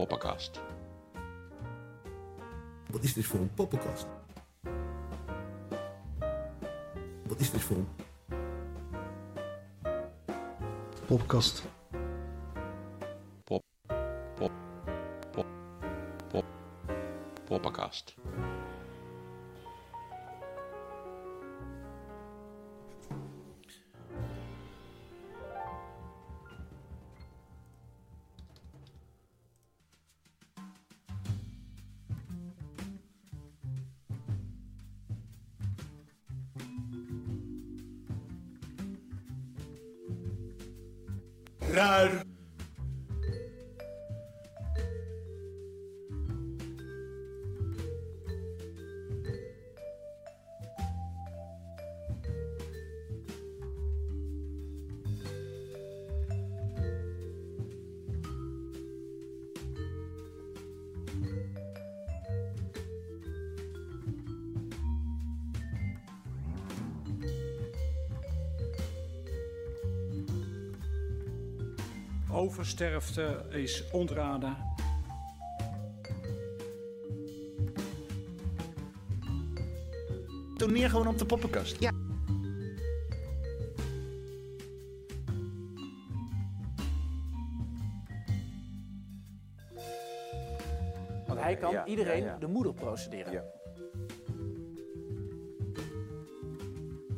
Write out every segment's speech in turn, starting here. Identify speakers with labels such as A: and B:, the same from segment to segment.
A: Poppenkast.
B: Wat is dit voor een poppenkast? Wat is dit voor een...
C: Poppenkast.
A: Pop. Pop. Pop. Pop. Poppenkast.
D: Oversterfte is ontraden.
E: Toneer gewoon op de poppenkast.
F: Ja.
G: Want hij kan
E: Ja,
G: iedereen
E: ja, ja.
G: de moeder procederen.
E: Ja.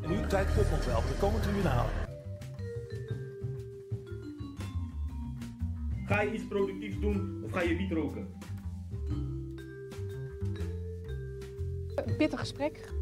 H: En nu tijd komt nog wel. We komen het
I: Ga je iets productiefs doen of ga je wiet roken?
F: Pittig gesprek.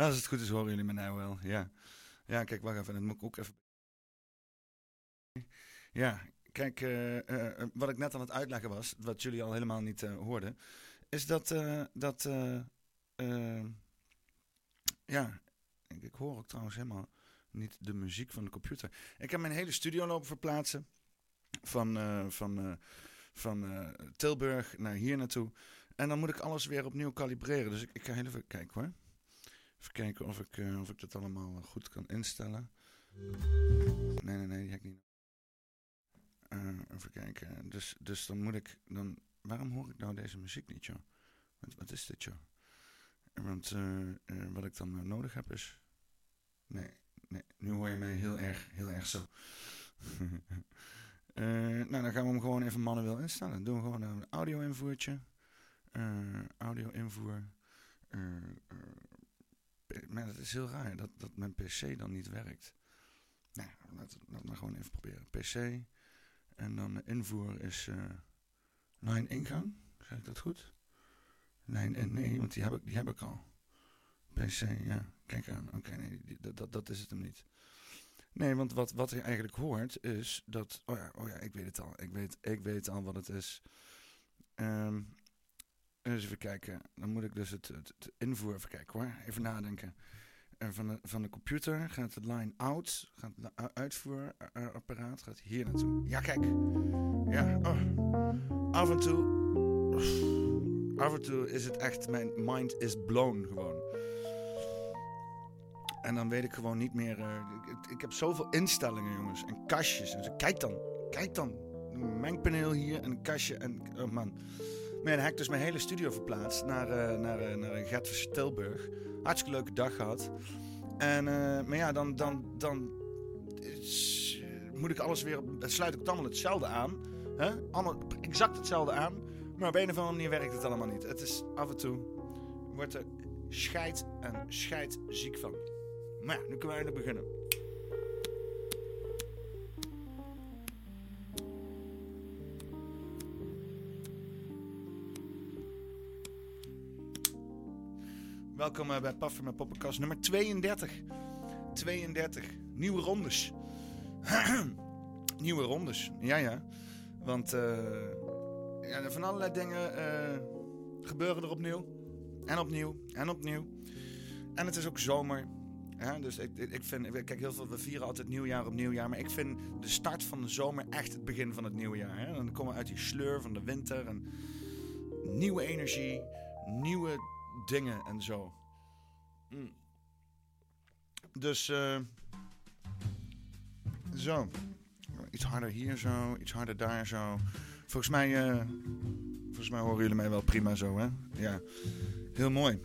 E: Als het goed is, horen jullie me nou wel. Ja, ja kijk, wacht even. Dat moet ik ook even. Ja, kijk, eh, eh, wat ik net aan het uitleggen was, wat jullie al helemaal niet eh, hoorden, is dat. eh, dat eh, eh, ja, ik, hoor ook trouwens helemaal niet de muziek van de computer. Ik heb mijn hele studio lopen verplaatsen. Van, eh, van, eh, van eh, Tilburg naar hier naartoe. En dan moet ik alles weer opnieuw kalibreren. Dus ik, ik ga even kijken hoor. Even kijken of ik, eh, of ik dat allemaal eh, goed kan instellen. Nee, nee, nee, die heb ik niet. Eh, even kijken. Dus, dus dan moet ik. Dan, waarom hoor ik nou deze muziek niet, joh? Wat, wat is dit, joh? Want wat ik dan nodig heb is. Nee, nee, nu hoor je mij heel erg, heel erg zo. Nou, dan gaan we hem gewoon even manueel instellen. Dan doen we gewoon een audio-invoertje. Audio-invoer. Eh, eh, Maar dat is heel raar dat, dat mijn PC dan niet werkt. Nou, laat, laat maar gewoon even proberen. PC. En dan invoer is eh line ingang. Zeg ik dat goed? Lijn in, nee, want die heb ik, die heb ik al. PC, ja. Kijk aan. Oké, nee, dat, dat is het hem niet. Nee, want wat, wat je eigenlijk hoort is dat... Oh ja, oh ja, ik weet het al. Ik weet, ik weet al wat het is. Ehm eens even kijken. Dan moet ik dus het, het, invoer even kijken hoor. Even nadenken. En van, de, van de computer gaat het line out. Gaat het uitvoerapparaat gaat hier naartoe. Ja, kijk. Ja, oh. Af en toe... Af en toe is het echt... Mijn mind is blown gewoon. En dan weet ik gewoon niet meer... eh, ik, heb zoveel instellingen, jongens. En kastjes. En. Kijk dan. Kijk dan. Een hier. En een kastje. En, oh man. Maar ja, dan heb ik dus mijn hele studio verplaatst naar, eh naar, eh, naar Gertvis Tilburg. Hartstikke leuke dag gehad. En, eh, maar ja, dan, dan, dan eh, moet ik alles weer... Dan sluit ik het allemaal hetzelfde aan. Hè? Allemaal exact hetzelfde aan. Maar op een of andere manier werkt het allemaal niet. Het is af en toe, wordt er scheid en scheid ziek van. Maar ja, nu kunnen we eindelijk beginnen. Welkom eh, bij Paffer met Poppenkast nummer 32. 32. Nieuwe rondes. Nieuwe rondes. Ja, ja. Want eh, ja, van allerlei dingen eh, gebeuren er opnieuw. En opnieuw. En opnieuw. En het is ook zomer. Dus ik, ik vind, kijk, heel veel, we vieren altijd nieuwjaar op nieuwjaar. Maar ik vind de start van de zomer echt het begin van het nieuwe jaar. Hè? Dan komen we uit die sleur van de winter. En nieuwe energie, nieuwe dingen en zo. Mm. Dus, eh zo. Iets harder hier zo, iets harder daar zo. Volgens mij, eh, volgens mij horen jullie mij wel prima zo, hè? Ja, heel mooi.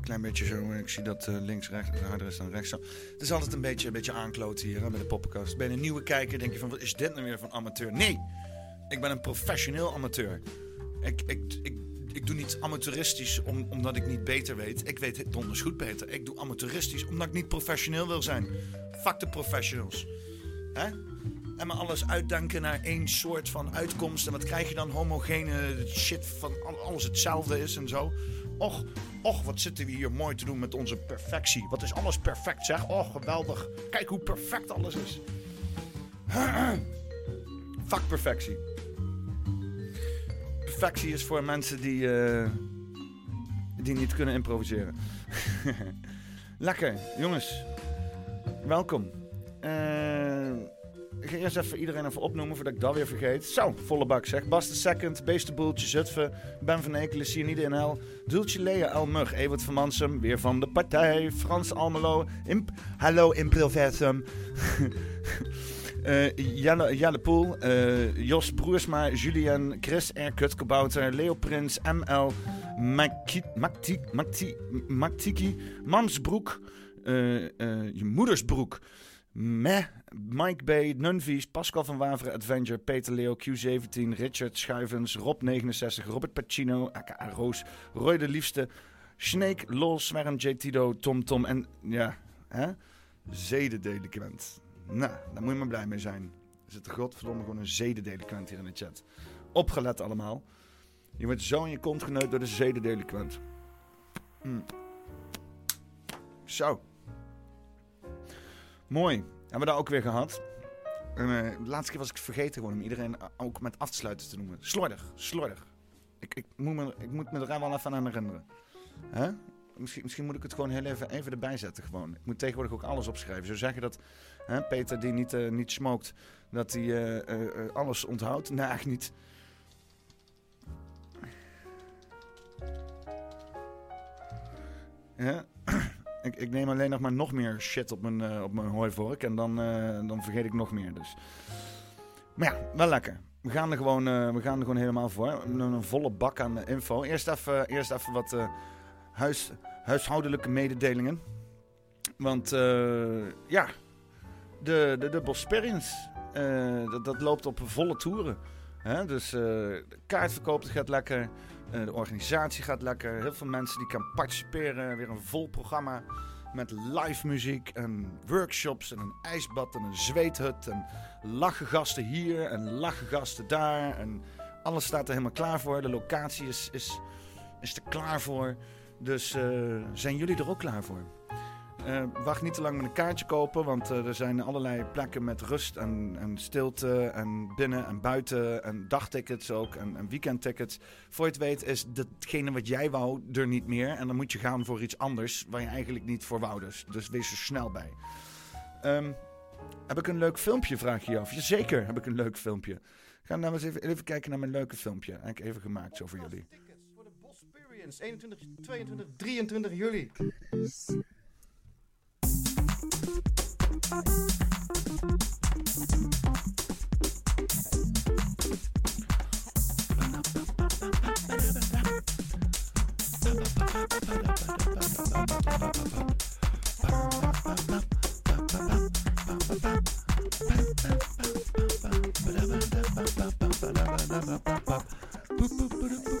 E: Klein beetje zo, ik zie dat eh, links, rechts, harder is dan rechts. Zo. Het is altijd een beetje, een beetje aankloten hier hè, bij de poppenkast. Ben je een nieuwe kijker, denk je van, wat is dit nou weer van amateur? Nee, ik ben een professioneel amateur. Ik, ik, ik, ik doe niet amateuristisch om, omdat ik niet beter weet. Ik weet het donders goed beter. Ik doe amateuristisch omdat ik niet professioneel wil zijn. Fuck de professionals. Hè? En maar alles uitdenken naar één soort van uitkomst. En wat krijg je dan? Homogene shit van al- alles hetzelfde is en zo. Och, och, wat zitten we hier mooi te doen met onze perfectie. Wat is alles perfect zeg. Oh, geweldig. Kijk hoe perfect alles is. Fuck perfectie. Perfectie is voor mensen die, eh, die niet kunnen improviseren. Lekker, jongens. Welkom. Eh, ik ga eerst even iedereen even opnoemen voordat ik dat weer vergeet. Zo, volle bak zeg. Bas de Second, Beestenboeltje, Zutphen, Ben van Ekelen, Cyanide in Hel, Dultje Lea, El Mug, Evert van Mansum, weer van de partij, Frans Almelo, Imp Hallo Improversum. Eh Jelle, Jelle Poel, eh, Jos Broersma, Julien, Chris R. Kutkebouter, Leo Prins, ML, Maki- Makti- Makti- Maktiki, Mamsbroek, eh, je moedersbroek, Meh, Mike B, Nunvies, Pascal van Waveren, Adventure, Peter Leo, Q17, Richard Schuivens, Rob69, Robert Pacino, aka Roos, Roy de Liefste, Snake, Lol, Swerm, J. Tito, Tom Tom en ja, hè? Zedendelinquent. Nou, daar moet je maar blij mee zijn. Er zit godverdomme gewoon een zedendelinquent hier in de chat. Opgelet allemaal. Je wordt zo in je kont geneukt door de zedendelinquent. Hm. Zo. Mooi. Hebben we dat ook weer gehad. En, eh, de laatste keer was ik vergeten gewoon om iedereen eh, ook met af te noemen. Slordig, slordig. Ik, ik, moet, me, ik moet me er wel even aan herinneren. Misschien, misschien moet ik het gewoon heel even, even erbij zetten gewoon. Ik moet tegenwoordig ook alles opschrijven. Zo zeggen dat hè, Peter die niet, eh, niet smoked, dat hij eh, eh, alles onthoudt. Nee, eigenlijk niet. Ja? ik, ik neem alleen nog maar nog meer shit op mijn, op mijn hooivork en dan, dan vergeet ik nog meer. Dus. Maar ja, wel lekker. We gaan er gewoon, we gaan er gewoon helemaal voor. Een, een volle bak aan info. Eerst even, eerst even wat huis, huishoudelijke mededelingen. Want ja, de, de, de eh, dat, dat loopt op volle toeren. Hè? Dus eh, de kaartverkoop gaat lekker. Eh, de organisatie gaat lekker. Heel veel mensen die kan participeren. Weer een vol programma met live muziek en workshops en een ijsbad en een zweethut. En lachen gasten hier en lachen gasten daar. En alles staat er helemaal klaar voor. De locatie is, is, is er klaar voor. Dus zijn jullie er ook klaar voor? Eh, wacht niet te lang met een kaartje kopen, want eh, er zijn allerlei plekken met rust en, en stilte en binnen en buiten en dagtickets ook en, en weekendtickets. Voor je het weet is datgene wat jij wou er niet meer en dan moet je gaan voor iets anders waar je eigenlijk niet voor wou dus. Dus wees er snel bij. Ehm, heb ik een leuk filmpje, vraag je je af? Jazeker heb ik een leuk filmpje. Ga nou eens even, even kijken naar mijn leuke filmpje. Heb ik even gemaakt zo voor jullie.
J: Tickets voor de Bosperience 21, 22, 23 juli.
K: Boop, boop, boop, boop.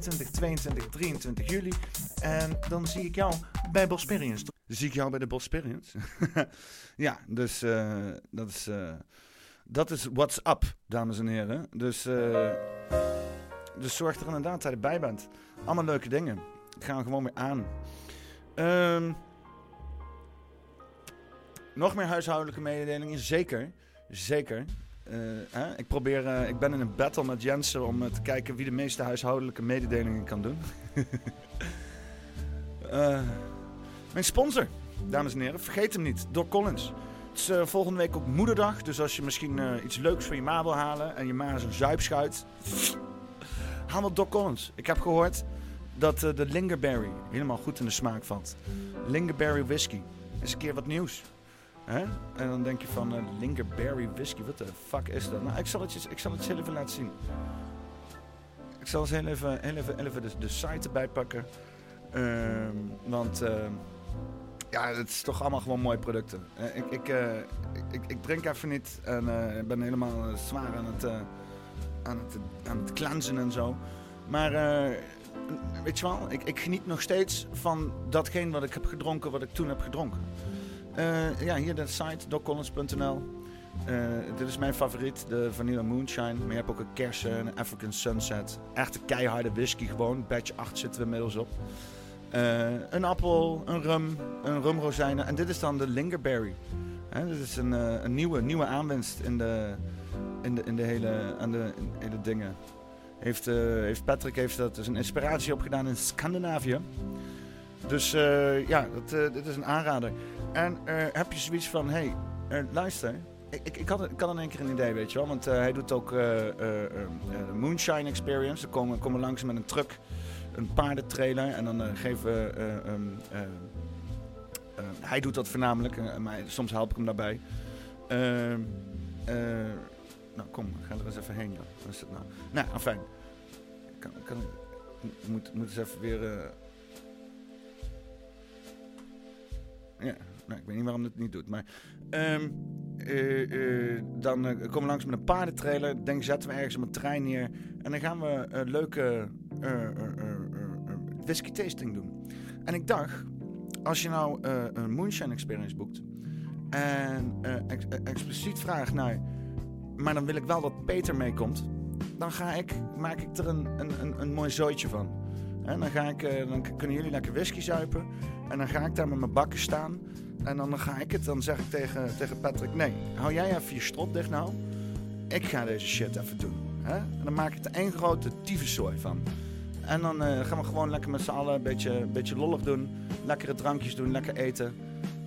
K: 21, 22, 23 juli. En dan zie ik jou bij Bosperience.
E: Dan zie ik jou bij de Bosperience. ja, dus eh, dat is... eh, dat is what's up, dames en heren. Dus, eh, dus zorg er inderdaad dat je erbij bent. Allemaal leuke dingen. Ik ga gewoon weer aan. Ehm, nog meer huishoudelijke mededelingen? Zeker. Zeker. Eh, hè? Ik, probeer, eh, ik ben in een battle met Jensen om eh, te kijken wie de meeste huishoudelijke mededelingen kan doen. Mijn sponsor, dames en heren, vergeet hem niet. Door Collins. Het is volgende week ook moederdag. Dus als je misschien iets leuks voor je ma wil halen en je ma is een zuipschuit, haal wat Doc Collins. Ik heb gehoord dat eh, de Lingerberry helemaal goed in de smaak valt. Lingerberry whisky. Is een keer wat nieuws. Hè? En dan denk je van eh, Lingerberry whisky, wat de fuck is dat? Nou, ik zal het je, ik zal het heel even laten zien. Ik zal eens heel even, heel even, heel even de, de site erbij pakken. Ehm, want ehm, ja, het is toch allemaal gewoon mooie producten. Eh, ik, ik, eh, ik, ik, drink even niet en ben helemaal zwaar aan het, aan, het, aan het cleansen en zo. Maar weet je wel, ik, ik geniet nog steeds van datgene wat ik heb gedronken, wat ik toen heb gedronken. Eh, ja, hier de site, doccollins.nl. Eh, dit is mijn favoriet, de Vanilla Moonshine. Maar je hebt ook een kersen, een African Sunset. Echte keiharde whisky gewoon. Batch 8 zitten we inmiddels op. Eh, een appel, een rum, een rumrozijnen. En dit is dan de Lingerberry. Dit is een, een nieuwe, nieuwe aanwinst in de, in de, in de hele, aan de in, hele dingen. Heeft, heeft Patrick heeft dat dus een inspiratie opgedaan in Scandinavië. Dus eh, ja, dat, eh, dit is een aanrader. En eh, heb je zoiets van, hé, hey, luister. Ik, ik, ik, had, in één keer een idee, weet je wel. Want hij doet ook Moonshine Experience. Dan komen, komen langs met een truck, een paardentrailer. En dan geven we... eh, ehm, eh, eh, hij doet dat voornamelijk, maar soms help ik hem daarbij. Ehm, eh, nou, kom, ga er eens even heen, joh. Wat is het nou? Nou, afijn. Kan, kan, moet, moet eens even weer... Ja, nou, ik weet niet waarom het niet doet. Maar ehm, eh, eh, dan eh, komen we langs met een paardentrailer. Denk zetten we ergens op een trein neer. En dan gaan we eh, leuke whisky tasting doen. En ik dacht, als je nou een moonshine experience boekt. En ex- expliciet vraagt naar. Maar dan wil ik wel dat Peter meekomt. Dan ga ik, maak ik er een, een, een, een mooi zooitje van. En dan, ga ik, eh, dan kunnen jullie lekker whisky zuipen. En dan ga ik daar met mijn bakken staan. En dan ga ik het, dan zeg ik tegen, tegen Patrick: Nee, hou jij even je strot dicht nou. Ik ga deze shit even doen. Hè? En dan maak ik er één grote tyfuszooi van. En dan eh, gaan we gewoon lekker met z'n allen een beetje, beetje lollig doen. Lekkere drankjes doen, lekker eten.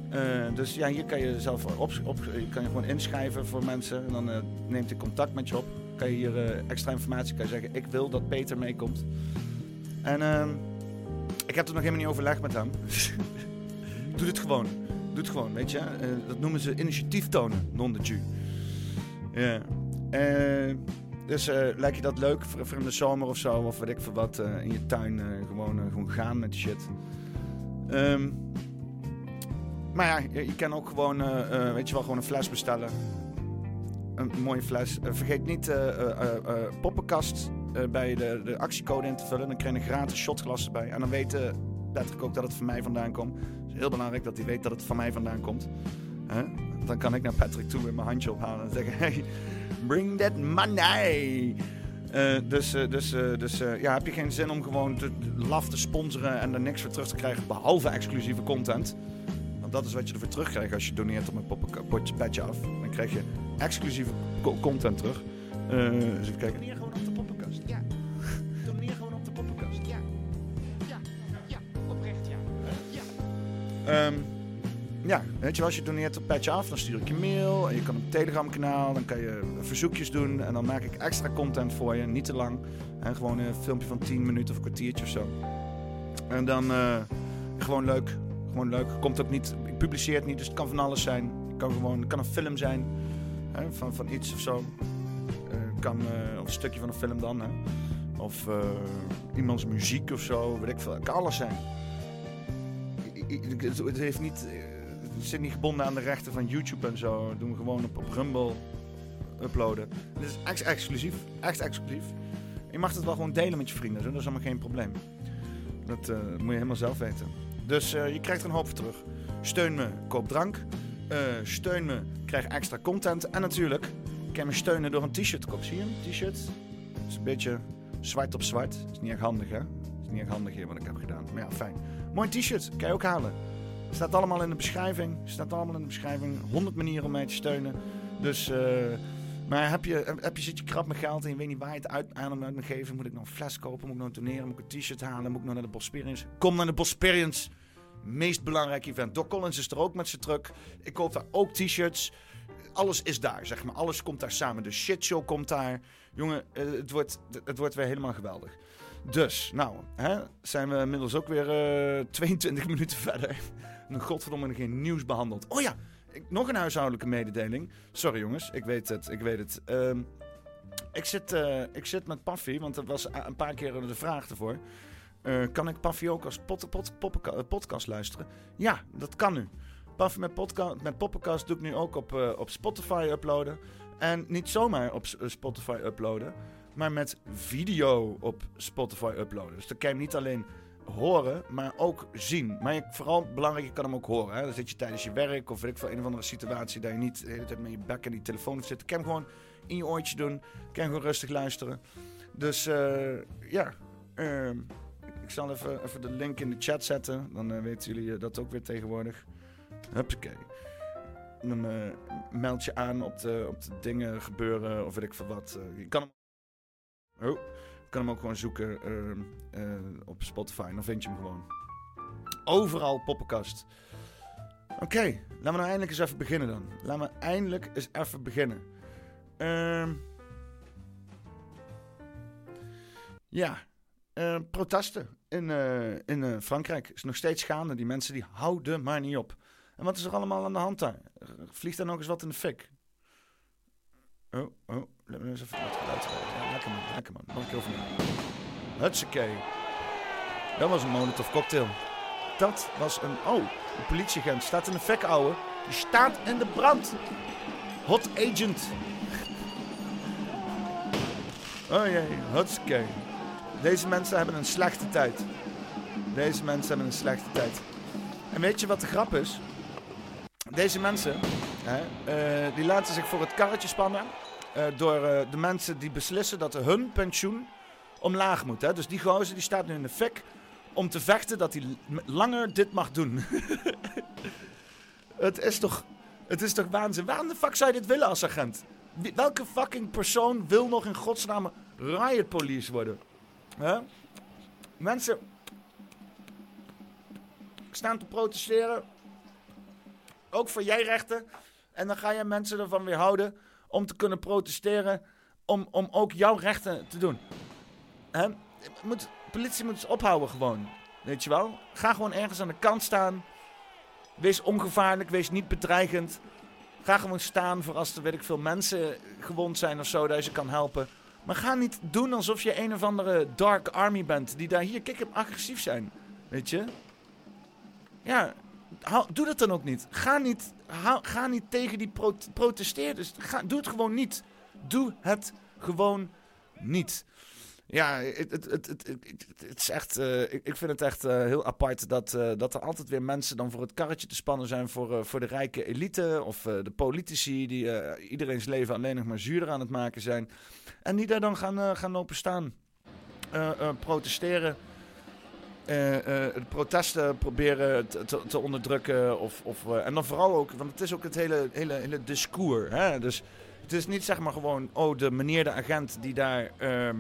E: Eh, dus ja, hier kan je zelf op, op, je kan je gewoon inschrijven voor mensen. En dan neemt hij contact met je op. Kan je hier extra informatie kan je zeggen: Ik wil dat Peter meekomt. En ehm, ik heb er nog helemaal niet overlegd met hem. Doe het gewoon. Doe het gewoon, weet je. Eh, dat noemen ze initiatief tonen, non de ju. Ja. Eh, dus eh, lijkt je dat leuk voor, voor in de zomer of zo, of weet ik veel wat, in je tuin gewoon, gewoon gaan met shit. Ehm, maar ja, je, je kan ook gewoon, weet je wel, gewoon een fles bestellen. Een mooie fles. Vergeet niet poppenkast eh, bij de, de actiecode in te vullen. Dan krijg je een gratis shotglas erbij. En dan weet eh, Patrick ook dat het van mij vandaan komt. Is heel belangrijk dat hij weet dat het van mij vandaan komt. Dan kan ik naar Patrick toe met mijn handje ophalen en zeggen: Hey, bring that money! Eh, dus dus, dus ja, heb je geen zin om gewoon te, laf te sponsoren en er niks voor terug te krijgen behalve exclusieve content? Want dat is wat je ervoor terugkrijgt als je doneert op mijn potje af. Dan krijg je exclusieve co- content terug. Eh dus even kijken. Ehm, ja, weet je als je doneert op Petje Af, dan stuur ik je mail. En je kan op Telegram kanaal, dan kan je verzoekjes doen. En dan maak ik extra content voor je, niet te lang. En gewoon een filmpje van 10 minuten of een kwartiertje of zo. En dan eh, gewoon leuk. Gewoon leuk. Komt ook niet, ik publiceer het niet, dus het kan van alles zijn. Het kan gewoon, kan een film zijn. Hè, van, van iets of zo. Eh, kan, eh, of een stukje van een film dan. Hè. Of iemands muziek of zo. Weet ik veel. Het kan alles zijn. Het heeft niet, eh, zit niet gebonden aan de rechten van YouTube en zo. Dat doen we gewoon op, op Rumble uploaden. Het is ex exclusief. Echt exclusief. Je mag het wel gewoon delen met je vrienden. zo. Dat is allemaal geen probleem. Dat eh, moet je helemaal zelf weten. Dus eh, je krijgt er een hoop voor terug. Steun me, koop drank. Steun me, krijg extra content. En natuurlijk kan me steunen door een t-shirt te kopen. Zie je? T-shirt. Is een beetje zwart op zwart. is niet erg handig, hè? is niet erg handig hier wat ik heb gedaan. Maar ja, fijn. Mooi t-shirt. Kan je ook halen. Staat allemaal in de beschrijving. Staat allemaal in de beschrijving. 100 manieren om mij te steunen. Dus, eh, maar heb je, heb je, zit je krap met geld en je weet niet waar je het uit, aan uit moet geven? Moet ik nou een fles kopen? Moet ik nou toneren? Moet ik een t-shirt halen? Moet ik nou naar de Bosperience? Kom naar de Bosperience. Meest belangrijk event. Doc Collins is er ook met zijn truck. Ik koop daar ook t-shirts. Alles is daar, zeg maar. Alles komt daar samen. De shitshow komt daar. Jongen, eh, het wordt, het wordt weer helemaal geweldig. Dus, nou, hè, zijn we inmiddels ook weer eh 22 minuten verder. En godverdomme geen nieuws behandeld. Oh ja, nog een huishoudelijke mededeling. Sorry jongens, ik weet het, ik weet het. Ehm, ik, zit, eh, ik zit met Paffy, want er was een paar keer de vraag ervoor. Eh, kan ik Paffy ook als eh, podcast luisteren? Ja, dat kan nu. Paffy met, podca met Poppenkast doe ik nu ook op, eh, op Spotify uploaden. En niet zomaar op eh, Spotify uploaden, maar met video op Spotify uploaden. Dus dan kan je hem niet alleen horen, maar ook zien. Maar vooral belangrijk, je kan hem ook horen. Hè? Dan zit je tijdens je werk of weet ik veel, een of andere situatie dat je niet de hele tijd met je bek in die telefoon hoeft zitten. Kan hem gewoon in je oortje doen. Kan gewoon rustig luisteren. Dus eh, ja, ehm, ik zal even, de link in de chat zetten. Dan eh, weten jullie eh, dat ook weer tegenwoordig. Huppakee. Dan meld je aan op de, op de dingen gebeuren of weet ik veel wat. Je kan hem, oh, kan hem ook gewoon zoeken ehm, eh, op Spotify. Dan vind je hem gewoon. Overal poppenkast. Oké, laten we nou eindelijk eens even beginnen dan. Laten we eindelijk eens even beginnen. Ehm ja, eh, protesten in, eh, in Frankrijk is nog steeds gaande. Die mensen die houden maar niet op. En wat is er allemaal aan de hand daar? Vliegt er nog eens wat in de fik? Oh, oh, laat me eens even wat. Ja, lekker man, lekker man. Nog. Dat was een Molotov cocktail. Dat was een... Oh, een politieagent staat in de fik, ouwe. Die staat in de brand. Hot agent. Oh jee, hutsakee. Deze mensen hebben een slechte tijd. Deze mensen hebben een slechte tijd. En weet je wat de grap is? Deze mensen, hè, eh, die laten zich voor het karretje spannen eh, door eh, de mensen die beslissen dat hun pensioen omlaag moet. Hè. Dus die gozer die staat nu in de fik om te vechten dat hij langer dit mag doen. het is toch, het is toch waanzin. Waarom de fuck zou je dit willen als agent? Welke fucking persoon wil nog in godsnaam riot police worden? Hè? Mensen staan te protesteren. Ook voor jij rechten. En dan ga je mensen ervan weerhouden om te kunnen protesteren. Om, om ook jouw rechten te doen. Hè? Moet, politie moet eens ophouden gewoon. Weet je wel? Ga gewoon ergens aan de kant staan. Wees ongevaarlijk, wees niet bedreigend. Ga gewoon staan voor als er weet ik veel mensen gewond zijn of zo, dat je ze kan helpen. Maar ga niet doen alsof je een of andere dark army bent. Die daar hier, hem agressief zijn. Weet je? Ja, doe dat dan ook niet. Ga niet, ga niet tegen die pro protesteerders. Doe het gewoon niet. Doe het gewoon niet. Ja, het, het, het, het, is echt, eh, ik, vind het echt eh, heel apart dat, eh, dat er altijd weer mensen dan voor het karretje te spannen zijn voor, voor de rijke elite of de politici die iedereen's leven alleen nog maar zuurder aan het maken zijn. En die daar dan gaan, gaan lopen staan, protesteren, eh, eh, de protesten proberen te, te, onderdrukken. Of, of, eh, en dan vooral ook, want het is ook het hele, hele, hele discours. Hè? Dus het is niet zeg maar gewoon, oh, de meneer de agent die daar ehm,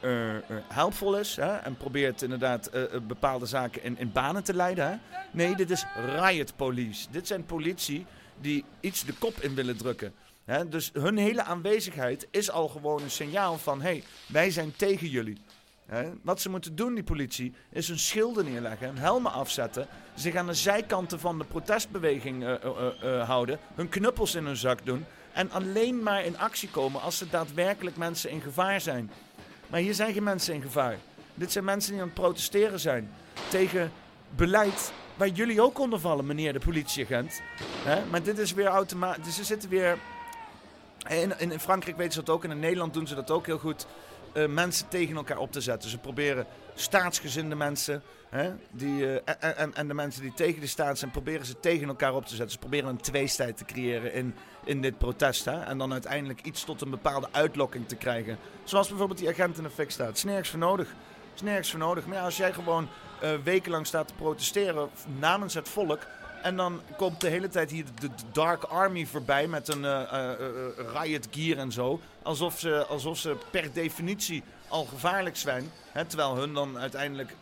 E: eh, eh, helpvol is. Hè? En probeert inderdaad bepaalde zaken in, in banen te leiden. Hè? Nee, dit is riot police. Dit zijn politie die iets de kop in willen drukken. Hè? Dus hun hele aanwezigheid is al gewoon een signaal van: hé, hey, wij zijn tegen jullie. Wat ze moeten doen, die politie, is hun schilden neerleggen, hun helmen afzetten, zich aan de zijkanten van de protestbeweging eh, eh, eh, houden, hun knuppels in hun zak doen en alleen maar in actie komen als er daadwerkelijk mensen in gevaar zijn. Maar hier zijn geen mensen in gevaar. Dit zijn mensen die aan het protesteren zijn tegen beleid waar jullie ook onder vallen, meneer de politieagent. Maar dit is weer automatisch. Dus ze zitten weer. In Frankrijk weten ze dat ook en in Nederland doen ze dat ook heel goed. Eh, mensen tegen elkaar op te zetten. Ze proberen staatsgezinde mensen hè, die, eh, en, en, de mensen die tegen de staat zijn, proberen ze tegen elkaar op te zetten. Ze proberen een tweestrijd te creëren in, in dit protest. Hè, en dan uiteindelijk iets tot een bepaalde uitlokking te krijgen. Zoals bijvoorbeeld die agent in de fik staat. Het is nergens voor nodig. Het is voor nodig. Maar als jij gewoon eh, wekenlang staat te protesteren namens het volk. En dan komt de hele tijd hier de, Dark Army voorbij met een eh, eh, eh, riot gear en zo. Alsof ze, alsof ze per definitie al gevaarlijk zijn. Hè, terwijl hun dan uiteindelijk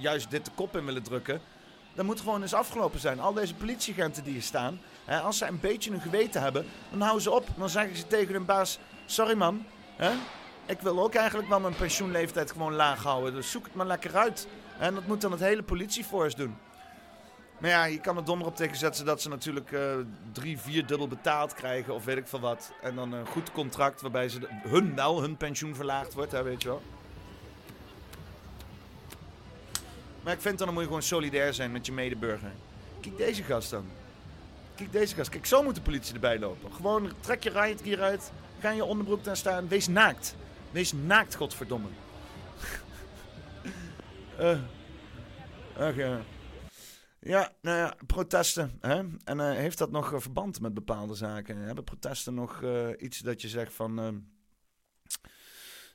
E: juist dit de kop in willen drukken. Dat moet gewoon eens afgelopen zijn. Al deze politieagenten die hier staan. Hè, als ze een beetje een geweten hebben, dan houden ze op. Dan zeggen ze tegen hun baas: Sorry man, hè, ik wil ook eigenlijk wel mijn pensioenleeftijd gewoon laag houden. Dus zoek het maar lekker uit. En dat moet dan het hele politieforce doen. Maar ja, je kan er donder op tegen zetten dat ze natuurlijk eh, drie, vier dubbel betaald krijgen of weet ik veel wat. En dan een goed contract waarbij ze hun wel hun pensioen verlaagd wordt, hè, weet je wel. Maar ik vind dan, dan moet je gewoon solidair zijn met je medeburger. Kijk deze gast dan. Kijk deze gast. Kijk, zo moet de politie erbij lopen. Gewoon trek je riot gear uit. Ga in je onderbroek daar staan. Wees naakt. Wees naakt, godverdomme. Eh ach ja. Ja, nou ja, protesten. Hè? En eh, heeft dat nog eh, verband met bepaalde zaken? Hebben protesten nog eh, iets dat je zegt van... ehm,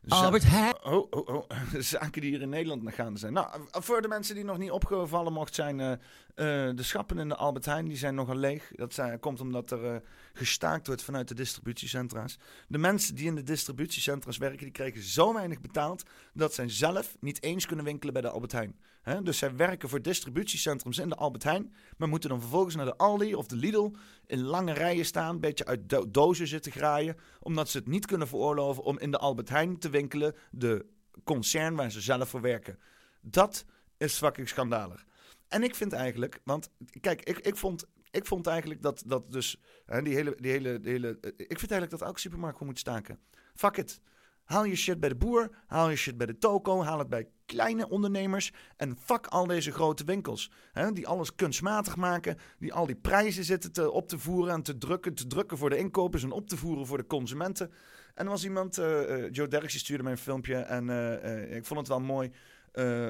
G: Albert Heijn.
E: Oh, oh, oh. Zaken die hier in Nederland nog gaande zijn. Nou, voor de mensen die nog niet opgevallen mocht zijn... de schappen in de Albert Heijn die zijn nogal leeg. Dat zijn, komt omdat er gestaakt wordt vanuit de distributiecentra's. De mensen die in de distributiecentra's werken... die krijgen zo weinig betaald... dat zij zelf niet eens kunnen winkelen bij de Albert Heijn. Dus zij werken voor distributiecentrums in de Albert Heijn... maar moeten dan vervolgens naar de Aldi of de Lidl... in lange rijen staan, een beetje uit do- dozen zitten graaien... omdat ze het niet kunnen veroorloven om in de Albert Heijn te winkelen... de concern waar ze zelf voor werken. Dat is fucking schandalig. En ik vind eigenlijk, want kijk, ik, ik, vond, ik vond eigenlijk dat, dat dus, hè, die hele, die hele, hele, eh, ik vind eigenlijk dat elke supermarkt gewoon moet staken. Fuck it. Haal je shit bij de boer, haal je shit bij de toko, haal het bij kleine ondernemers en fuck al deze grote winkels. Hè, die alles kunstmatig maken, die al die prijzen zitten te, op te voeren en te drukken, te drukken voor de inkopers en op te voeren voor de consumenten. En er was iemand, eh, eh, Joe Derks, die stuurde mij een filmpje en eh, ik vond het wel mooi.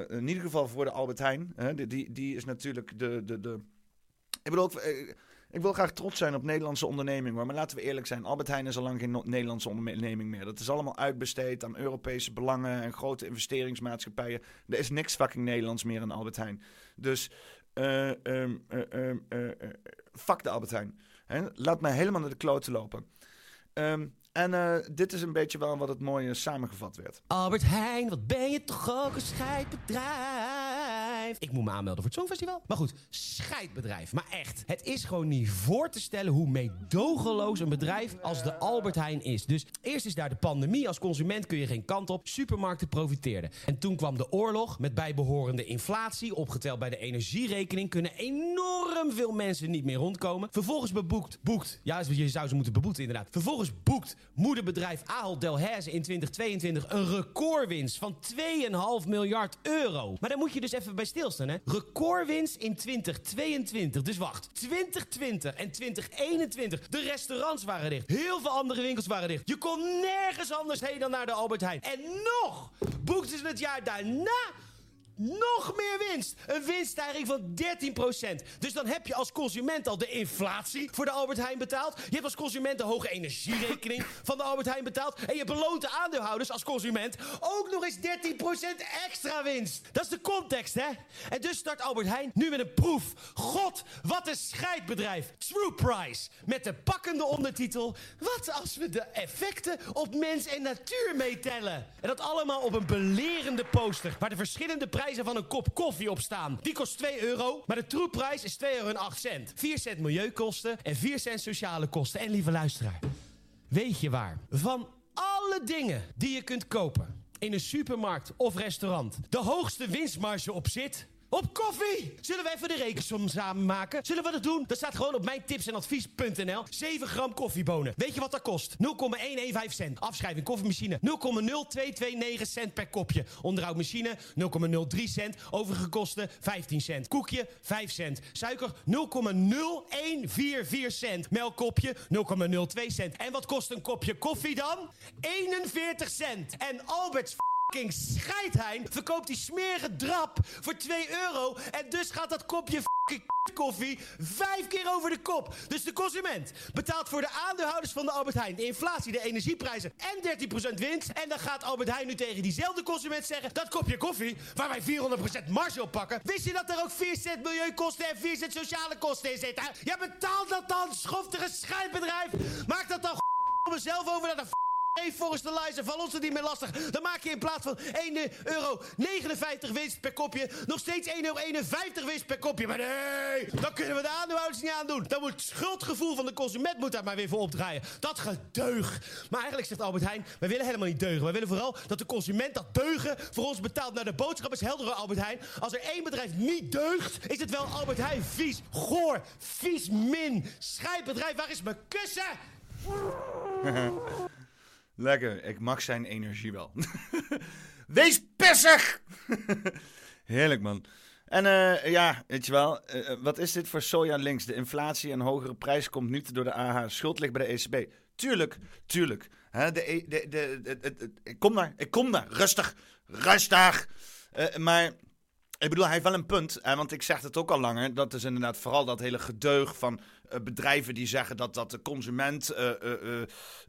E: In ieder geval voor de Albert Heijn. Hè, die, die, die is natuurlijk de, de, de... Ik bedoel, ook, ik wil graag trots zijn op Nederlandse onderneming. hoor. Maar laten we eerlijk zijn. Albert Heijn is al lang geen Nederlandse onderneming meer. Dat is allemaal uitbesteed aan Europese belangen en grote investeringsmaatschappijen. Er is niks fucking Nederlands meer in Albert Heijn. Dus eh, eh, fuck de Albert Heijn. Laat mij helemaal naar de kloten lopen. Ehm, en dit is een beetje wel wat het mooie samengevat werd.
G: Albert Heijn, wat ben je toch ook een scheidbedrijf? Ik moet me aanmelden voor het Songfestival. Maar goed, scheidbedrijf. Maar echt, het is gewoon niet voor te stellen hoe meedogenloos een bedrijf als de Albert Heijn is. Dus eerst is daar de pandemie. Als consument kun je geen kant op. Supermarkten profiteerden. En toen kwam de oorlog met bijbehorende inflatie. Opgeteld bij de energierekening kunnen enorm veel mensen niet meer rondkomen. Vervolgens beboekt, boekt, ja, je zou ze moeten beboeten inderdaad. Vervolgens boekt moederbedrijf Ahold Delhaize in 2022 een recordwinst van 2,5 miljard euro. Maar daar moet je dus even bij stilstaan, hè. Recordwinst in 2022. Dus wacht, 2020 en 2021, de restaurants waren dicht. Heel veel andere winkels waren dicht. Je kon nergens anders heen dan naar de Albert Heijn. En nog boekten ze het jaar daarna nog meer winst. Een winststijging van 13%. Dus dan heb je als consument al de inflatie voor de Albert Heijn betaald. Je hebt als consument de hoge energierekening van de Albert Heijn betaald. En je beloont de aandeelhouders als consument ook nog eens 13% extra winst. Dat is de context, hè? En dus start Albert Heijn nu met een proef. God, wat een scheidbedrijf. True Price. Met de pakkende ondertitel... Wat als we de effecten op mens en natuur meetellen? En dat allemaal op een belerende poster... waar de verschillende prijzen van een kop koffie op staan. Die kost 2 euro, maar de troepprijs is 2 euro en 8 cent. 4 cent milieukosten en 4 cent sociale kosten. En lieve luisteraar, weet je waar? Van alle dingen die je kunt kopen in een supermarkt of restaurant de hoogste winstmarge op zit? Op koffie! Zullen we even de rekensom samen maken? Zullen we dat doen? Dat staat gewoon op mijn tips en advies.nl. 7 gram koffiebonen. Weet je wat dat kost? 0,115 cent. Afschrijving koffiemachine 0,0229 cent per kopje. Onderhoudmachine 0,03 cent. Overige kosten 15 cent. Koekje 5 cent. Suiker 0,0144 cent. Melkkopje 0,02 cent. En wat kost een kopje koffie dan? 41 cent. En Alberts scheidhein verkoopt die smerige drap voor 2 euro. En dus gaat dat kopje fucking koffie vijf keer over de kop. Dus de consument betaalt voor de aandeelhouders van de Albert Heijn de inflatie, de energieprijzen en 13% winst. En dan gaat Albert Heijn nu tegen diezelfde consument zeggen: dat kopje koffie, waar wij 400% marge op pakken. Wist je dat er ook 4 cent milieukosten en 4 cent sociale kosten in zitten? Je betaalt dat dan, schoftige scheidbedrijf. Maak dat dan mezelf over naar de Hey, volgens de lijzer van ons het niet meer lastig. Dan maak je in plaats van 1,59 euro winst per kopje... nog steeds 1,51 euro winst per kopje. Maar nee, dan kunnen we de aandeelhouders niet aandoen. Dan moet het schuldgevoel van de consument moet daar maar weer voor opdraaien. Dat gedeug. Maar eigenlijk zegt Albert Heijn, wij willen helemaal niet deugen. Wij willen vooral dat de consument dat deugen voor ons betaalt. Nou, de boodschap is heldere Albert Heijn. Als er één bedrijf niet deugt, is het wel Albert Heijn. Vies, goor, vies, min, scheidbedrijf. Waar is mijn kussen?
E: Lekker, ik mag zijn energie wel. Wees pissig! Heerlijk, man. En eh, ja, weet je wel, eh, wat is dit voor soja links? De inflatie en hogere prijs komt niet door de AH. Schuld ligt bij de ECB. Tuurlijk, tuurlijk. E- de, de, de- ik kom daar, ik kom daar. Rustig, rustig. Eh, maar ik bedoel, hij heeft wel een punt. Want ik zeg het ook al langer. Dat is inderdaad vooral dat hele gedeug van eh, bedrijven die zeggen dat, dat de consument eh, eh, eh,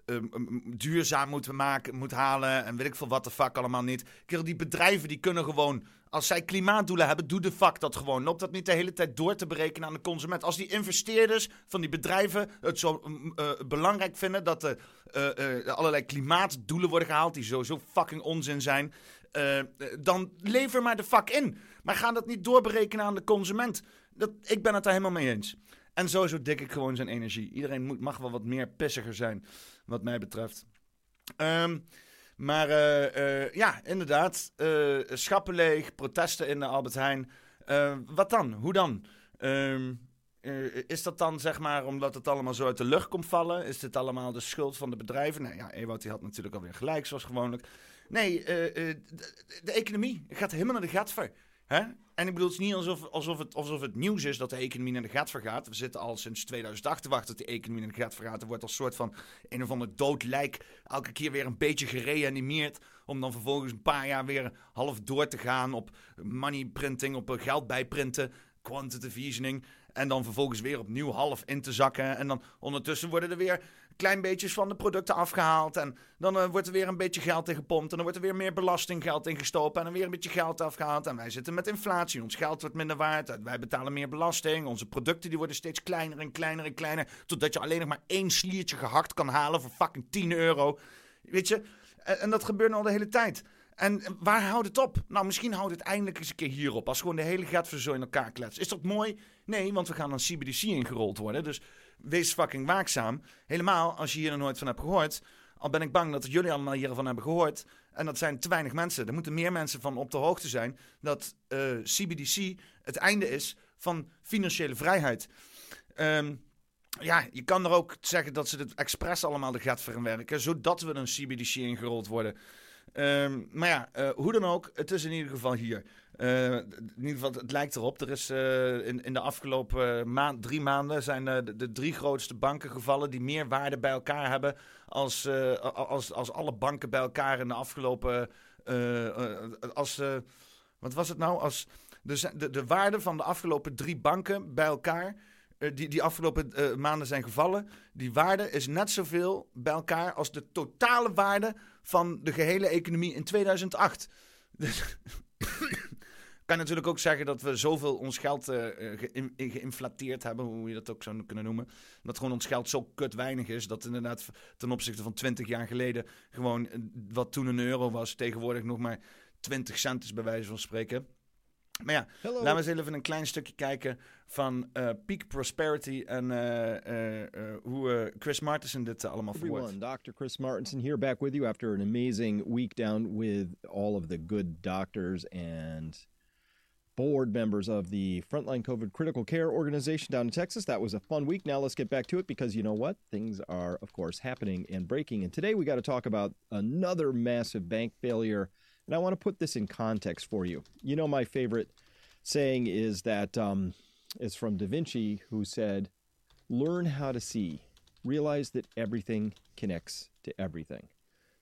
E: eh, m- duurzaam moet, maken, moet halen. En weet ik veel wat de fuck allemaal niet. Kerel, die bedrijven die kunnen gewoon. Als zij klimaatdoelen hebben, doe de fuck dat gewoon. Loop dat niet de hele tijd door te berekenen aan de consument. Als die investeerders van die bedrijven het zo eh, belangrijk vinden dat er eh, eh, allerlei klimaatdoelen worden gehaald, die sowieso fucking onzin zijn, eh, eh, dan lever maar de fuck in. Maar ga dat niet doorberekenen aan de consument. Dat, ik ben het daar helemaal mee eens. En sowieso dik ik gewoon zijn energie. Iedereen moet, mag wel wat meer pissiger zijn, wat mij betreft. Ehm, maar eh, eh, ja, inderdaad. eh, schappen leeg, protesten in de Albert Heijn. Wat dan? Hoe dan? Ehm, eh, is dat dan zeg maar omdat het allemaal zo uit de lucht komt vallen? Is dit allemaal de schuld van de bedrijven? Nou ja, Ewout die had natuurlijk alweer gelijk, zoals gewoonlijk. Nee, de, de economie gaat helemaal naar de gatver. Hè? En ik bedoel, het is niet alsof, alsof, het, alsof het nieuws is dat de economie naar de gatver gaat. We zitten al sinds 2008 te wachten dat de economie naar de gatver gaat. Er wordt als soort van een of ander dood lijk elke keer weer een beetje gereanimeerd. Om dan vervolgens een paar jaar weer half door te gaan op money printing, op eh, geld bijprinten, quantitative easing. En dan vervolgens weer opnieuw half in te zakken. En dan ondertussen worden er weer klein beetjes van de producten afgehaald. En dan eh, wordt er weer een beetje geld in gepompt. En dan wordt er weer meer belastinggeld ingestoken. En dan weer een beetje geld afgehaald. En wij zitten met inflatie. Ons geld wordt minder waard. Wij betalen meer belasting. Onze producten die worden steeds kleiner en kleiner en kleiner. Totdat je alleen nog maar één sliertje gehakt kan halen voor fucking 10 euro. Weet je? En, dat gebeurt al de hele tijd. En waar houdt het op? Nou, misschien houdt het eindelijk eens een keer hierop. Als gewoon de hele gat zo in elkaar kletst. Is dat mooi? Nee, want we gaan dan CBDC ingerold worden. Dus wees fucking waakzaam. Helemaal als je hier nog nooit van hebt gehoord. Al ben ik bang dat jullie allemaal hiervan hebben gehoord. En dat zijn te weinig mensen. Er moeten meer mensen van op de hoogte zijn dat eh, CBDC het einde is van financiële vrijheid. Ehm, ja, je kan er ook zeggen dat ze het expres allemaal de gat verwerken, zodat we een CBDC ingerold worden. Ehm, maar ja, eh, hoe dan ook, het is in ieder geval hier. Eh, in ieder geval, het lijkt erop. Er is eh, in, in de afgelopen maand, drie maanden zijn de, de drie grootste banken gevallen die meer waarde bij elkaar hebben als, als, als alle banken bij elkaar in de afgelopen. als, wat was het nou? Als de, de, de waarde van de afgelopen drie banken bij elkaar. Eh, die, die afgelopen eh, maanden zijn gevallen. Die waarde is net zoveel bij elkaar als de totale waarde van de gehele economie in 2008. Dus kan natuurlijk ook zeggen dat we zoveel ons geld geïn- geïnflateerd hebben, hoe je dat ook zou kunnen noemen. Dat gewoon ons geld zo kut weinig is, dat inderdaad ten opzichte van 20 jaar geleden gewoon wat toen een euro was, tegenwoordig nog maar 20 cent is bij wijze van spreken. Maar ja, laten we eens even een klein stukje kijken van uh, Peak Prosperity en uh, uh, hoe Chris Martensen dit allemaal verwoordt.
L: Everyone, Dr. Chris Martensen here back with you after an amazing week down with all of the good doctors and board members of the Frontline COVID Critical Care Organization down in Texas. That was a fun week. Now let's get back to it because you know what? Things are, of course, happening and breaking. And today we got to talk about another massive bank failure. And I want to put this in context for you. You know, my favorite saying is that um, is from Da Vinci, who said, Learn how to see, realize that everything connects to everything.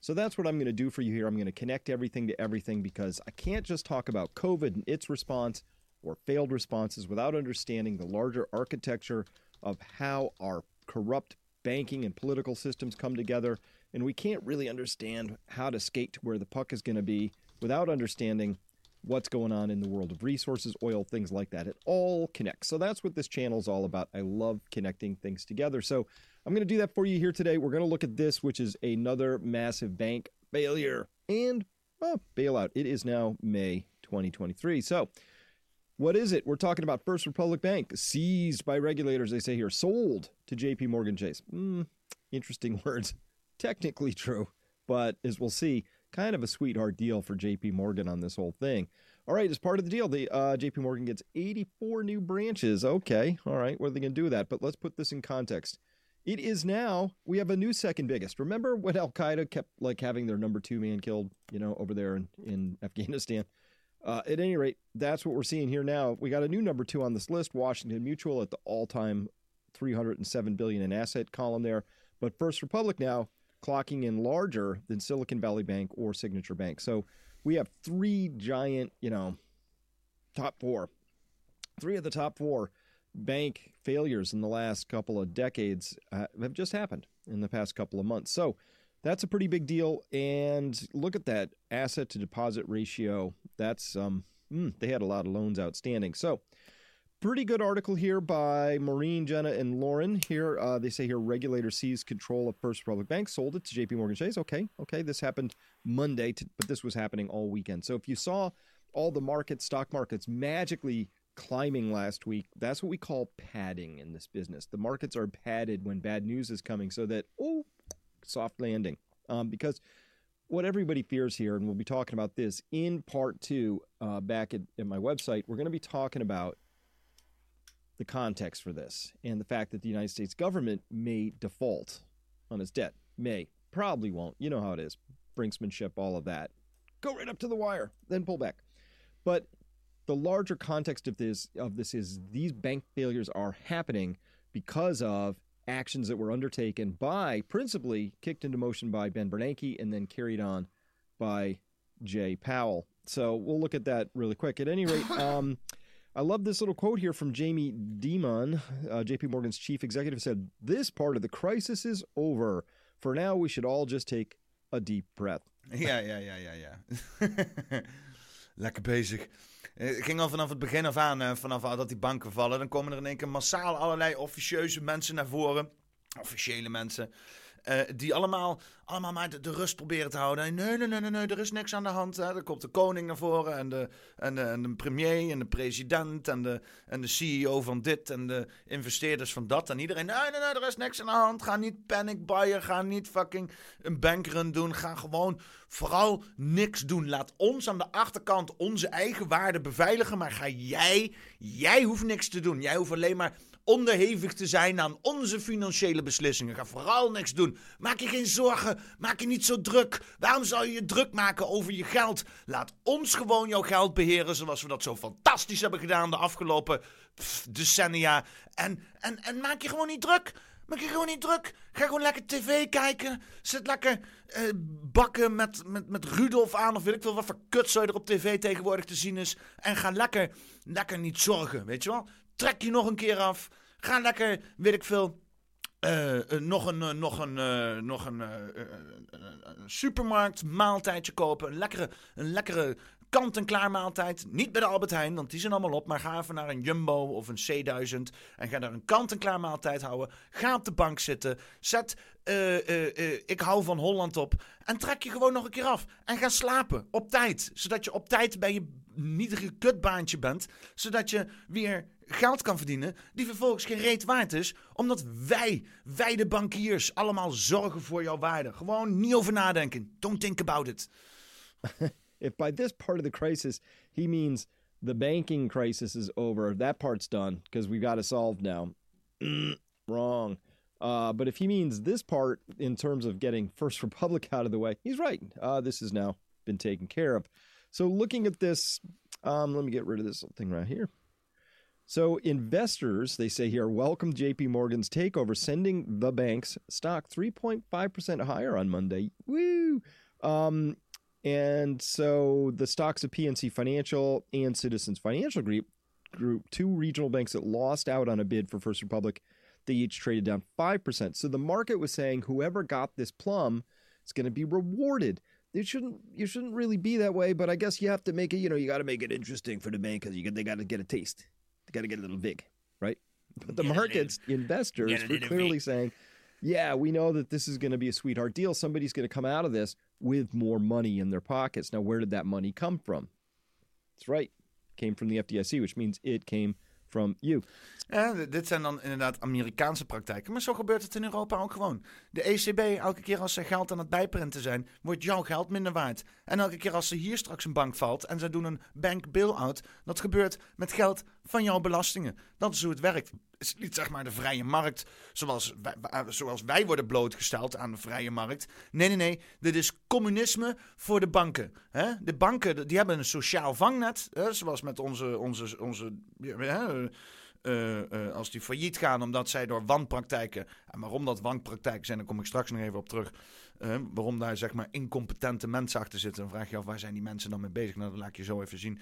L: So that's what I'm going to do for you here. I'm going to connect everything to everything because I can't just talk about COVID and its response or failed responses without understanding the larger architecture of how our corrupt banking and political systems come together. And we can't really understand how to skate to where the puck is going to be without understanding what's going on in the world of resources, oil, things like that. It all connects. So that's what this channel is all about. I love connecting things together. So I'm going to do that for you here today. We're going to look at this, which is another massive bank failure and bailout. It is now May 2023. So, what is it? We're talking about First Republic Bank, seized by regulators, they say here, sold to JP Morgan Chase. Mm, interesting words. Technically true, but as we'll see, kind of a sweetheart deal for JP Morgan on this whole thing. All right, as part of the deal, the uh, JP Morgan gets 84 new branches. Okay, all right, what are they going to do with that? But let's put this in context. It is now we have a new second biggest. Remember when Al Qaeda kept like having their number two man killed, you know, over there in, in Afghanistan. Uh, at any rate, that's what we're seeing here now. We got a new number two on this list, Washington Mutual at the all-time 307 billion in asset column there. But First Republic now clocking in larger than Silicon Valley Bank or Signature Bank. So we have three giant, you know, top four, three of the top four bank failures in the last couple of decades uh, have just happened in the past couple of months. So that's a pretty big deal. And look at that asset to deposit ratio. That's um, mm, they had a lot of loans outstanding. So pretty good article here by Maureen, Jenna, and Lauren. Here uh, they say here regulator seized control of First Republic Bank, sold it to J.P. Morgan Chase. Okay, okay, this happened Monday, to, but this was happening all weekend. So if you saw all the markets, stock markets magically climbing last week. That's what we call padding in this business. The markets are padded when bad news is coming so that, oh, soft landing. Um, because what everybody fears here, and we'll be talking about this in part two uh, back at, at my website, we're going to be talking about the context for this and the fact that the United States government may default on its debt. May. Probably won't. You know how it is. Brinksmanship, all of that. Go right up to the wire, then pull back. But the larger context of this of this is these bank failures are happening because of actions that were undertaken by principally kicked into motion by Ben Bernanke and then carried on by Jay Powell. So we'll look at that really quick. At any rate, um, I love this little quote here from Jamie Dimon, uh, JP Morgan's chief executive, said, This part of the crisis is over. For now, we should all just take a deep breath.
E: Ja, ja, ja, ja, ja. Lekker bezig. Het ging al vanaf het begin af aan, uh, vanaf dat die banken vallen. Dan komen er in één keer massaal allerlei officieuze mensen naar voren. Officiële mensen. Uh, die allemaal, allemaal maar de, de, rust proberen te houden. Nee, nee, nee, nee, nee er is niks aan de hand. Hè. Er komt de koning naar voren en de, en de, en de premier en de president en de, en de CEO van dit en de investeerders van dat. En iedereen, nee, nee, nee, er is niks aan de hand. Ga niet panic buyen, ga niet fucking een bankrun doen. Ga gewoon vooral niks doen. Laat ons aan de achterkant onze eigen waarden beveiligen. Maar ga jij, jij hoeft niks te doen. Jij hoeft alleen maar onderhevig te zijn aan onze financiële beslissingen. Ga vooral niks doen. Maak je geen zorgen. Maak je niet zo druk. Waarom zou je je druk maken over je geld? Laat ons gewoon jouw geld beheren zoals we dat zo fantastisch hebben gedaan de afgelopen decennia. En, en, en maak je gewoon niet druk. Maak je gewoon niet druk. Ga gewoon lekker tv kijken. Zit lekker uh, bakken met, met, met Rudolf aan. Of weet ik veel wat voor kutzooi er op tv tegenwoordig te zien is. En ga lekker, lekker niet zorgen, weet je wel. Trek je nog een keer af. Ga lekker, weet ik veel. Uh, uh, nog een, uh, nog een, nog een supermarkt maaltijdje kopen. Een lekkere, een lekkere kant-en-klaar maaltijd. Niet bij de Albert Heijn, want die zijn allemaal op. Maar ga even naar een Jumbo of een C1000 en ga daar een kant-en-klaar maaltijd houden. Ga op de bank zitten. Zet eh, eh, eh, ik hou van Holland op. En trek je gewoon nog een keer af. En ga slapen op tijd. Zodat je op tijd bij je nietige kutbaantje bent. Zodat je weer geld kan verdienen. Die vervolgens geen reet waard is. Omdat wij, wij de bankiers, allemaal zorgen voor jouw waarde. Gewoon niet over nadenken. Don't think about it.
L: if by this part of the crisis he means the banking crisis is over, that part's done because we've got it solved now. Wrong. Uh, but if he means this part in terms of getting First Republic out of the way, he's right. Uh, this has now been taken care of. So looking at this, um, let me get rid of this thing right here. So investors, they say here, welcome JP Morgan's takeover, sending the bank's stock 3.5% higher on Monday. Woo! Um, and so the stocks of PNC Financial and Citizens Financial Group, Group, two regional banks that lost out on a bid for First Republic, they each traded down 5%. So the market was saying whoever got this plum is going to be rewarded. It shouldn't you shouldn't really be that way, but I guess you have to make it, you know, you got to make it interesting for the bank you they got to get a taste. Got to get a little vig, right? But the markets investors were clearly saying yeah, we know that this is going to be a sweetheart deal. Somebody's going to come out of this with more money in their pockets. Now, where did that money come from? That's right. It came from the FDIC, which means it came from you.
E: Ja, dit zijn dan inderdaad Amerikaanse praktijken. Maar zo gebeurt het in Europa ook gewoon. De ECB, elke keer als ze geld aan het bijprinten zijn, wordt jouw geld minder waard. En elke keer als er hier straks een bank valt en ze doen een bank bail-out, dat gebeurt met geld van jouw belastingen. Dat is hoe het werkt. Het is niet zeg maar de vrije markt zoals wij, zoals wij worden blootgesteld aan de vrije markt. Nee, nee, nee. Dit is communisme voor de banken. De banken die hebben een sociaal vangnet, zoals met onze, onze, onze uh, als die failliet gaan omdat zij door wanpraktijken. En waarom dat wanpraktijken zijn, daar kom ik straks nog even op terug. Uh, waarom daar zeg maar incompetente mensen achter zitten. Dan vraag je af waar zijn die mensen dan mee bezig? Nou, dat laat ik je zo even zien.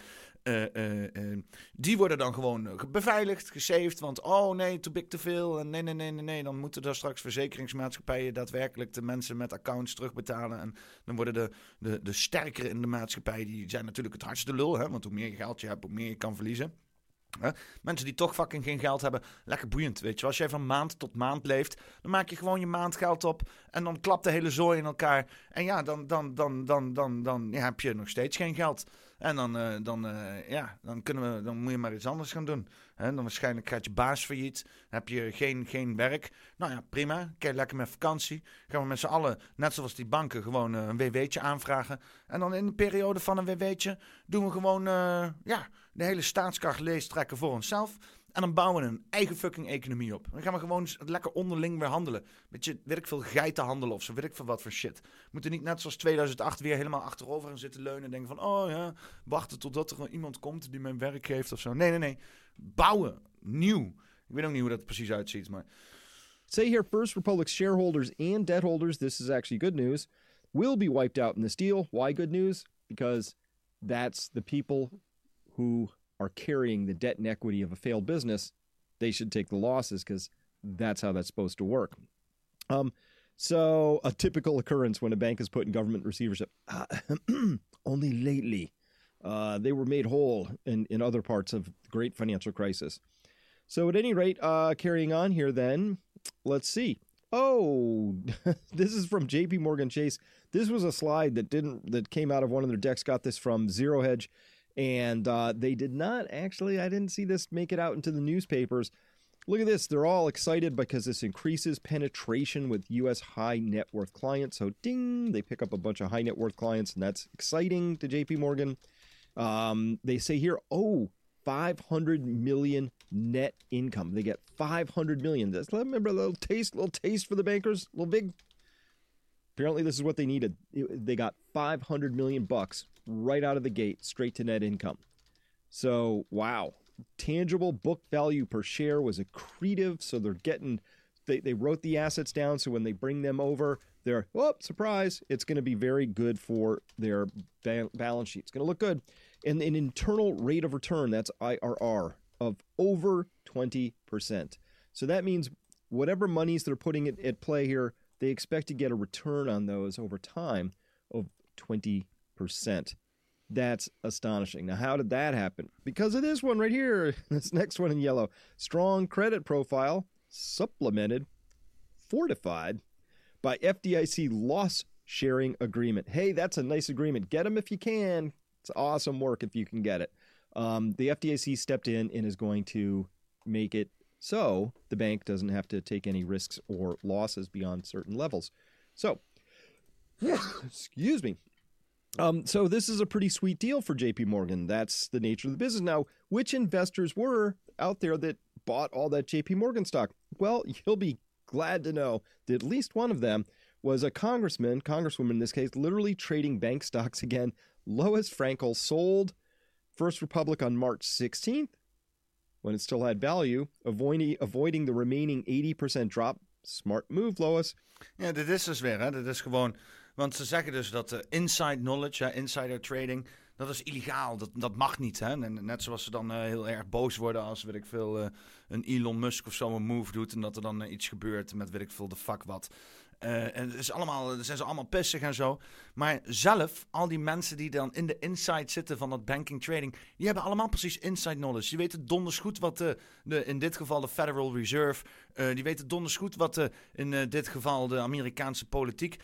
E: die worden dan gewoon beveiligd, gesaved. Want oh nee, too big te veel. En nee, nee, nee, nee, nee. Dan moeten daar straks verzekeringsmaatschappijen daadwerkelijk de mensen met accounts terugbetalen. En dan worden de, de, de sterkere in de maatschappij, die zijn natuurlijk het hardste lul. Hè? Want hoe meer geld je hebt, hoe meer je kan verliezen. Mensen die toch fucking geen geld hebben, lekker boeiend. Weet je, als jij van maand tot maand leeft, dan maak je gewoon je maandgeld op. En dan klapt de hele zooi in elkaar. En ja, dan, dan, dan, dan, dan, dan heb je nog steeds geen geld. En dan, uh, dan, uh, ja, dan, kunnen we, dan moet je maar iets anders gaan doen. He, dan waarschijnlijk gaat je baas failliet. Heb je geen, geen werk. Nou ja, prima. Kijk lekker met vakantie. Gaan we met z'n allen, net zoals die banken, gewoon uh, een WW'tje aanvragen. En dan in de periode van een WW'tje doen we gewoon ja, de hele staatskracht leestrekken voor onszelf. En dan bouwen we een eigen fucking economie op. Dan gaan we gewoon lekker onderling weer handelen. Beetje, weet ik veel, geiten handelen of zo. Weet ik veel wat voor shit. We moeten niet net zoals 2008 weer helemaal achterover gaan zitten leunen. En denken van, oh ja, wachten totdat er iemand komt die mijn werk geeft of zo. Nee, nee, nee. Bouwen. Nieuw. Ik weet ook niet hoe dat precies uitziet, maar...
L: Say here, First Republic shareholders and debt holders, this is actually good news, will be wiped out in this deal. Why good news? Because that's the people who are carrying the debt and equity of a failed business, they should take the losses because that's how that's supposed to work. Um, so, a typical occurrence when a bank is put in government receivership, uh, only lately, uh, they were made whole in, in other parts of the great financial crisis. So, at any rate, uh, carrying on here, then, let's see. Oh, this is from JP Morgan Chase. This was a slide that didn't that came out of one of their decks. Got this from Zero Hedge. And uh, they did not actually, I didn't see this make it out into the newspapers. Look at this. They're all excited because this increases penetration with U.S. high net worth clients. So, ding, they pick up a bunch of high net worth clients, and that's exciting to JP Morgan. Um, they say here, oh, 500 million net income. They get 500 million. Just remember a little taste, little taste for the bankers, little big. Apparently, this is what they needed. They got 500 million bucks right out of the gate, straight to net income. So, wow. Tangible book value per share was accretive. So they're getting, they, they wrote the assets down. So when they bring them over, they're, oh, surprise, it's going to be very good for their ba- balance sheet. It's going to look good. And an internal rate of return, that's IRR, of over 20%. So that means whatever monies they're putting at, at play here, they expect to get a return on those over time of 20%. That's astonishing. Now, how did that happen? Because of this one right here, this next one in yellow. Strong credit profile, supplemented, fortified by FDIC loss sharing agreement. Hey, that's a nice agreement. Get them if you can. It's awesome work if you can get it. Um, the FDIC stepped in and is going to make it so the bank doesn't have to take any risks or losses beyond certain levels. So, excuse me. Um, so this is a pretty sweet deal for JP Morgan. That's the nature of the business. Now, which investors were out there that bought all that JP Morgan stock? Well, you'll be glad to know that at least one of them was a congressman, congresswoman in this case, literally trading bank stocks again. Lois Frankel sold First Republic on March 16th when it still had value, avoiding, the remaining 80% drop. Smart move, Lois.
E: Ja, dit is dus weer, hè. Dit is gewoon... Want ze zeggen dus dat uh, inside knowledge, uh, insider trading, dat is illegaal. Dat, dat mag niet. Hè? En net zoals ze dan uh, heel erg boos worden als, weet ik veel, een Elon Musk of zo een move doet. En dat er dan iets gebeurt met, weet ik veel, de fuck wat. Uh, en het is allemaal, zijn ze allemaal pissig en zo. Maar zelf, al die mensen die dan in de inside zitten van dat banking trading, die hebben allemaal precies inside knowledge. Die weten donders goed wat de, de in dit geval de Federal Reserve, uh, die weten donders goed wat de, in dit geval de Amerikaanse politiek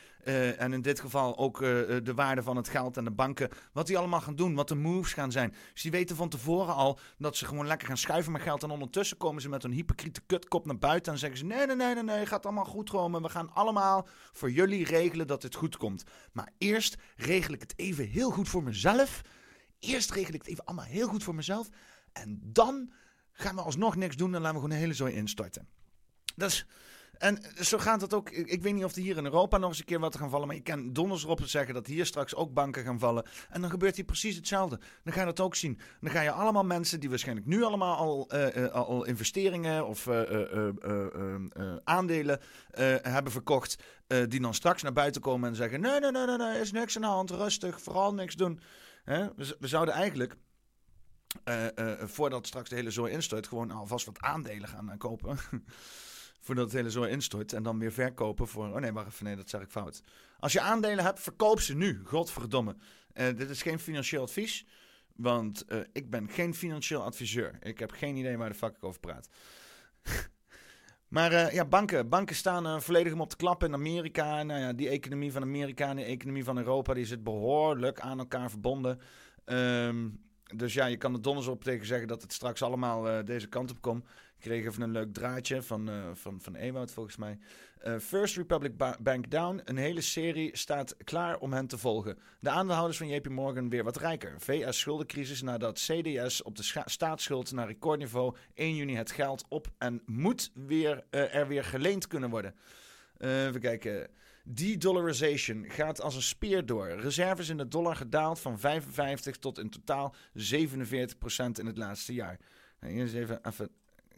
E: en in dit geval ook de waarde van het geld en de banken, wat die allemaal gaan doen, wat de moves gaan zijn. Dus die weten van tevoren al dat ze gewoon lekker gaan schuiven met geld en ondertussen komen ze met een hypocriete kutkop naar buiten en zeggen ze nee, nee, nee, nee, nee, gaat allemaal goed komen. We gaan allemaal voor jullie regelen dat het goed komt. Maar eerst regel ik het even heel goed voor mezelf. Eerst regel ik het even allemaal heel goed voor mezelf. En dan gaan we alsnog niks doen en laten we gewoon een hele zooi instorten. Dat is... En zo gaat het ook. Ik, weet niet of er hier in Europa nog eens een keer wat gaan vallen. Maar je kan donders erop zeggen dat hier straks ook banken gaan vallen. En dan gebeurt hier precies hetzelfde. Dan ga je dat ook zien. Dan ga je allemaal mensen die waarschijnlijk nu allemaal al, uh, uh, al investeringen of uh, aandelen hebben verkocht. die dan straks naar buiten komen en zeggen: Nee, nee, nee, nee, nee is niks aan de hand. Rustig, vooral niks doen. Hè? We, we zouden eigenlijk. voordat straks de hele zooi instort, gewoon alvast wat aandelen gaan kopen. voordat het hele zo instort. En dan weer verkopen voor. Oh nee, wacht even. Nee, dat zeg ik fout. Als je aandelen hebt, verkoop ze nu. Godverdomme. Uh, dit is geen financieel advies. Want uh, ik ben geen financieel adviseur. Ik heb geen idee waar de fuck ik over praat. maar uh, ja, banken. Banken staan volledig om op te klappen in Amerika. Nou ja, die economie van Amerika en de economie van Europa... die zit behoorlijk aan elkaar verbonden. Um, dus ja, je kan er donders op tegen zeggen dat het straks allemaal deze kant op komt. Kreeg even een leuk draadje van, uh, van, van Ewout volgens mij. Uh, First Republic ba Bank Down. Een hele serie staat klaar om hen te volgen. De aandeelhouders van JP Morgan weer wat rijker. VS schuldencrisis nadat CDS op de staatsschuld naar recordniveau 1 juni het geld op en moet weer, uh, er weer geleend kunnen worden. even kijken. De-dollarization gaat als een speer door. Reserves in de dollar gedaald van 55 tot in totaal 47 procent in het laatste jaar. Nou, is even, even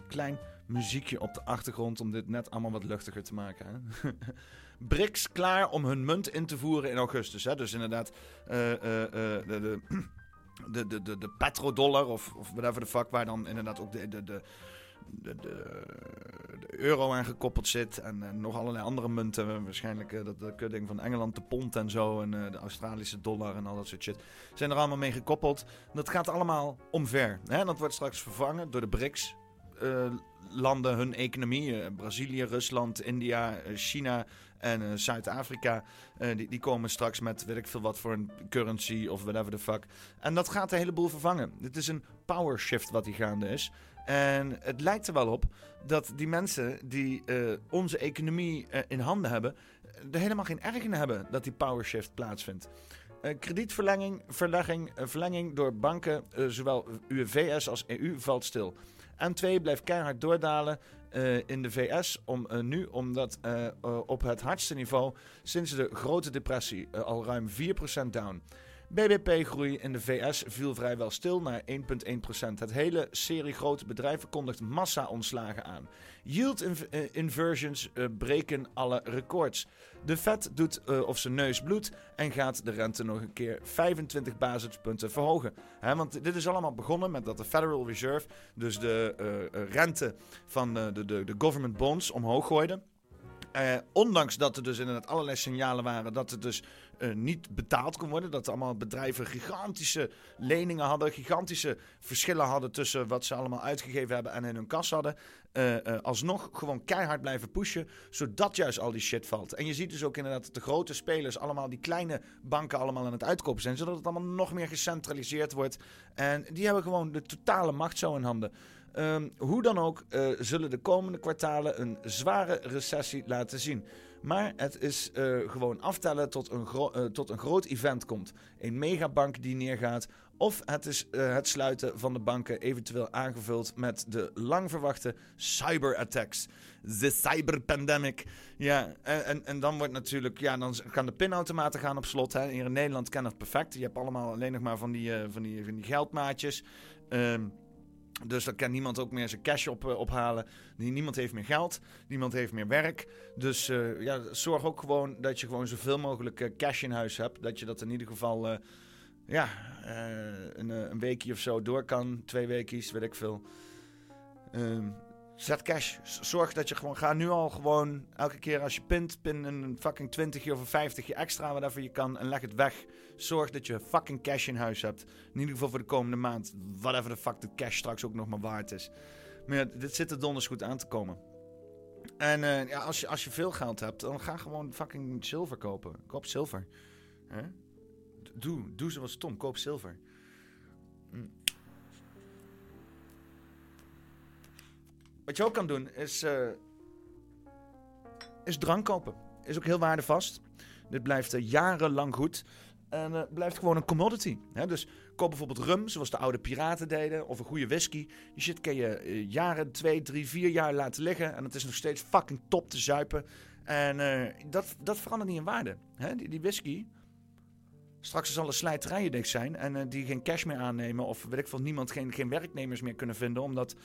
E: klein muziekje op de achtergrond om dit net allemaal wat luchtiger te maken. Hè? BRICS klaar om hun munt in te voeren in augustus. Hè? Dus inderdaad, uh, uh, de, de, de, de, de, de petrodollar of, of whatever the fuck, waar dan inderdaad ook de, de, de, de, de, de euro aan gekoppeld zit. En, nog allerlei andere munten. Waarschijnlijk uh, dat, dat kudding van Engeland, de pond en zo. En de Australische dollar en al dat soort shit. Zijn er allemaal mee gekoppeld. Dat gaat allemaal omver. Hè? Dat wordt straks vervangen door de BRICS. Uh, landen hun economie. Uh, Brazilië, Rusland, India, uh, China en Zuid-Afrika. die, die komen straks met weet ik veel wat voor een currency of whatever the fuck. En dat gaat een heleboel vervangen. Dit is een power shift wat die gaande is. En het lijkt er wel op dat die mensen die onze economie in handen hebben, er helemaal geen erg in hebben dat die power shift plaatsvindt. Kredietverlenging verlegging, verlenging door banken, zowel VS als EU, valt stil. M2 blijft keihard doordalen uh, in de VS om, uh, nu, omdat uh, op het hardste niveau sinds de grote depressie al ruim 4% down. BBP-groei in de VS viel vrijwel stil naar 1,1%. Het hele serie grote bedrijven kondigt massa-ontslagen aan. Yield inv inversions uh, breken alle records. De Fed doet uh, of zijn neus bloedt en gaat de rente nog een keer 25 basispunten verhogen. Want dit is allemaal begonnen met dat de Federal Reserve dus de rente van de, de, de government bonds omhoog gooide. Ondanks dat er dus inderdaad allerlei signalen waren dat het dus eh, niet betaald kon worden. Dat allemaal bedrijven gigantische leningen hadden, gigantische verschillen hadden tussen wat ze allemaal uitgegeven hebben en in hun kas hadden. Eh, eh, alsnog gewoon keihard blijven pushen, zodat juist al die shit valt. En je ziet dus ook inderdaad dat de grote spelers allemaal die kleine banken allemaal aan het uitkopen zijn, zodat het allemaal nog meer gecentraliseerd wordt. En die hebben gewoon de totale macht zo in handen. Ehm, hoe dan ook zullen de komende kwartalen een zware recessie laten zien. Maar het is eh, gewoon aftellen tot een, eh, tot een groot event komt. Een megabank die neergaat. Of het is eh, het sluiten van de banken, eventueel aangevuld met de lang verwachte cyberattacks. De cyberpandemic. Ja, en, en, dan wordt natuurlijk, ja, dan gaan de pinautomaten gaan op slot. Hè. Hier in Nederland kan het perfect. Je hebt allemaal alleen nog maar van die, van die, van die geldmaatjes. Ehm, dus dan kan niemand ook meer zijn cash op, eh, ophalen. Nie- Niemand heeft meer geld. Niemand heeft meer werk. Dus eh, ja, zorg ook gewoon dat je gewoon zoveel mogelijk eh, cash in huis hebt. Dat je dat in ieder geval ja, een, een weekje of zo door kan. Twee weekjes, weet ik veel. Ehm, zet cash. Zorg dat je gewoon... Ga nu al gewoon elke keer als je pint... Pin een fucking 20 of een 50 extra, whatever je kan. En leg het weg. Zorg dat je fucking cash in huis hebt. In ieder geval voor de komende maand. Whatever de fuck de cash straks ook nog maar waard is. Maar ja, dit zit er donders goed aan te komen. En eh, ja, als, je, als je veel geld hebt, dan ga gewoon fucking zilver kopen. Koop zilver. Doe, doe zoals Tom, koop zilver. Hm. Wat je ook kan doen, is, eh, is drank kopen. Is ook heel waardevast. Dit blijft eh, jarenlang goed. En eh, blijft gewoon een commodity. Hè? Dus koop bijvoorbeeld rum, zoals de oude piraten deden. Of een goede whisky. Die shit kan je eh, jaren, twee, drie, vier jaar laten liggen. En het is nog steeds fucking top te zuipen. En eh, dat, dat verandert niet in waarde. Hè? Die, die whisky. Straks zal de slijterijen dicht zijn. En die geen cash meer aannemen. Of weet ik veel, niemand, geen, geen werknemers meer kunnen vinden. Omdat,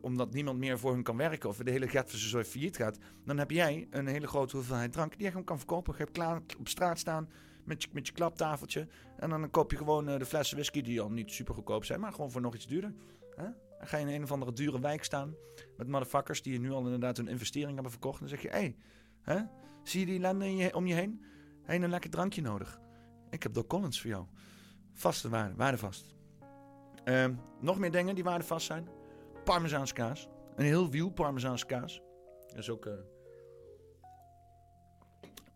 E: omdat niemand meer voor hun kan werken. Of de hele Getverse zo failliet gaat. Dan heb jij een hele grote hoeveelheid drank. Die je gewoon kan verkopen. Je hebt klaar op straat staan. Met je, met je klaptafeltje. En dan koop je gewoon eh, de flessen whisky die al niet super goedkoop zijn. Maar gewoon voor nog iets duurder. Dan ga je in een of andere dure wijk staan. Met motherfuckers die nu al inderdaad hun investering hebben verkocht. En dan zeg je, hé, hè? zie je die je, om je heen? Hé, een lekker drankje nodig. Ik heb Doc Collins voor jou. Vaste waarde, waardevast. Ehm, nog meer dingen die waardevast zijn. Parmezaanse kaas. Een heel wiel Parmezaanse kaas. Dat is ook...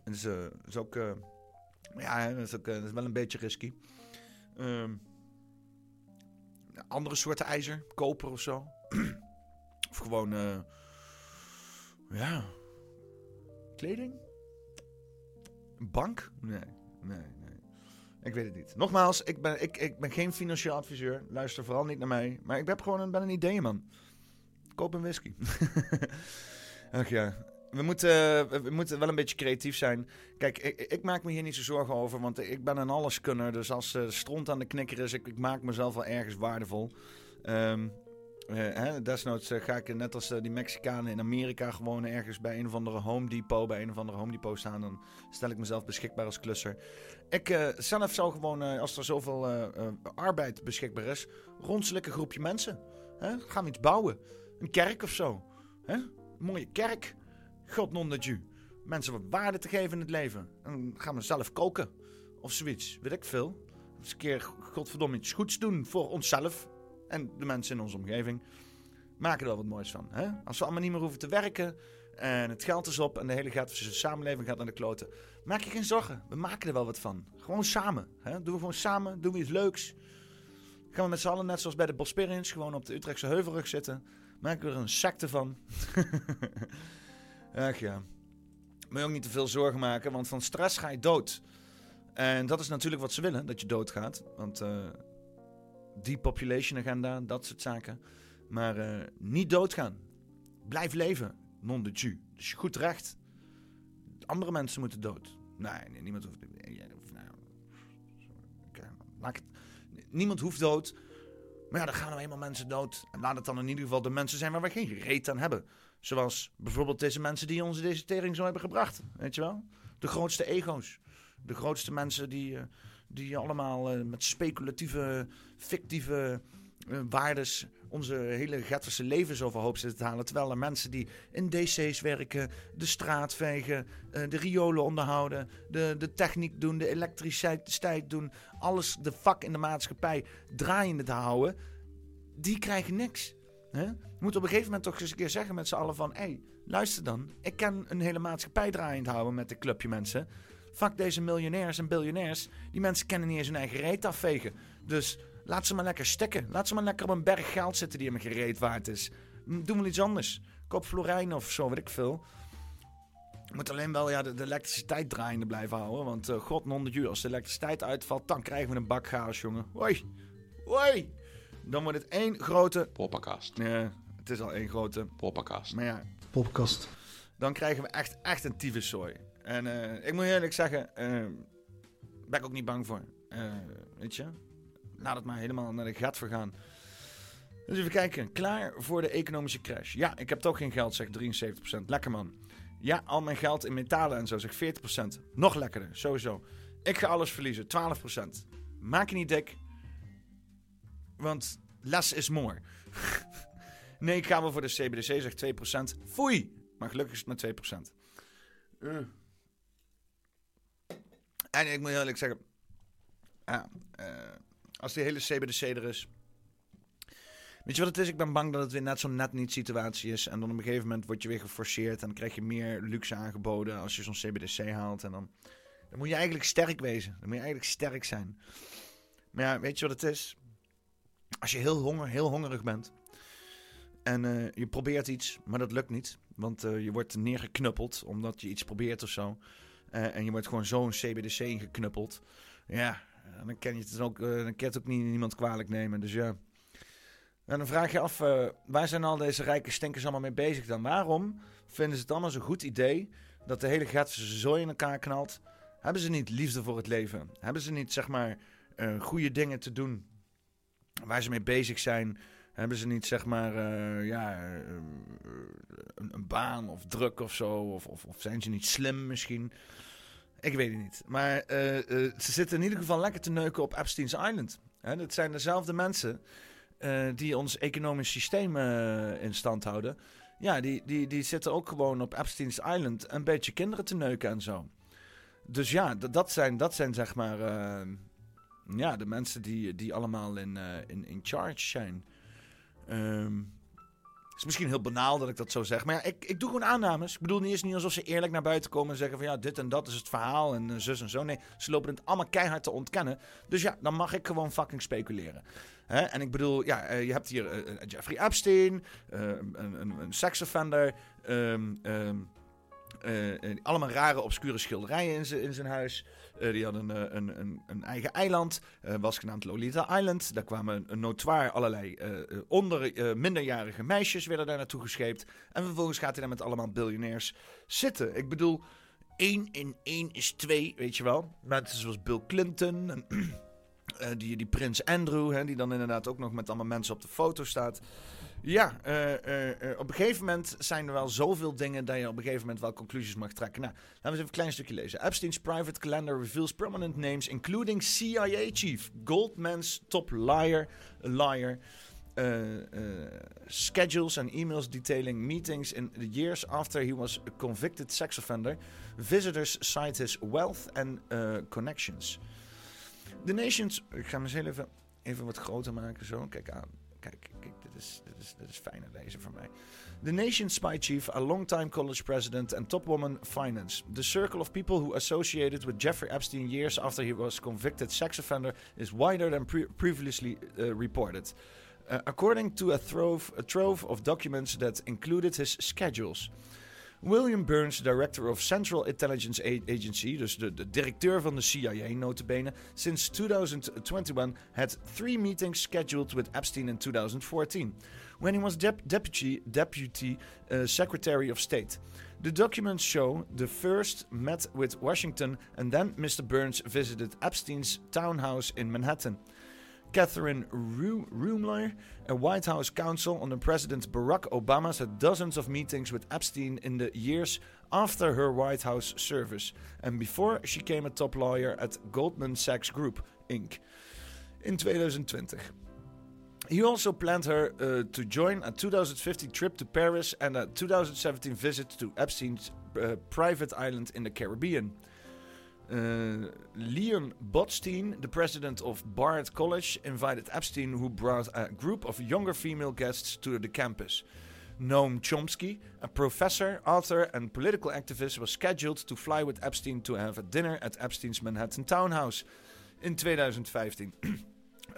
E: dat is, eh, is ook... ja, dat is, ook, eh, dat is wel een beetje risky. Ehm, andere soorten ijzer. Koper of zo. of gewoon... eh, ja... Kleding? Een bank? Nee, nee, nee. Ik weet het niet. Nogmaals, ik ben, ik, ik ben geen financieel adviseur. Luister vooral niet naar mij. Maar ik heb gewoon een, ben een ideeënman. Koop een whisky. Ach ja. We moeten, we- moeten wel een beetje creatief zijn. Kijk, ik, ik maak me hier niet zo zorgen over, want ik ben een alleskunner. Dus als eh stront aan de knikker is, ik, ik maak mezelf wel ergens waardevol. Ehm, eh, hè, desnoods eh, ga ik net als die Mexicanen in Amerika gewoon ergens bij een of andere Home Depot, bij een of andere Home Depot staan. Dan stel ik mezelf beschikbaar als klusser. Ik zelf zou gewoon, als er zoveel arbeid beschikbaar is, rondselijk een groepje mensen. Hè? Gaan we iets bouwen? Een kerk of zo. Hè? Een mooie kerk. God non de Dieu. Mensen wat waarde te geven in het leven. En gaan we zelf koken. Of zoiets. Weet ik veel. Eens een keer, godverdomme, iets goeds doen voor onszelf. En de mensen in onze omgeving. Maken er wel wat moois van. Hè? Als we allemaal niet meer hoeven te werken. En het geld is op. En de hele Gatvische samenleving gaat naar de kloten. Maak je geen zorgen. We maken er wel wat van. Gewoon samen. Hè? Doen we gewoon samen. Doen we iets leuks. Gaan we met z'n allen, net zoals bij de Bosperians, gewoon op de Utrechtse heuvelrug zitten. Maken we er een secte van. Ach ja. Je ook niet te veel zorgen maken, want van stress ga je dood. En dat is natuurlijk wat ze willen, dat je doodgaat. Want eh depopulation agenda, dat soort zaken. Maar eh, niet doodgaan. Blijf leven. Non de Dieu. Dus je goed recht. Andere mensen moeten dood. Nee, nee niemand hoeft... nou, niemand hoeft dood. Maar ja, dan gaan er eenmaal mensen dood. En laat het dan in ieder geval de mensen zijn waar we geen reet aan hebben. Zoals bijvoorbeeld deze mensen die ons deze tering zo hebben gebracht. Weet je wel? De grootste ego's. De grootste mensen die, eh, die allemaal eh, met speculatieve, fictieve eh, waardes, onze hele Getverse levens overhoop zitten te halen. Terwijl er mensen die in DC's werken, de straat vegen, de riolen onderhouden, de, de techniek doen, de elektriciteit doen, alles de vak in de maatschappij draaiende te houden, die krijgen niks. Je moet op een gegeven moment toch eens een keer zeggen met z'n allen van... hé, hey, luister dan, ik kan een hele maatschappij draaiend houden met dit clubje mensen. Fuck deze miljonairs en biljonairs. Die mensen kennen niet eens hun eigen reet afvegen. Dus laat ze maar lekker stikken. Laat ze maar lekker op een berg geld zitten die hem gereed waard is. Doe maar iets anders. Koop Florijn of zo, weet ik veel. Moet alleen wel ja, de, de elektriciteit draaiende blijven houden. Want uh, god non de als de elektriciteit uitvalt, dan krijgen we een bak chaos, jongen. Hoi, hoi. Dan wordt het één grote...
A: Poppenkast.
E: Ja, het is al één grote...
A: Poppenkast.
E: Maar ja,
C: Poppenkast.
E: dan krijgen we echt, echt een tyfuszooi. En eh, ik moet eerlijk zeggen, eh ben ik ook niet bang voor. Eh, weet je, laat het maar helemaal naar de gat vergaan. Dus even kijken, klaar voor de economische crash. Ja, ik heb toch geen geld, zegt 73%. Lekker man. Ja, al mijn geld in metalen en zo, zegt 40%. Nog lekkerder, sowieso. Ik ga alles verliezen, 12%. Maak je niet dik, want less is more. nee, ik ga wel voor de CBDC, zegt 2%. Foei! Maar gelukkig is het maar 2%. Eh. En ik moet eerlijk zeggen, ja, eh, als die hele CBDC er is. Weet je wat het is? Ik ben bang dat het weer net zo'n net niet situatie is. En dan op een gegeven moment word je weer geforceerd. En dan krijg je meer luxe aangeboden als je zo'n CBDC haalt. En dan, dan moet je eigenlijk sterk wezen. Dan moet je eigenlijk sterk zijn. Maar ja, weet je wat het is? Als je heel, honger, heel hongerig bent. En eh, je probeert iets, maar dat lukt niet. Want eh, je wordt neergeknuppeld omdat je iets probeert of zo. Eh, en je wordt gewoon zo'n CBDC ingeknuppeld. Ja, dan kan je het ook, dan kan het ook niet, niemand kwalijk nemen. Dus ja. En dan vraag je af, waar zijn al deze rijke stinkers allemaal mee bezig dan? Waarom vinden ze het allemaal zo'n goed idee dat de hele Gatse zooi in elkaar knalt? Hebben ze niet liefde voor het leven? Hebben ze niet, zeg maar, goede dingen te doen waar ze mee bezig zijn? Hebben ze niet, zeg maar, eh, ja, eh, een, baan of druk of zo? Of, of, of zijn ze niet slim misschien? Ik weet het niet. Maar eh, ze zitten in ieder geval lekker te neuken op Epstein's Island. Hè, dat zijn dezelfde mensen die ons economisch systeem in stand houden. Ja, die, die, die zitten ook gewoon op Epstein's Island een beetje kinderen te neuken en zo. Dus ja, dat zijn, dat zijn zeg maar ja, de mensen die, die allemaal in, eh, in, in charge zijn. Ehm, het is misschien heel banaal dat ik dat zo zeg. Maar ja, ik, ik doe gewoon aannames. Ik bedoel, niet eens niet alsof ze eerlijk naar buiten komen en zeggen van ja, dit en dat is het verhaal en eh, zus en zo. Nee, ze lopen het allemaal keihard te ontkennen. Dus ja, dan mag ik gewoon fucking speculeren. En ik bedoel, ja, eh, je hebt hier Jeffrey Epstein, een, een, een ehm, ehm, eh, eh, allemaal rare, obscure schilderijen in, zijn- in zijn huis. Eh, die hadden een, een, een, een eigen eiland, eh, was genaamd Lolita Island. Daar kwamen een notoire allerlei onder, minderjarige meisjes werden daar naartoe gescheept. En vervolgens gaat hij daar met allemaal biljonairs zitten. Ik bedoel, één in één is twee, weet je wel. Mensen zoals Bill Clinton en eh, die, die prins Andrew, hè, die dan inderdaad ook nog met allemaal mensen op de foto staat. Ja, eh, eh, op een gegeven moment zijn er wel zoveel dingen dat je op een gegeven moment wel conclusies mag trekken. Nou, laten we eens even een klein stukje lezen. Epstein's private calendar reveals prominent names, including CIA chief, Goldman's top liar, liar. schedules and emails detailing meetings in the years after he was a convicted sex offender. Visitors cite his wealth and connections. The nations. Ik ga heel even, even wat groter maken. Zo, kijk aan. Kijk, dit, is, dit, is, dit is lezen voor mij. The nation's spy chief, a longtime college president, and top woman finance. The circle of people who associated with Jeffrey Epstein years after he was convicted sex offender is wider than pre- previously uh, reported. Uh, according to a trove, a trove of documents that included his schedules. William Burns, director of Central Intelligence Agency, dus de, de directeur van de CIA, notabene, since 2021 had three meetings scheduled with Epstein in 2014, when he was dep- deputy, deputy uh, Secretary of State. The documents show the first met with Washington, and then Mr. Burns visited Epstein's townhouse in Manhattan. Catherine Ru- Rumler, a White House counsel under President Barack Obama, had dozens of meetings with Epstein in the years after her White House service and before she became a top lawyer at Goldman Sachs Group, Inc. in 2020. He also planned her uh, to join a 2050 trip to Paris and a 2017 visit to Epstein's uh, private island in the Caribbean. Uh, Leon Botstein, the president of Bard College, invited Epstein, who brought a group of younger female guests to the campus. Noam Chomsky, a professor, author, and political activist, was scheduled to fly with Epstein to have a dinner at Epstein's Manhattan townhouse in 2015.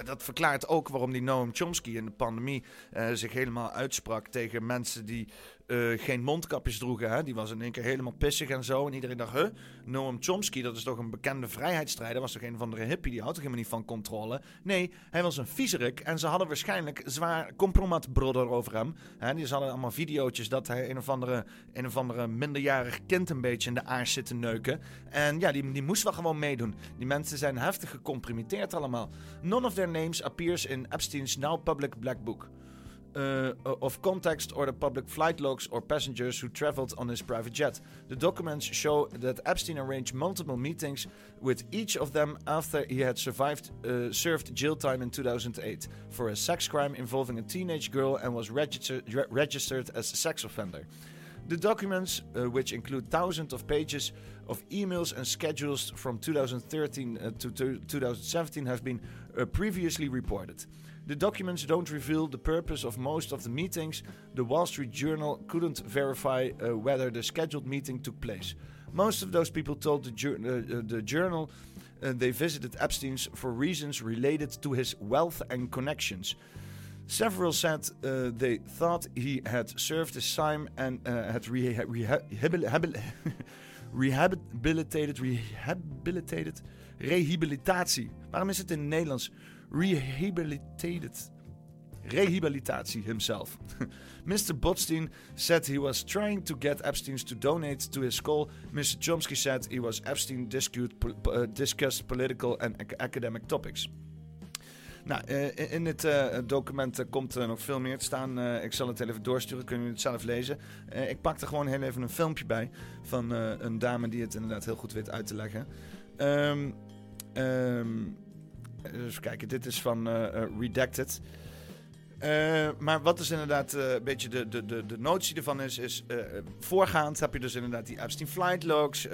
E: Dat verklaart ook waarom die Noam Chomsky in de pandemie uh, zich helemaal uitsprak tegen mensen die uh, geen mondkapjes droegen. Hè? Die was in één keer helemaal pissig en zo. En iedereen dacht, huh? Noam Chomsky, dat is toch een bekende vrijheidsstrijder? Was toch een van de hippie? Die houdt toch helemaal niet van controle? Nee, hij was een viezerik. En ze hadden waarschijnlijk zwaar compromatbrother over hem. Hè? Die hadden allemaal videootjes dat hij een of, andere, een of andere minderjarig kind een beetje in de aars zit te neuken. En ja, die, die moest wel gewoon meedoen. Die mensen zijn heftig gecomprimeerd allemaal. None of their names appears in Epstein's now public black book. Uh, of context or the public flight logs or passengers who traveled on his private jet. The documents show that Epstein arranged multiple meetings with each of them after he had survived, uh, served jail time in 2008 for a sex crime involving a teenage girl and was re registered as a sex offender. The documents, uh, which include thousands of pages of emails and schedules from 2013 uh, to 2017, have been previously reported. The documents don't reveal the purpose of most of the meetings. The Wall Street Journal couldn't verify uh, whether the scheduled meeting took place. Most of those people told the, jur- uh, the journal uh, they visited Epstein's for reasons related to his wealth and connections. Several said uh, they thought he had served his time and uh, had reha- reha- rehabilitated, rehabilitated, rehabilitatie. Waarom is het in Nederlands? Rehabilitated. Rehabilitatie himself. Mr. Botstein said he was trying to get Epstein to donate to his school. Mr. Chomsky said he was Epstein discussed, uh, political and academic topics. Nou, uh, in dit uh, document uh, komt er nog veel meer te staan. ik zal het even doorsturen, kunnen jullie het zelf lezen. ik pak er gewoon heel even een filmpje bij van een dame die het inderdaad heel goed weet uit te leggen. Um, um, even kijken, dit is van Redacted. Uh, maar wat dus inderdaad uh, een beetje de, de, de, de notie ervan is, is uh, voorgaand heb je dus inderdaad die Epstein flight logs.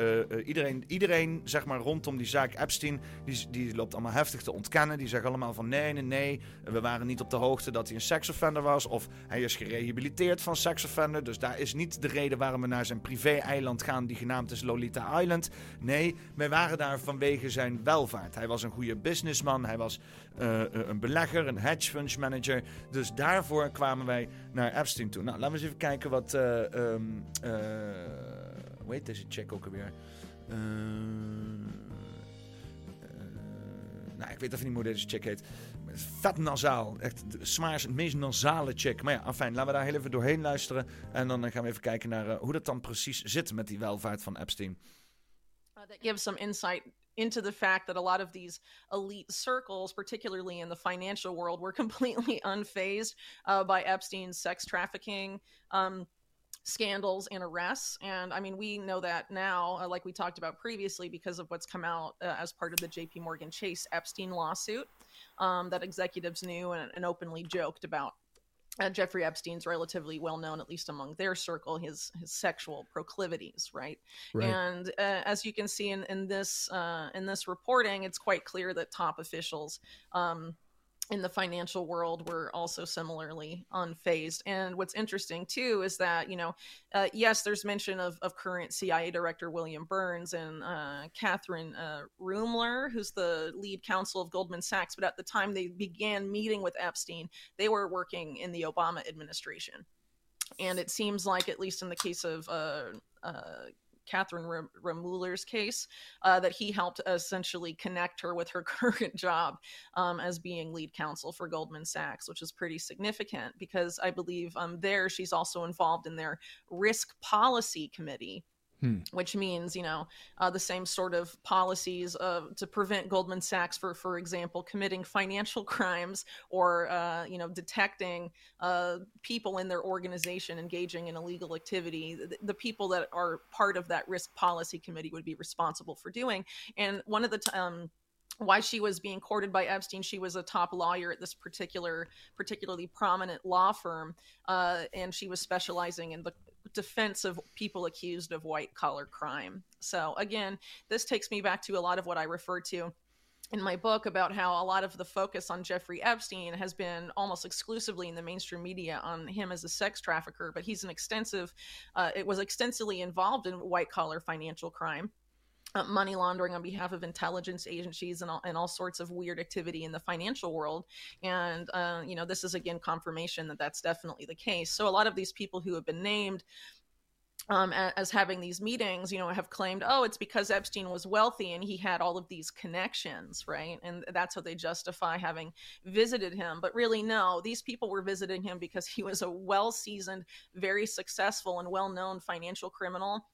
E: iedereen, iedereen zeg maar rondom die zaak Epstein, die, die loopt allemaal heftig te ontkennen. Die zeggen allemaal van nee, nee, nee, we waren niet op de hoogte dat hij een seksoffender was. Of hij is gerehabiliteerd van seksoffender. Dus daar is niet de reden waarom we naar zijn privé-eiland gaan die genaamd is Lolita Island. Nee, wij waren daar vanwege zijn welvaart. Hij was een goede businessman, hij was een belegger, een hedge fund manager. Dus daarvoor kwamen wij naar Epstein toe. Nou, laten we eens even kijken wat. Um, uh, hoe heet deze check ook alweer? Nou, ik weet even niet hoe deze check heet. Vet nasaal. Echt zwaar, het meest nasale check. Maar ja, afijn, laten we daar heel even doorheen luisteren. En dan gaan we even kijken naar hoe dat dan precies zit met die welvaart van Epstein.
M: Uh, that gives some insight into the fact that a lot of these elite circles, particularly in the financial world, were completely unfazed uh, by Epstein's sex trafficking. Um, scandals and arrests and i mean we know that now uh, like we talked about previously because of what's come out uh, as part of the jp morgan chase epstein lawsuit um, that executives knew and, and openly joked about uh, Jeffrey Epstein's relatively well known, at least among their circle, his his sexual proclivities, right? right. And uh, as you can see in in this uh, in this reporting, it's quite clear that top officials. Um, in the financial world were also similarly unfazed. And what's interesting too is that, you know, uh, yes, there's mention of, of current CIA Director William Burns and uh, Catherine uh, Rumler, who's the lead counsel of Goldman Sachs. But at the time they began meeting with Epstein, they were working in the Obama administration. And it seems like, at least in the case of Catherine Remuller's case, uh, that he helped essentially connect her with her current job um, as being lead counsel for Goldman Sachs, which is pretty significant because I believe um, there she's also involved in their risk policy committee Hmm. which means you know uh, the same sort of policies uh, to prevent Goldman Sachs, for for example, committing financial crimes or uh, you know detecting uh, people in their organization engaging in illegal activity. The, the, people that are part of that risk policy committee would be responsible for doing. And one of the t- um, why she was being courted by Epstein. She was a top lawyer at this particular, particularly prominent law firm, uh, and she was specializing in the defense of people accused of white collar crime. So again, this takes me back to a lot of what I refer to in my book about how a lot of the focus on Jeffrey Epstein has been almost exclusively in the mainstream media on him as a sex trafficker, but he's an extensive, uh, it was extensively involved in white collar financial crime. Uh, money laundering on behalf of intelligence agencies and all, and all sorts of weird activity in the financial world. And, uh, you know, this is again confirmation that that's definitely the case. So a lot of these people who have been named um, as having these meetings, you know, have claimed, oh, it's because Epstein was wealthy and he had all of these connections, right? And that's how they justify having visited him. But really, no, these people were visiting him because he was a well seasoned, very successful, and well known financial criminal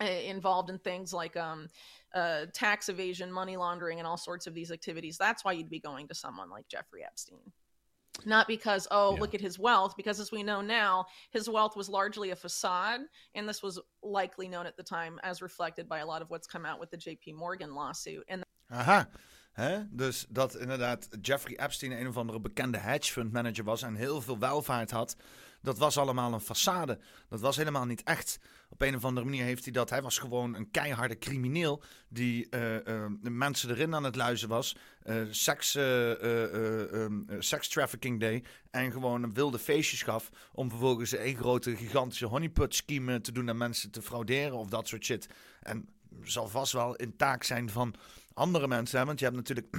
M: involved in things like um, uh, tax evasion, money laundering, and all sorts of these activities. That's why you'd be going to someone like Jeffrey Epstein. Not because, oh, yeah. look at his wealth, because as we know now, his wealth was largely a facade. And this was likely known at the time, as reflected by a lot of what's come out with the JP Morgan lawsuit. And
E: Aha. He? Dus dat inderdaad Jeffrey Epstein een of andere bekende hedge fund manager was en heel veel welvaart had. Dat was allemaal een façade. Dat was helemaal niet echt. Op een of andere manier heeft hij dat. Hij was gewoon een keiharde crimineel die uh, uh, de mensen erin aan het luizen was. Uh, seks, um, sex trafficking deed. En gewoon wilde feestjes gaf. Om vervolgens een grote gigantische honeypot scheme te doen en mensen te frauderen of dat soort shit. En zal vast wel in taak zijn van andere mensen. Hè? Want je hebt natuurlijk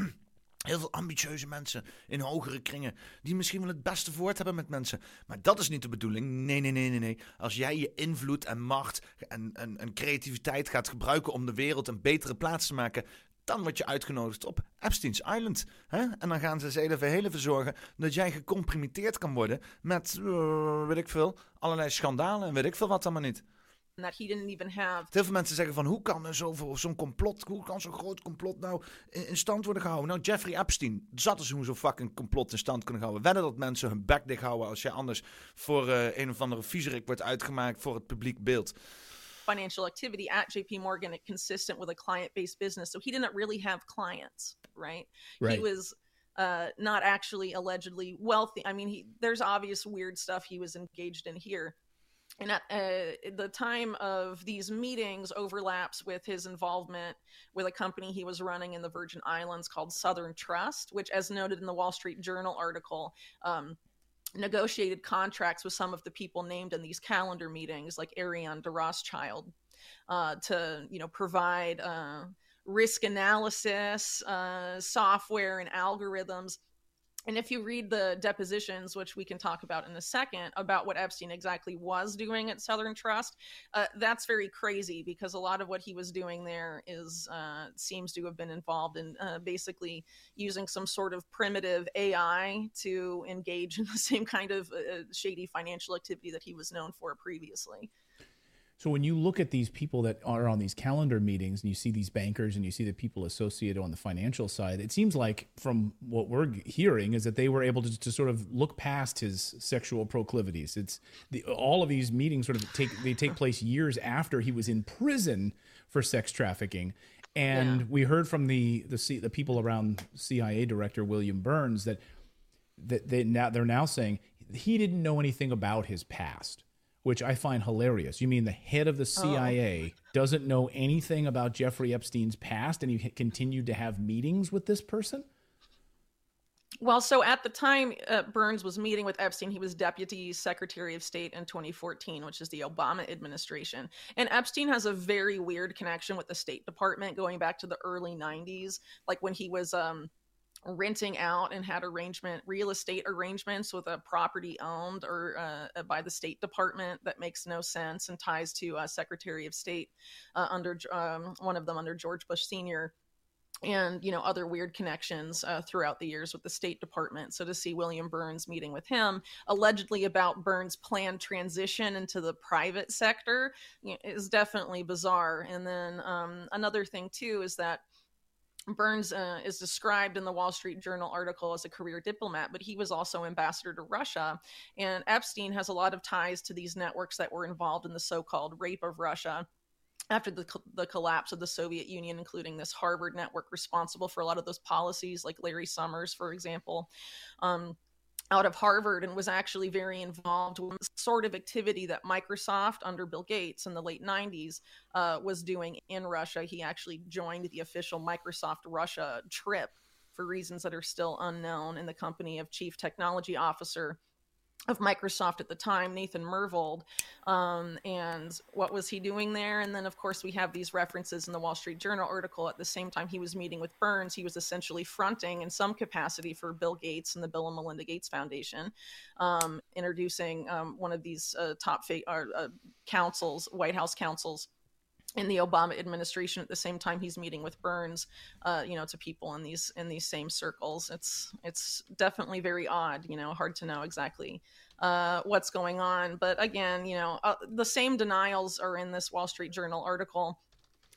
E: heel veel ambitieuze mensen in hogere kringen. Die misschien wel het beste voort hebben met mensen. Maar dat is niet de bedoeling. Nee, nee, nee, nee, nee. Als jij je invloed en macht en, en, creativiteit gaat gebruiken om de wereld een betere plaats te maken. Dan word je uitgenodigd op Epstein's Island. Hè? En dan gaan ze eens even heel even zorgen dat jij gecomprimeerd kan worden met, uh, weet ik veel, allerlei schandalen en weet ik veel wat allemaal niet.
M: That he didn't even have.
E: Heel veel mensen zeggen van hoe kan er zo'n complot, hoe kan zo'n groot complot nou in, in, stand worden gehouden? Nou, Jeffrey Epstein zat eens hoe zo'n fucking complot in stand kunnen houden. Wedden dat mensen hun bek dicht houden als je anders voor uh, een of andere viezerik wordt uitgemaakt voor het publiek beeld.
M: Financial activity at JP Morgan consistent with a client-based business. So he didn't really have clients, right? right. He was uh, not actually allegedly wealthy. I mean, he, there's obvious weird stuff he was engaged in here. And at uh, the time of these meetings overlaps with his involvement with a company he was running in the Virgin Islands called Southern Trust, which, as noted in the Wall Street Journal article, um, negotiated contracts with some of the people named in these calendar meetings, like Ariane de Rothschild, uh, to you know provide uh, risk analysis, uh, software, and algorithms and if you read the depositions, which we can talk about in a second, about what Epstein exactly was doing at Southern Trust, uh, that's very crazy because a lot of what he was doing there is uh, seems to have been involved in uh, basically using some sort of primitive AI to engage in the same kind of uh, shady financial activity that he was known for previously.
N: So when you look at these people that are on these calendar meetings and you see these bankers and you see the people associated on the financial side, it seems like from what we're hearing is that they were able to, to sort of look past his sexual proclivities. It's the, all of these meetings sort of take they take place years after he was in prison for sex trafficking. And yeah. we heard from the the the people around CIA director William Burns that that they now they're now saying he didn't know anything about his past which I find hilarious. You mean the head of the CIA oh. doesn't know anything about Jeffrey Epstein's past and he continued to have meetings with this person?
M: Well, so at the time uh, Burns was meeting with Epstein, he was Deputy Secretary of State in 2014, which is the Obama administration. And Epstein has a very weird connection with the State Department going back to the early 90s, like when he was um, renting out and had arrangement real estate arrangements with a property owned or uh, by the state department that makes no sense and ties to uh, secretary of state uh, under um, one of them under george bush senior and you know other weird connections uh, throughout the years with the state department. So to see william burns meeting with him allegedly about burns planned transition into the private sector you know, is definitely bizarre. And then um, another thing too is that Burns uh, is described in the Wall Street Journal article as a career diplomat, but he was also ambassador to Russia. And Epstein has a lot of ties to these networks that were involved in the so called rape of Russia. after the, the collapse of the Soviet Union, including this Harvard network responsible for a lot of those policies, like Larry Summers, for example. Um, out of Harvard and was actually very involved with the sort of activity that Microsoft under Bill Gates in the late 90s uh, was doing in Russia. He actually joined the official Microsoft Russia trip for reasons that are still unknown in the company of Chief Technology Officer of Microsoft at the time, Nathan Mervold. Um, and what was he doing there? And then, of course, we have these references in the Wall Street Journal article. At the same time, he was meeting with Burns. He was essentially fronting in some capacity for Bill Gates and the Bill and Melinda Gates Foundation, um, introducing um, one of these uh, top fa- uh, councils, White House councils in the Obama administration at the same time he's meeting with Burns, uh, you know, to people in these in these same circles. It's it's definitely very odd, you know, hard to know exactly uh, what's going on. But again, you know, uh, the same denials are in this Wall Street Journal article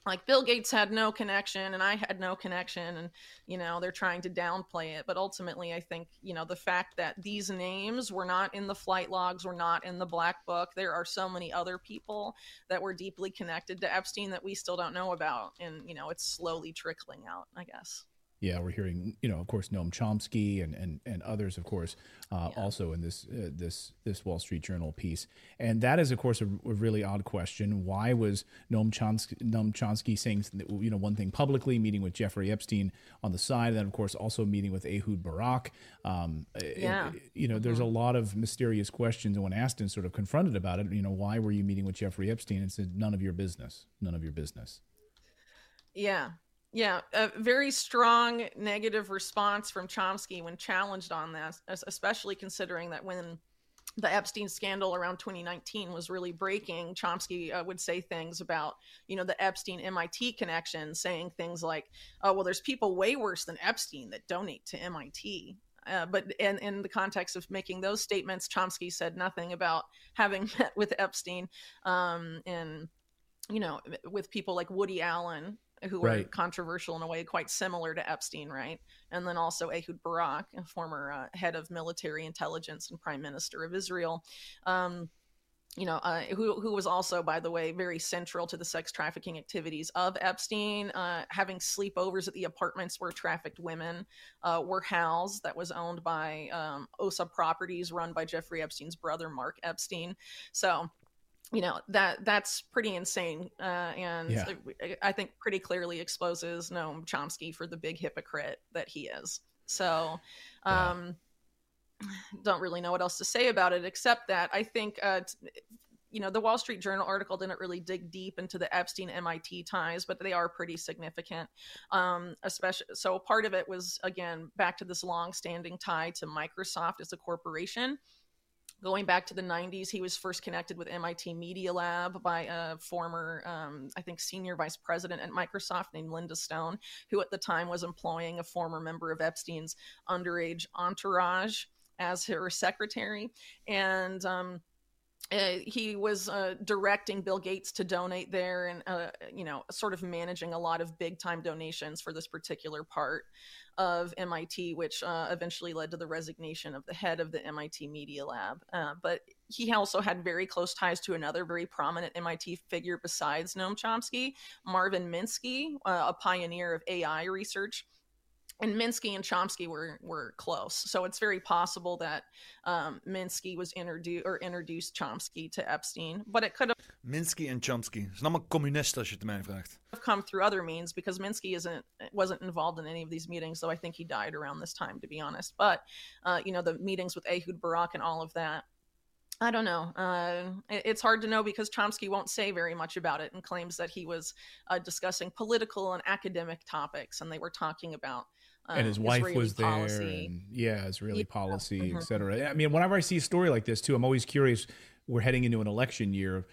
M: like Bill Gates had no connection and I had no connection and you know they're trying to downplay it but ultimately I think you know the fact that these names were not in the flight logs were not in the black book there are so many other people that were deeply connected to Epstein that we still don't know about and you know it's slowly trickling out I guess
N: yeah, we're hearing, you know, of course, Noam Chomsky and and, and others, of course, uh, yeah. also in this uh, this this Wall Street Journal piece. And that is, of course, a, a really odd question. Why was Noam Chomsky, Noam Chomsky saying, you know, one thing publicly, meeting with Jeffrey Epstein on the side, and then, of course, also meeting with Ehud Barak? Um,
M: yeah.
N: It, you know, mm-hmm. there's a lot of mysterious questions. And when asked and sort of confronted about it, you know, why were you meeting with Jeffrey Epstein? And said, none of your business. None of your business.
M: Yeah, yeah, a very strong negative response from Chomsky when challenged on this, especially considering that when the Epstein scandal around 2019 was really breaking, Chomsky uh, would say things about, you know, the Epstein MIT connection, saying things like, oh, well, there's people way worse than Epstein that donate to MIT. Uh, but in, in the context of making those statements, Chomsky said nothing about having met with Epstein um, and, you know, with people like Woody Allen who were right. controversial in a way quite similar to Epstein, right? And then also Ehud Barak, a former uh, head of military intelligence and prime minister of Israel. Um, you know, uh, who who was also, by the way, very central to the sex trafficking activities of Epstein, uh, having sleepovers at the apartments where trafficked women uh, were housed. That was owned by um, OSA Properties, run by Jeffrey Epstein's brother, Mark Epstein. So you know that that's pretty insane uh, and yeah. i think pretty clearly exposes noam chomsky for the big hypocrite that he is so um, yeah. don't really know what else to say about it except that i think uh, you know the wall street journal article didn't really dig deep into the epstein mit ties but they are pretty significant um, especially so part of it was again back to this long standing tie to microsoft as a corporation going back to the 90s he was first connected with mit media lab by a former um, i think senior vice president at microsoft named linda stone who at the time was employing a former member of epstein's underage entourage as her secretary. And um, uh, he was uh, directing Bill Gates to donate there and, uh, you know, sort of managing a lot of big time donations for this particular part of MIT, which uh, eventually led to the resignation of the head of the MIT Media Lab. Uh, but he also had very close ties to another very prominent MIT figure besides Noam Chomsky, Marvin Minsky, uh, a pioneer of AI research and Minsky and Chomsky were were close, so it's very possible that um, Minsky was introduced or introduced Chomsky to Epstein, but it could have
O: Minsky and Chomsky zijn allemaal communisten als je het mij vraagt.
M: Come through other means because Minsky isn't wasn't involved in any of these meetings, though I think he died around this time, to be honest. But uh, you know the meetings with Ehud Barak and all of that. I don't know. Uh, it's hard to know because Chomsky won't say very much about it and claims that he was uh, discussing political and academic topics, and they were talking about
N: um, and his wife Israeli was there and yeah israeli yeah. policy mm-hmm. etc i mean whenever i see a story like this too i'm always curious we're heading into an election year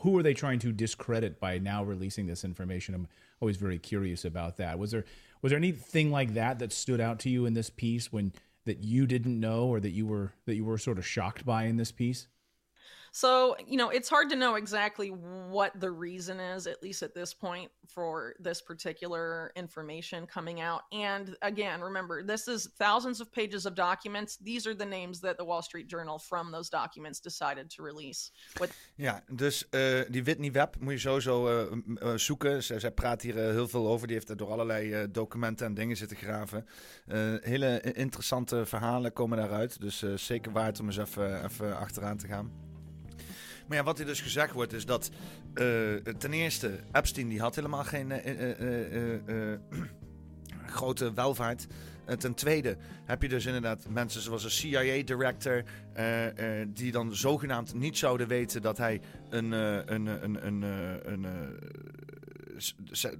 N: who are they trying to discredit by now releasing this information? I'm always very curious about that. Was there was there anything like that that stood out to you in this piece when that you didn't know or that you were that you were sort of shocked by in this piece
M: So, you know, it's hard to know exactly what the reason is, at least at this point, for this particular information coming out. And again, remember, this is thousands of pages of documents. These are the names that the Wall Street Journal from those documents decided to release. With...
E: Ja, dus uh, die Whitney Webb moet je sowieso uh, zoeken. Zij, zij, praat hier heel veel over. Die heeft er door allerlei documenten en dingen zitten graven. hele interessante verhalen komen daaruit. Dus zeker waard om eens even, even achteraan te gaan. Maar ja, wat hier dus gezegd wordt is dat uh, ten eerste Epstein die had helemaal geen uh, grote welvaart. ten tweede heb je dus inderdaad mensen zoals een CIA-director die dan zogenaamd niet zouden weten dat hij een, een, een, een, een,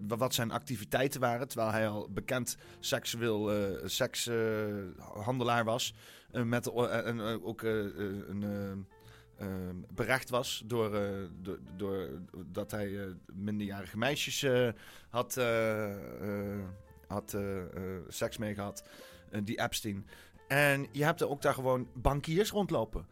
E: wat zijn activiteiten waren, terwijl hij al bekend seksueel sekshandelaar was. met en ook een Ehm, berecht was door, uh, door, door, dat hij uh, minderjarige meisjes uh, had, had seks mee gehad, die Epstein. En je hebt er ook daar gewoon bankiers rondlopen.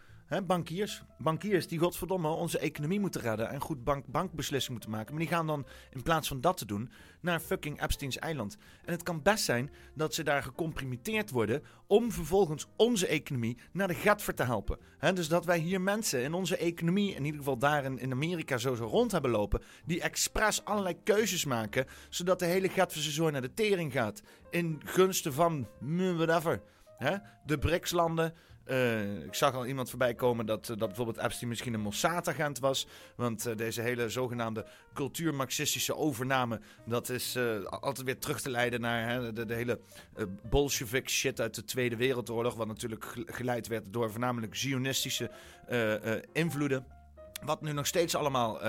E: Bankiers, bankiers die godverdomme onze economie moeten redden en goed bank, bankbeslissingen moeten maken. Maar die gaan dan in plaats van dat te doen naar fucking Epstein's eiland. En het kan best zijn dat ze daar gecomprimeerd worden om vervolgens onze economie naar de gatver te helpen. Dus dat wij hier mensen in onze economie, in ieder geval daar in, Amerika zo, zo rond hebben lopen, die expres allerlei keuzes maken, zodat de hele gatverse naar de tering gaat. In gunsten van whatever. De BRICS-landen, uh, ik zag al iemand voorbij komen dat, uh, dat bijvoorbeeld Epstein misschien een Mossad-agent was. Want uh, deze hele zogenaamde cultuur-marxistische overname... dat is altijd weer terug te leiden naar hè, de, de, hele Bolshevik shit uit de Tweede Wereldoorlog. Wat natuurlijk geleid werd door voornamelijk zionistische invloeden. Wat nu nog steeds allemaal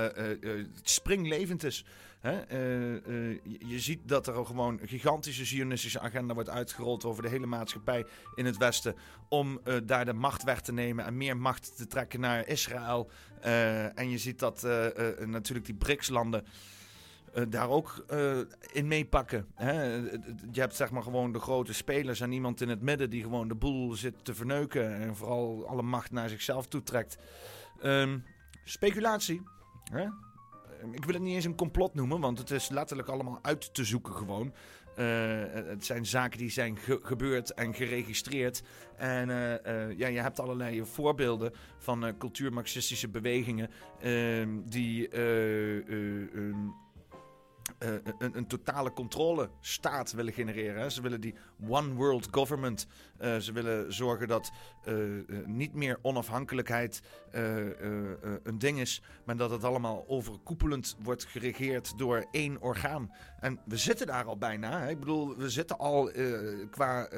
E: springlevend is. Hè? Uh, uh, je ziet dat er gewoon een gigantische zionistische agenda wordt uitgerold over de hele maatschappij in het Westen. Om uh, daar de macht weg te nemen en meer macht te trekken naar Israël. en je ziet dat natuurlijk die BRICS-landen. daar ook in meepakken. Je hebt zeg maar gewoon de grote spelers en iemand in het midden die gewoon de boel zit te verneuken en vooral alle macht naar zichzelf toetrekt. Um, speculatie. Hè? Ik wil het niet eens een complot noemen, want het is letterlijk allemaal uit te zoeken gewoon. Uh, het zijn zaken die zijn ge gebeurd en geregistreerd. En uh, ja, je hebt allerlei voorbeelden van cultuurmarxistische bewegingen ehm, die uh, een, een, totale controlestaat willen genereren. Hè. Ze willen die one world government. Uh, ze willen zorgen dat uh, niet meer onafhankelijkheid een ding is, maar dat het allemaal overkoepelend wordt geregeerd door één orgaan. En we zitten daar al bijna. Hè. Ik bedoel, we zitten al qua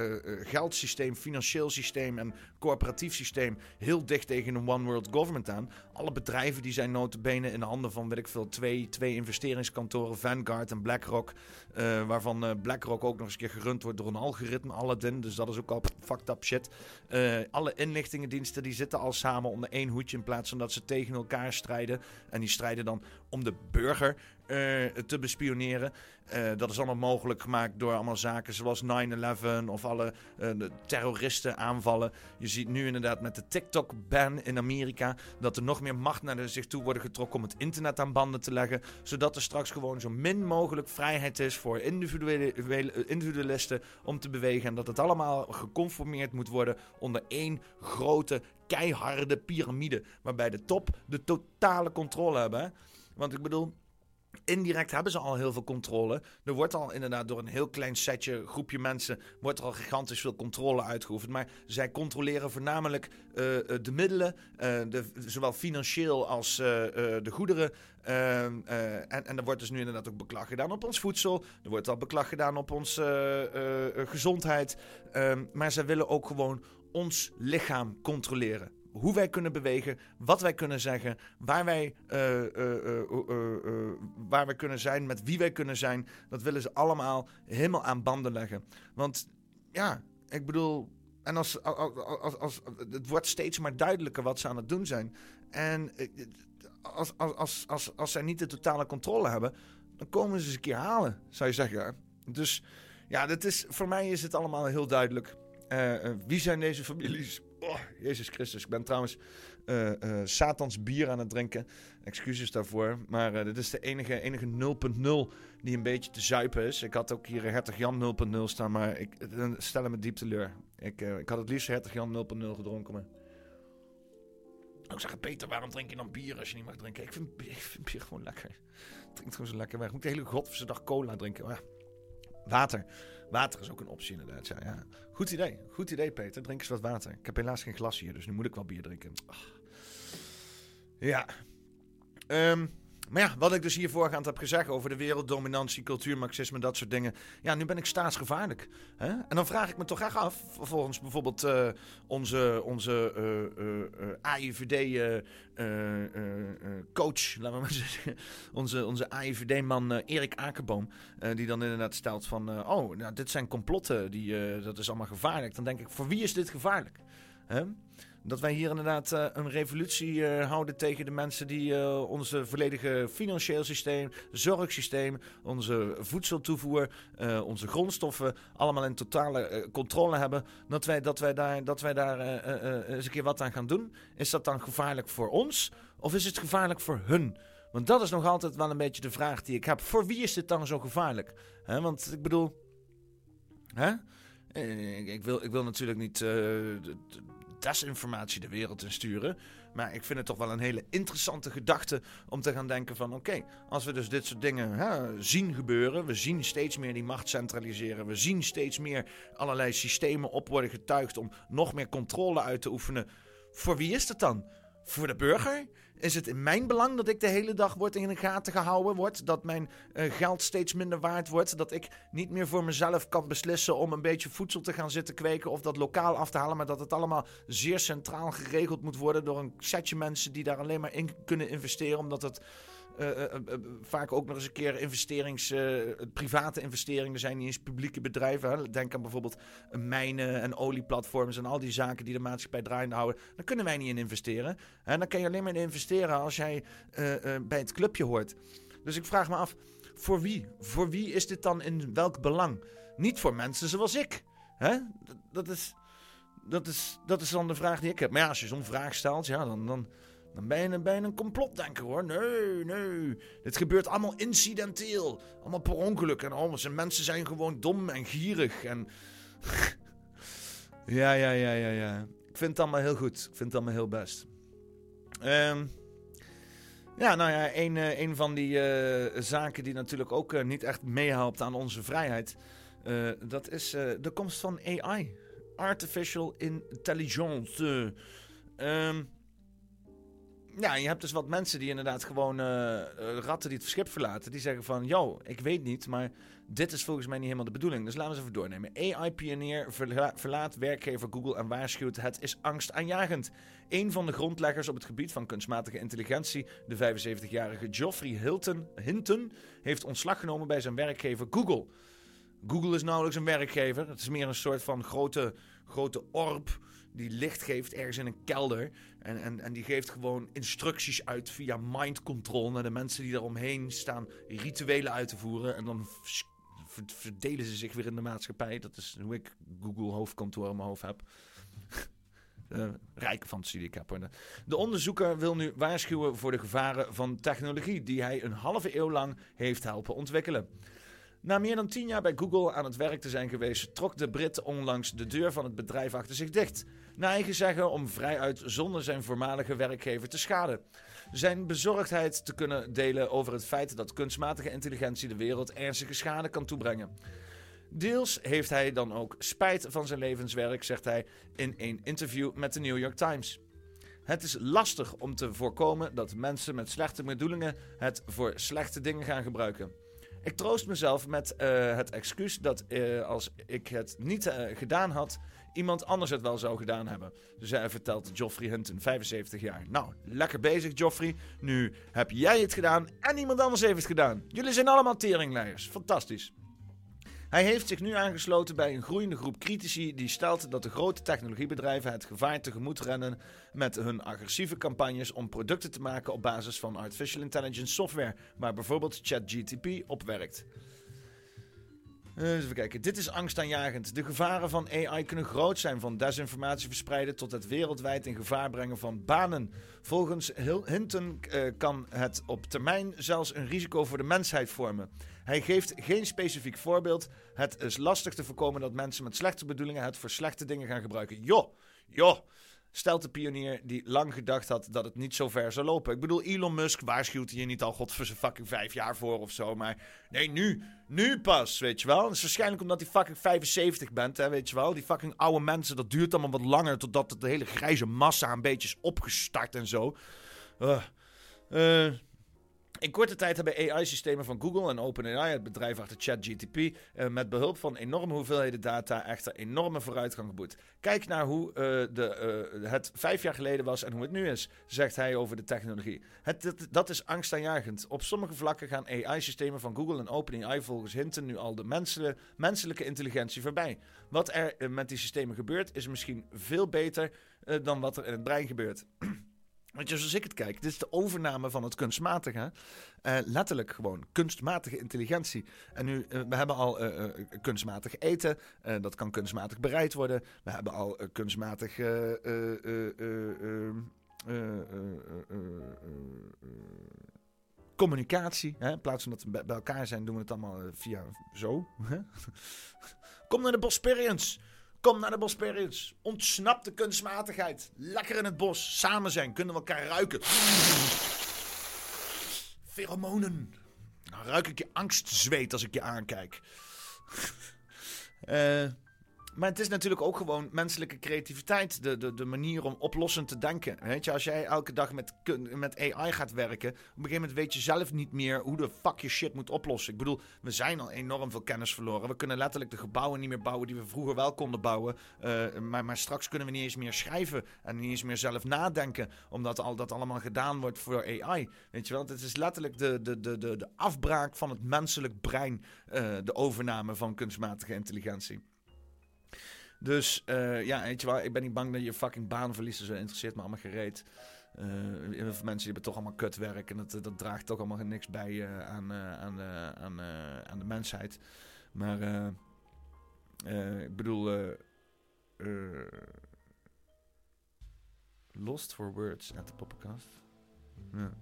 E: geldsysteem, financieel systeem en corporatief systeem heel dicht tegen een one world government aan. Alle bedrijven die zijn notabene in de handen van, weet ik veel, twee, twee investeringskantoren, Vanguard en BlackRock. Uh, waarvan uh, BlackRock ook nog eens een keer gerund wordt door een algoritme, Aladdin. Dus dat is ook al fucked up shit. Uh, alle inlichtingendiensten die zitten al samen onder één hoedje in plaats van dat ze tegen elkaar strijden. En die strijden dan om de burger. Uh, te bespioneren. Uh, dat is allemaal mogelijk gemaakt door allemaal zaken zoals 9-11 of alle uh, terroristen aanvallen. Je ziet nu inderdaad met de TikTok-ban in Amerika dat er nog meer macht naar zich toe wordt getrokken om het internet aan banden te leggen. Zodat er straks gewoon zo min mogelijk vrijheid is voor individuele, individualisten om te bewegen. En dat het allemaal geconformeerd moet worden onder één grote, keiharde piramide. Waarbij de top de totale controle hebben. Want ik bedoel, Indirect hebben ze al heel veel controle. Er wordt al inderdaad door een heel klein setje, groepje mensen, wordt er al gigantisch veel controle uitgeoefend. Maar zij controleren voornamelijk uh, de middelen, uh, de, zowel financieel als de goederen. Ehm, en, en er wordt dus nu inderdaad ook beklag gedaan op ons voedsel. Er wordt al beklag gedaan op onze gezondheid. Ehm, maar zij willen ook gewoon ons lichaam controleren hoe wij kunnen bewegen, wat wij kunnen zeggen, waar wij, uh, uh, uh, waar wij kunnen zijn, met wie wij kunnen zijn. Dat willen ze allemaal helemaal aan banden leggen. Want ja, ik bedoel, en als, als, als, als, het wordt steeds maar duidelijker wat ze aan het doen zijn. En als, als, als, als, als zij niet de totale controle hebben, dan komen ze eens een keer halen, zou je zeggen. Dus ja, dat is, voor mij is het allemaal heel duidelijk. wie zijn deze families? Oh, Jezus Christus. Ik ben trouwens eh, eh, Satans bier aan het drinken. Excuses daarvoor. Maar eh, dit is de enige, enige 0.0 die een beetje te zuipen is. Ik had ook hier Hertog Jan 0.0 staan, maar ik stel me diep teleur. Ik, ik had het liefst Hertog Jan 0.0 gedronken. Maar... Ik zeg, Peter, waarom drink je dan bier als je niet mag drinken? Ik vind, vind bier gewoon lekker. Het drinkt gewoon zo lekker weg. Ik moet de hele godverse cola drinken. Water. Water is ook een optie inderdaad. Ja. Goed idee. Goed idee, Peter. Drink eens wat water. Ik heb helaas geen glas hier, dus nu moet ik wel bier drinken. Ja. Um, maar ja, wat ik dus hier voorgaand heb gezegd over de werelddominantie, cultuurmarxisme, dat soort dingen. Ja, nu ben ik staatsgevaarlijk. Hè? En dan vraag ik me toch echt af, volgens bijvoorbeeld uh, onze, onze uh, uh, AIVD-coach, laten we maar zeggen. Onze, onze AIVD-man Erik Akerboom. die dan inderdaad stelt van, oh, nou, dit zijn complotten, die, dat is allemaal gevaarlijk. Dan denk ik, voor wie is dit gevaarlijk? Hè? Dat wij hier inderdaad uh, een revolutie uh, houden tegen de mensen die uh, onze volledige financieel systeem, zorgsysteem, onze voedseltoevoer, onze grondstoffen allemaal in totale controle hebben. Dat wij, dat wij daar, dat wij daar eens een keer wat aan gaan doen. Is dat dan gevaarlijk voor ons of is het gevaarlijk voor hun? Want dat is nog altijd wel een beetje de vraag die ik heb. Voor wie is dit dan zo gevaarlijk? Want ik bedoel. Hè? Ik, wil, ik wil natuurlijk niet desinformatie de wereld in sturen. Maar ik vind het toch wel een hele interessante gedachte om te gaan denken van... oké, als we dus dit soort dingen hè, zien gebeuren... we zien steeds meer die macht centraliseren... we zien steeds meer allerlei systemen op worden getuigd... om nog meer controle uit te oefenen. Voor wie is het dan? Voor de burger? Is het in mijn belang dat ik de hele dag word in de gaten gehouden wordt? Dat mijn uh, geld steeds minder waard wordt? Dat ik niet meer voor mezelf kan beslissen om een beetje voedsel te gaan zitten kweken of dat lokaal af te halen, maar dat het allemaal zeer centraal geregeld moet worden door een setje mensen die daar alleen maar in kunnen investeren, omdat het vaak ook nog eens een keer investerings, private investeringen zijn, niet eens publieke bedrijven. Denk aan bijvoorbeeld mijnen en olieplatforms en al die zaken die de maatschappij draaiende houden. Daar kunnen wij niet in investeren. En dan kan je alleen maar in investeren als jij bij het clubje hoort. Dus ik vraag me af, voor wie? Voor wie is dit dan in welk belang? Niet voor mensen zoals ik. Hè? Dat, is, dat, is, dat is dan de vraag die ik heb. Maar ja, als je zo'n vraag stelt, ja, dan, dan, dan ben je, een, een complotdenker hoor. Nee, nee. Dit gebeurt allemaal incidenteel. Allemaal per ongeluk en alles. En mensen zijn gewoon dom en gierig. En. ja, ja, ja, ja, ja. Ik vind het allemaal heel goed. Ik vind het allemaal heel best. Um, ja, nou ja, een, een van die uh, zaken die natuurlijk ook uh, niet echt meehelpt aan onze vrijheid. Dat is de komst van AI. Artificial Intelligence. Um, ja, je hebt dus wat mensen die inderdaad gewoon uh, ratten die het schip verlaten. Die zeggen van, yo, ik weet niet, maar dit is volgens mij niet helemaal de bedoeling. Dus laten we eens even doornemen. AI-pionier verla verlaat werkgever Google en waarschuwt, het is angstaanjagend. Een van de grondleggers op het gebied van kunstmatige intelligentie, de 75-jarige Geoffrey Hinton, heeft ontslag genomen bij zijn werkgever Google. Google is nauwelijks een werkgever. Het is meer een soort van grote, grote orb die licht geeft ergens in een kelder. En, en, en die geeft gewoon instructies uit via mind control naar de mensen die daaromheen staan rituelen uit te voeren. En dan verdelen ze zich weer in de maatschappij. Dat is hoe ik Google hoofdkantoor in mijn hoofd heb. Uh, rijke fantasie die ik. De onderzoeker wil nu waarschuwen voor de gevaren van technologie die hij een halve eeuw lang heeft helpen ontwikkelen. Na meer dan tien jaar bij Google aan het werk te zijn geweest, trok de Brit onlangs de deur van het bedrijf achter zich dicht. Naar eigen zeggen om vrijuit zonder zijn voormalige werkgever te schaden. Zijn bezorgdheid te kunnen delen over het feit dat kunstmatige intelligentie de wereld ernstige schade kan toebrengen. Deels heeft hij dan ook spijt van zijn levenswerk, zegt hij in een interview met de New York Times. Het is lastig om te voorkomen dat mensen met slechte bedoelingen het voor slechte dingen gaan gebruiken. Ik troost mezelf met uh, het excuus dat uh, als ik het niet uh, gedaan had, iemand anders het wel zou gedaan hebben. Dus hij vertelt Geoffrey Hinton, 75 jaar. Nou, lekker bezig Geoffrey. Nu heb jij het gedaan en iemand anders heeft het gedaan. Jullie zijn allemaal teringleiers. Fantastisch. Hij heeft zich nu aangesloten bij een groeiende groep critici die stelt dat de grote technologiebedrijven het gevaar tegemoet rennen met hun agressieve campagnes om producten te maken op basis van artificial intelligence software, waar bijvoorbeeld ChatGTP op werkt. Even kijken. Dit is angstaanjagend. De gevaren van AI kunnen groot zijn. Van desinformatie verspreiden tot het wereldwijd in gevaar brengen van banen. Volgens Hinton eh, kan het op termijn zelfs een risico voor de mensheid vormen. Hij geeft geen specifiek voorbeeld. Het is lastig te voorkomen dat mensen met slechte bedoelingen het voor slechte dingen gaan gebruiken. Joh, joh. Stelt de pionier die lang gedacht had dat het niet zo ver zou lopen. Ik bedoel, Elon Musk waarschuwt hier niet al god voor zijn fucking vijf jaar voor of zo. Maar nee, nu, nu pas, weet je wel. Dat is waarschijnlijk omdat hij fucking 75 bent, hè, weet je wel. Die fucking oude mensen, dat duurt allemaal wat langer totdat de hele grijze massa een beetje is opgestart en zo. Uh, uh, in korte tijd hebben AI-systemen van Google en OpenAI, het bedrijf achter ChatGTP, uh, met behulp van enorme hoeveelheden data echter enorme vooruitgang geboekt. Kijk naar hoe uh, de, uh, het vijf jaar geleden was en hoe het nu is, zegt hij over de technologie. Het, dat, is angstaanjagend. Op sommige vlakken gaan AI-systemen van Google en OpenAI volgens Hinton nu al de menselijke intelligentie voorbij. Wat er met die systemen gebeurt is misschien veel beter dan wat er in het brein gebeurt. Want zoals ik het kijk, dit is de overname van het kunstmatige. Uh, letterlijk gewoon kunstmatige intelligentie. En nu, uh, we hebben al uh, kunstmatig eten. dat kan kunstmatig bereid worden. We hebben al kunstmatig communicatie. Hè? In plaats van dat we bij elkaar zijn, doen we het allemaal via zo. Kom naar de Bosperians. Kom naar de Bosperians. Ontsnap de kunstmatigheid. Lekker in het bos. Samen zijn. Kunnen we elkaar ruiken. Pheromonen. Nou ruik ik je angstzweet als ik je aankijk. uh, maar het is natuurlijk ook gewoon menselijke creativiteit. De, de, de manier om oplossend te denken. Weet je, als jij elke dag met, met AI gaat werken. Op een gegeven moment weet je zelf niet meer hoe de fuck je shit moet oplossen. Ik bedoel, we zijn al enorm veel kennis verloren. We kunnen letterlijk de gebouwen niet meer bouwen die we vroeger wel konden bouwen. Uh, maar, maar straks kunnen we niet eens meer schrijven. En niet eens meer zelf nadenken. Omdat al dat allemaal gedaan wordt voor AI. Weet je wel, het is letterlijk de, de, de, de, de afbraak van het menselijk brein. Uh, de overname van kunstmatige intelligentie. Dus uh, ja, weet je wel, ik ben niet bang dat je fucking baan verliest. Interesseert me allemaal gereed. Uh, mensen die hebben toch allemaal kutwerk. En dat, dat draagt toch allemaal niks bij uh, aan, aan, aan, aan de mensheid. Maar ik bedoel... Lost for words at the podcast. Ja.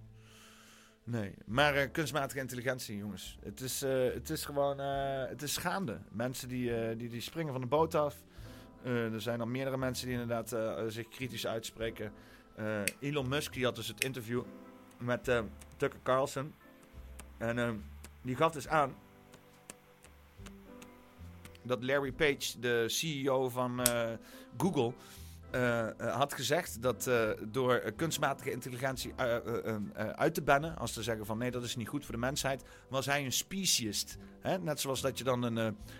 E: Nee, maar kunstmatige intelligentie, jongens. Het is, uh, het is gewoon, uh, het is schaande. Mensen die, die, die springen van de boot af. Er zijn al meerdere mensen die inderdaad zich kritisch uitspreken. Elon Musk die had dus het interview met Tucker Carlson. En die gaf dus aan dat Larry Page, de CEO van Google, had gezegd dat door kunstmatige intelligentie uit te bannen, als te zeggen van nee, dat is niet goed voor de mensheid, was hij een speciest. Hè? Net zoals dat je dan een,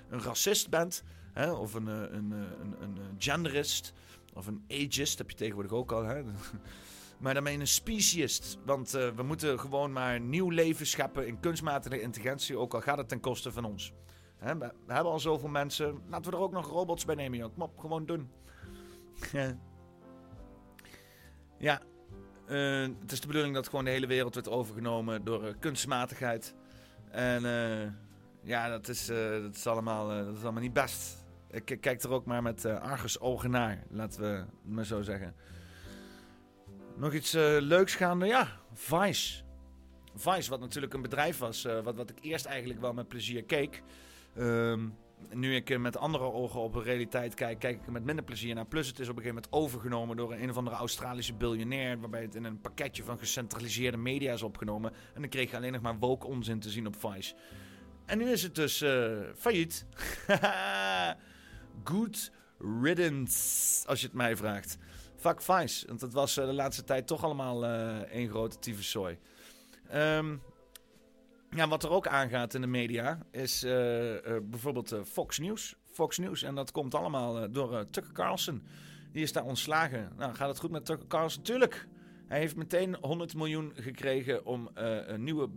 E: een racist bent, hè? of een, een, een, een, genderist, of een ageist, heb je tegenwoordig ook al. Hè? maar je een speciest. Want we moeten gewoon maar nieuw leven scheppen in kunstmatige intelligentie, ook al gaat het ten koste van ons. Hè? We, hebben al zoveel mensen, laten we er ook nog robots bij nemen, joh. Kom op, gewoon doen. ja, het is de bedoeling dat gewoon de hele wereld wordt overgenomen door kunstmatigheid. En ja, dat is, dat, is allemaal, dat is allemaal niet best. Ik kijk er ook maar met argus ogen naar, laten we maar zo zeggen. Nog iets leuks gaande? Ja, Vice. Vice, wat natuurlijk een bedrijf was, wat, wat ik eerst eigenlijk wel met plezier keek. Um, nu ik met andere ogen op de realiteit kijk, kijk ik er met minder plezier naar. Plus het is op een gegeven moment overgenomen door een, een of andere Australische biljonair. Waarbij het in een pakketje van gecentraliseerde media is opgenomen. En dan kreeg je alleen nog maar woke onzin te zien op Vice. En nu is het dus uh, failliet. Good riddance, als je het mij vraagt. Fuck Vice, want dat was uh, de laatste tijd toch allemaal uh, één grote tyfuszooi. Um, ja, wat er ook aangaat in de media is uh, bijvoorbeeld Fox News. Fox News. En dat komt allemaal door Tucker Carlson. Die is daar ontslagen. Nou, gaat het goed met Tucker Carlson? Tuurlijk. Hij heeft meteen 100 miljoen gekregen om een nieuwe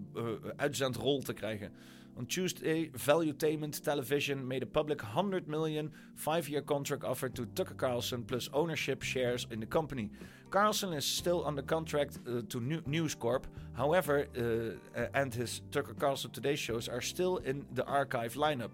E: uitzendrol te krijgen. On Tuesday, Valuetainment Television made a public 100 million five-year contract offer to Tucker Carlson plus ownership shares in the company. Carlson is still under contract uh, to New- News Corp. However, uh, and his Tucker Carlson Today shows are still in the archive lineup.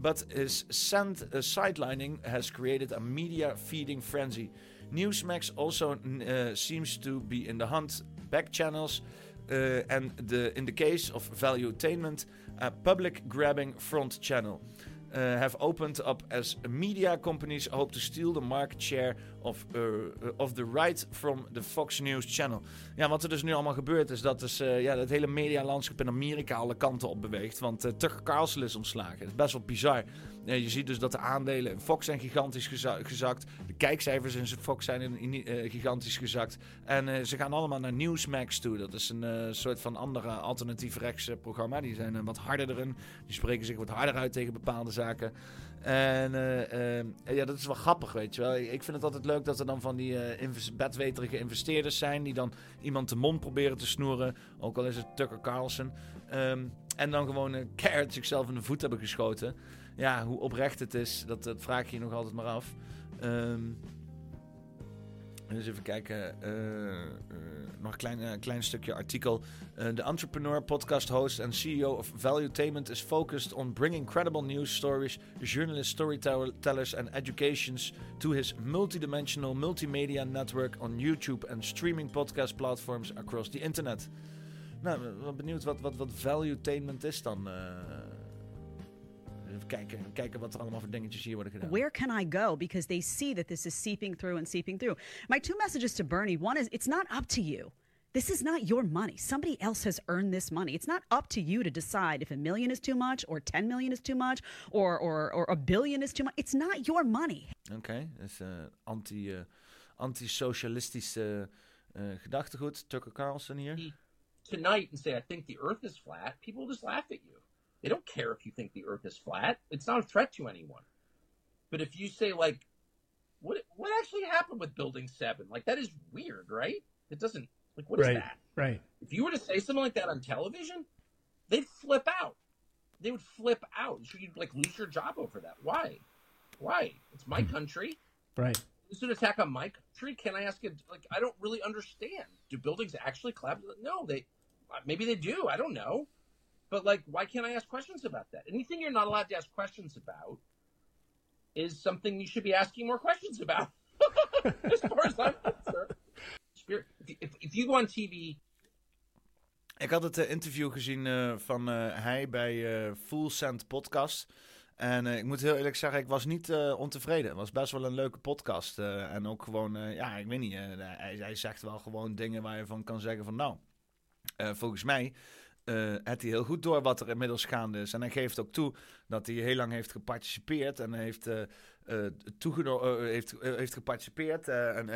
E: but his sand uh, sidelining has created a media feeding frenzy. Newsmax also uh, seems to be in the hunt back channels, uh, and the in the case of Valuetainment, a public grabbing front channel. Uh, have opened up as media companies hope to steal the market share of, uh, of the right from the Fox News channel. Ja, wat er dus nu allemaal gebeurt is dat dus, uh, ja, het hele medialandschap in Amerika alle kanten op beweegt. Want Tucker Carlson is ontslagen. Het is best wel bizar. Je ziet dus dat de aandelen in Fox zijn gigantisch geza gezakt. De kijkcijfers in Fox zijn in, gigantisch gezakt. En ze gaan allemaal naar Newsmax toe. Dat is een soort van andere alternatief rechts programma. Die zijn wat harder erin. Die spreken zich wat harder uit tegen bepaalde zaken. En ja, dat is wel grappig, weet je wel. Ik vind het altijd leuk dat er dan van die bedweterige investeerders zijn... die dan iemand de mond proberen te snoeren. Ook al is het Tucker Carlson. Um, en dan gewoon een keihard zichzelf in de voet hebben geschoten. Ja, hoe oprecht het is, dat, dat vraag je nog altijd maar af. Um, dus even kijken. Uh, nog een klein, uh, klein stukje artikel. The entrepreneur, podcast host and CEO of Valuetainment is focused on bringing credible news stories, journalists, storytellers and educations to his multidimensional multimedia network on YouTube and streaming podcast platforms across the internet. Nou, ben benieuwd wat, wat, wat Valuetainment is dan. Even kijken, kijken wat er allemaal voor dingetjes hier worden gedaan.
P: Where can I go? Because they see that this is seeping through and seeping through. My two messages to Bernie one is it's not up to you. This is not your money. Somebody else has earned this money. It's not up to you to decide if a million is too much or 10 million is too much or, or, or a billion is too much. It's not your money.
E: Oké, okay, dat is uh, anti, uh, anti-socialistische uh, gedachtegoed. Tucker Carlson hier.
Q: Tonight and say, I think the earth is flat, people just laugh at you. They don't care if you think the earth is flat. It's not a threat to anyone. But if you say like what what actually happened with building 7? Like that is weird, right? It doesn't like what is
N: right,
Q: that?
N: Right.
Q: If you were to say something like that on television, they'd flip out. They would flip out. Should you like lose your job over that? Why? Why? It's my mm-hmm. country.
N: Right.
Q: Is an attack on my country. Can I ask you? Like, I don't really understand. Do buildings actually collapse? No, they. Maybe they do. I don't know. But like, why can't I ask questions about that? Anything you're not allowed to ask questions about is something you should be asking more questions about. as far as I'm concerned. If, if you go on TV.
E: Ik had het uh, interview gezien uh, van uh, hij bij Full Send Podcast. En ik moet heel eerlijk zeggen, ik was niet ontevreden. Het was best wel een leuke podcast. en ook gewoon, ja, ik weet niet. hij, hij, zegt wel gewoon dingen waar je van kan zeggen van nou, volgens mij uh, het hij heel goed door wat er inmiddels gaande is. En hij geeft ook toe dat hij heel lang heeft geparticipeerd en heeft, uh, heeft, heeft geparticipeerd en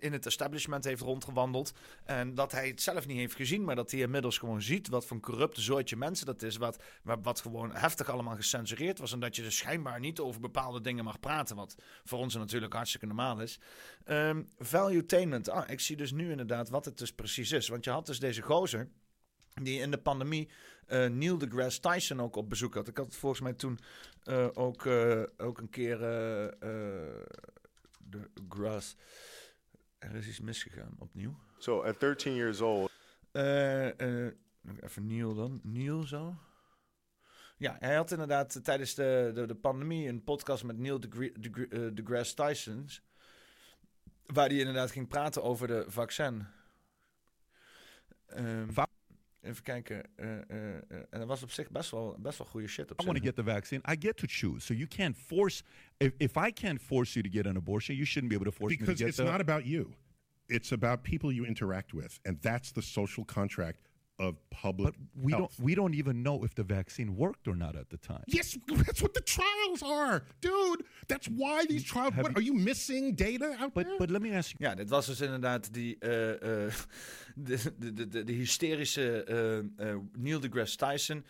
E: in het establishment heeft rondgewandeld. En dat hij het zelf niet heeft gezien, maar dat hij inmiddels gewoon ziet wat voor een corrupte zooitje mensen dat is. Wat, wat gewoon heftig allemaal gecensureerd was. En dat je dus schijnbaar niet over bepaalde dingen mag praten. Wat voor ons natuurlijk hartstikke normaal is. Um, valuetainment. Ah, ik zie dus nu inderdaad wat het dus precies is. Want je had dus deze gozer die in de pandemie uh, Neil deGrasse Tyson ook op bezoek had. Ik had het volgens mij toen uh, ook, uh, ook een keer de Grass. Er is iets misgegaan opnieuw.
R: So at 13 years old.
E: even Neil dan. Neil zo. Ja, hij had inderdaad tijdens de, de, de pandemie een podcast met Neil deGrasse Tyson. Waar hij inderdaad ging praten over de vaccin. Um, Even kijken. Uh, uh, en dat was op zich best wel, best wel goede shit. Op
S: I want to get the vaccine. I get to choose. So you can't force. If, if I can't force you to get an abortion, you shouldn't be able to force
T: because
S: me to get Because
T: it's not about you. It's about people you interact with, and that's the social contract of public.
S: But we
T: health.
S: don't. We don't even know if the vaccine worked or not at the time.
T: Yes, that's what the trials are, dude. That's why these trials. What, are you missing data out
S: but,
T: there?
S: But let me ask you.
E: Ja, dit was dus inderdaad die uh, uh, de, de, de, de, hysterische uh, Neil deGrasse Tyson.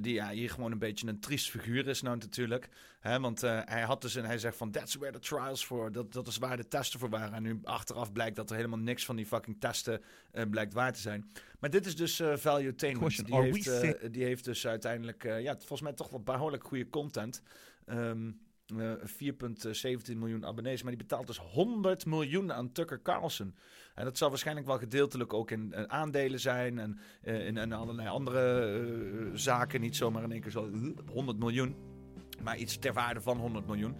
E: Die ja, hier gewoon een beetje een triest figuur is nou natuurlijk. Hè, want hij had dus en hij zegt van that's where the trials for. Dat, dat is waar de testen voor waren. En nu achteraf blijkt dat er helemaal niks van die fucking testen blijkt waar te zijn. Maar dit is dus value attainment. Die heeft, die heeft dus uiteindelijk ja, volgens mij toch wel behoorlijk goede content. Um, uh, 4,17 miljoen abonnees. Maar die betaalt dus 100 miljoen aan Tucker Carlson. En dat zal waarschijnlijk wel gedeeltelijk ook in aandelen zijn. En uh, in, in, allerlei andere zaken. Niet zomaar in één keer zo 100 miljoen. Maar iets ter waarde van 100 miljoen.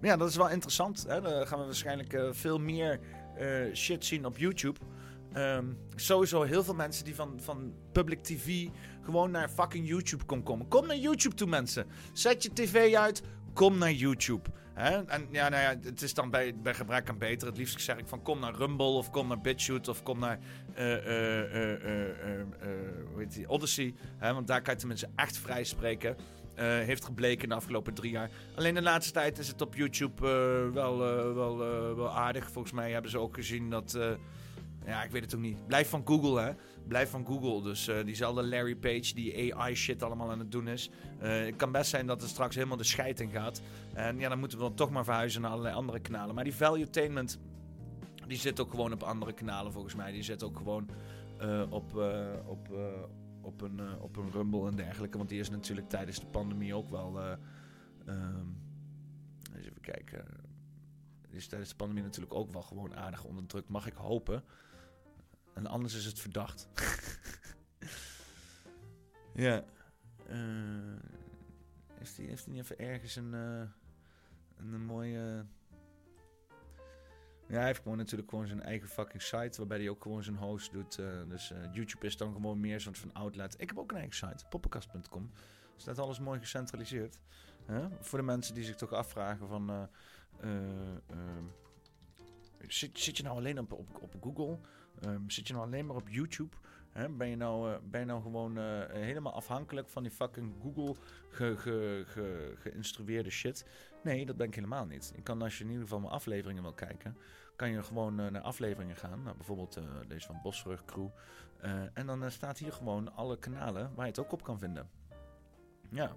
E: Maar ja, dat is wel interessant. Hè? Dan gaan we waarschijnlijk eh, veel meer eh, shit zien op YouTube. Ehm, sowieso heel veel mensen die van, van public TV gewoon naar fucking YouTube komen. Kom naar YouTube toe, mensen. Zet je tv uit, kom naar YouTube. Hè? En ja, nou ja, het is dan bij, bij gebrek aan beter. Het liefst zeg ik van kom naar Rumble of kom naar BitChute of kom naar eh, eh, eh? Odyssey. Hè? Want daar kan je tenminste echt vrij spreken. Heeft gebleken de afgelopen drie jaar. Alleen de laatste tijd is het op YouTube wel, wel, wel aardig. Volgens mij hebben ze ook gezien dat. ja, ik weet het ook niet. Blijf van Google, hè. Blijf van Google. Dus eh, diezelfde Larry Page die AI-shit allemaal aan het doen is. Eh, het kan best zijn dat er straks helemaal de scheid in gaat. En ja, dan moeten we dan toch maar verhuizen naar allerlei andere kanalen. Maar die valuetainment, die zit ook gewoon op andere kanalen volgens mij. Die zit ook gewoon eh, op, op, op, een, op een Rumble en dergelijke. Want die is natuurlijk tijdens de pandemie ook wel... ehm, eens even kijken. Is tijdens de pandemie natuurlijk ook wel gewoon aardig onder druk. Mag ik hopen. En anders is het verdacht. ja. Eh, heeft hij heeft niet even ergens een, eh, een, mooie... Ja, hij heeft gewoon natuurlijk gewoon zijn eigen fucking site, waarbij hij ook gewoon zijn host doet. eh, dus YouTube is dan gewoon meer soort van outlet. Ik heb ook een eigen site, poppenkast.com. Er staat alles mooi gecentraliseerd. Voor de mensen die zich toch afvragen van... zit, zit je nou alleen op, op Google? Ehm, zit je nou alleen maar op YouTube? Ben, je nou, eh, ben je nou gewoon eh, helemaal afhankelijk van die fucking Google ge, ge, ge, geïnstrueerde shit? Nee, dat ben ik helemaal niet. Ik kan als je in ieder geval mijn afleveringen wil kijken, kan je gewoon eh, naar afleveringen gaan. Nou, bijvoorbeeld deze van Bosrug Crew. En dan staat hier gewoon alle kanalen waar je het ook op kan vinden. Ja.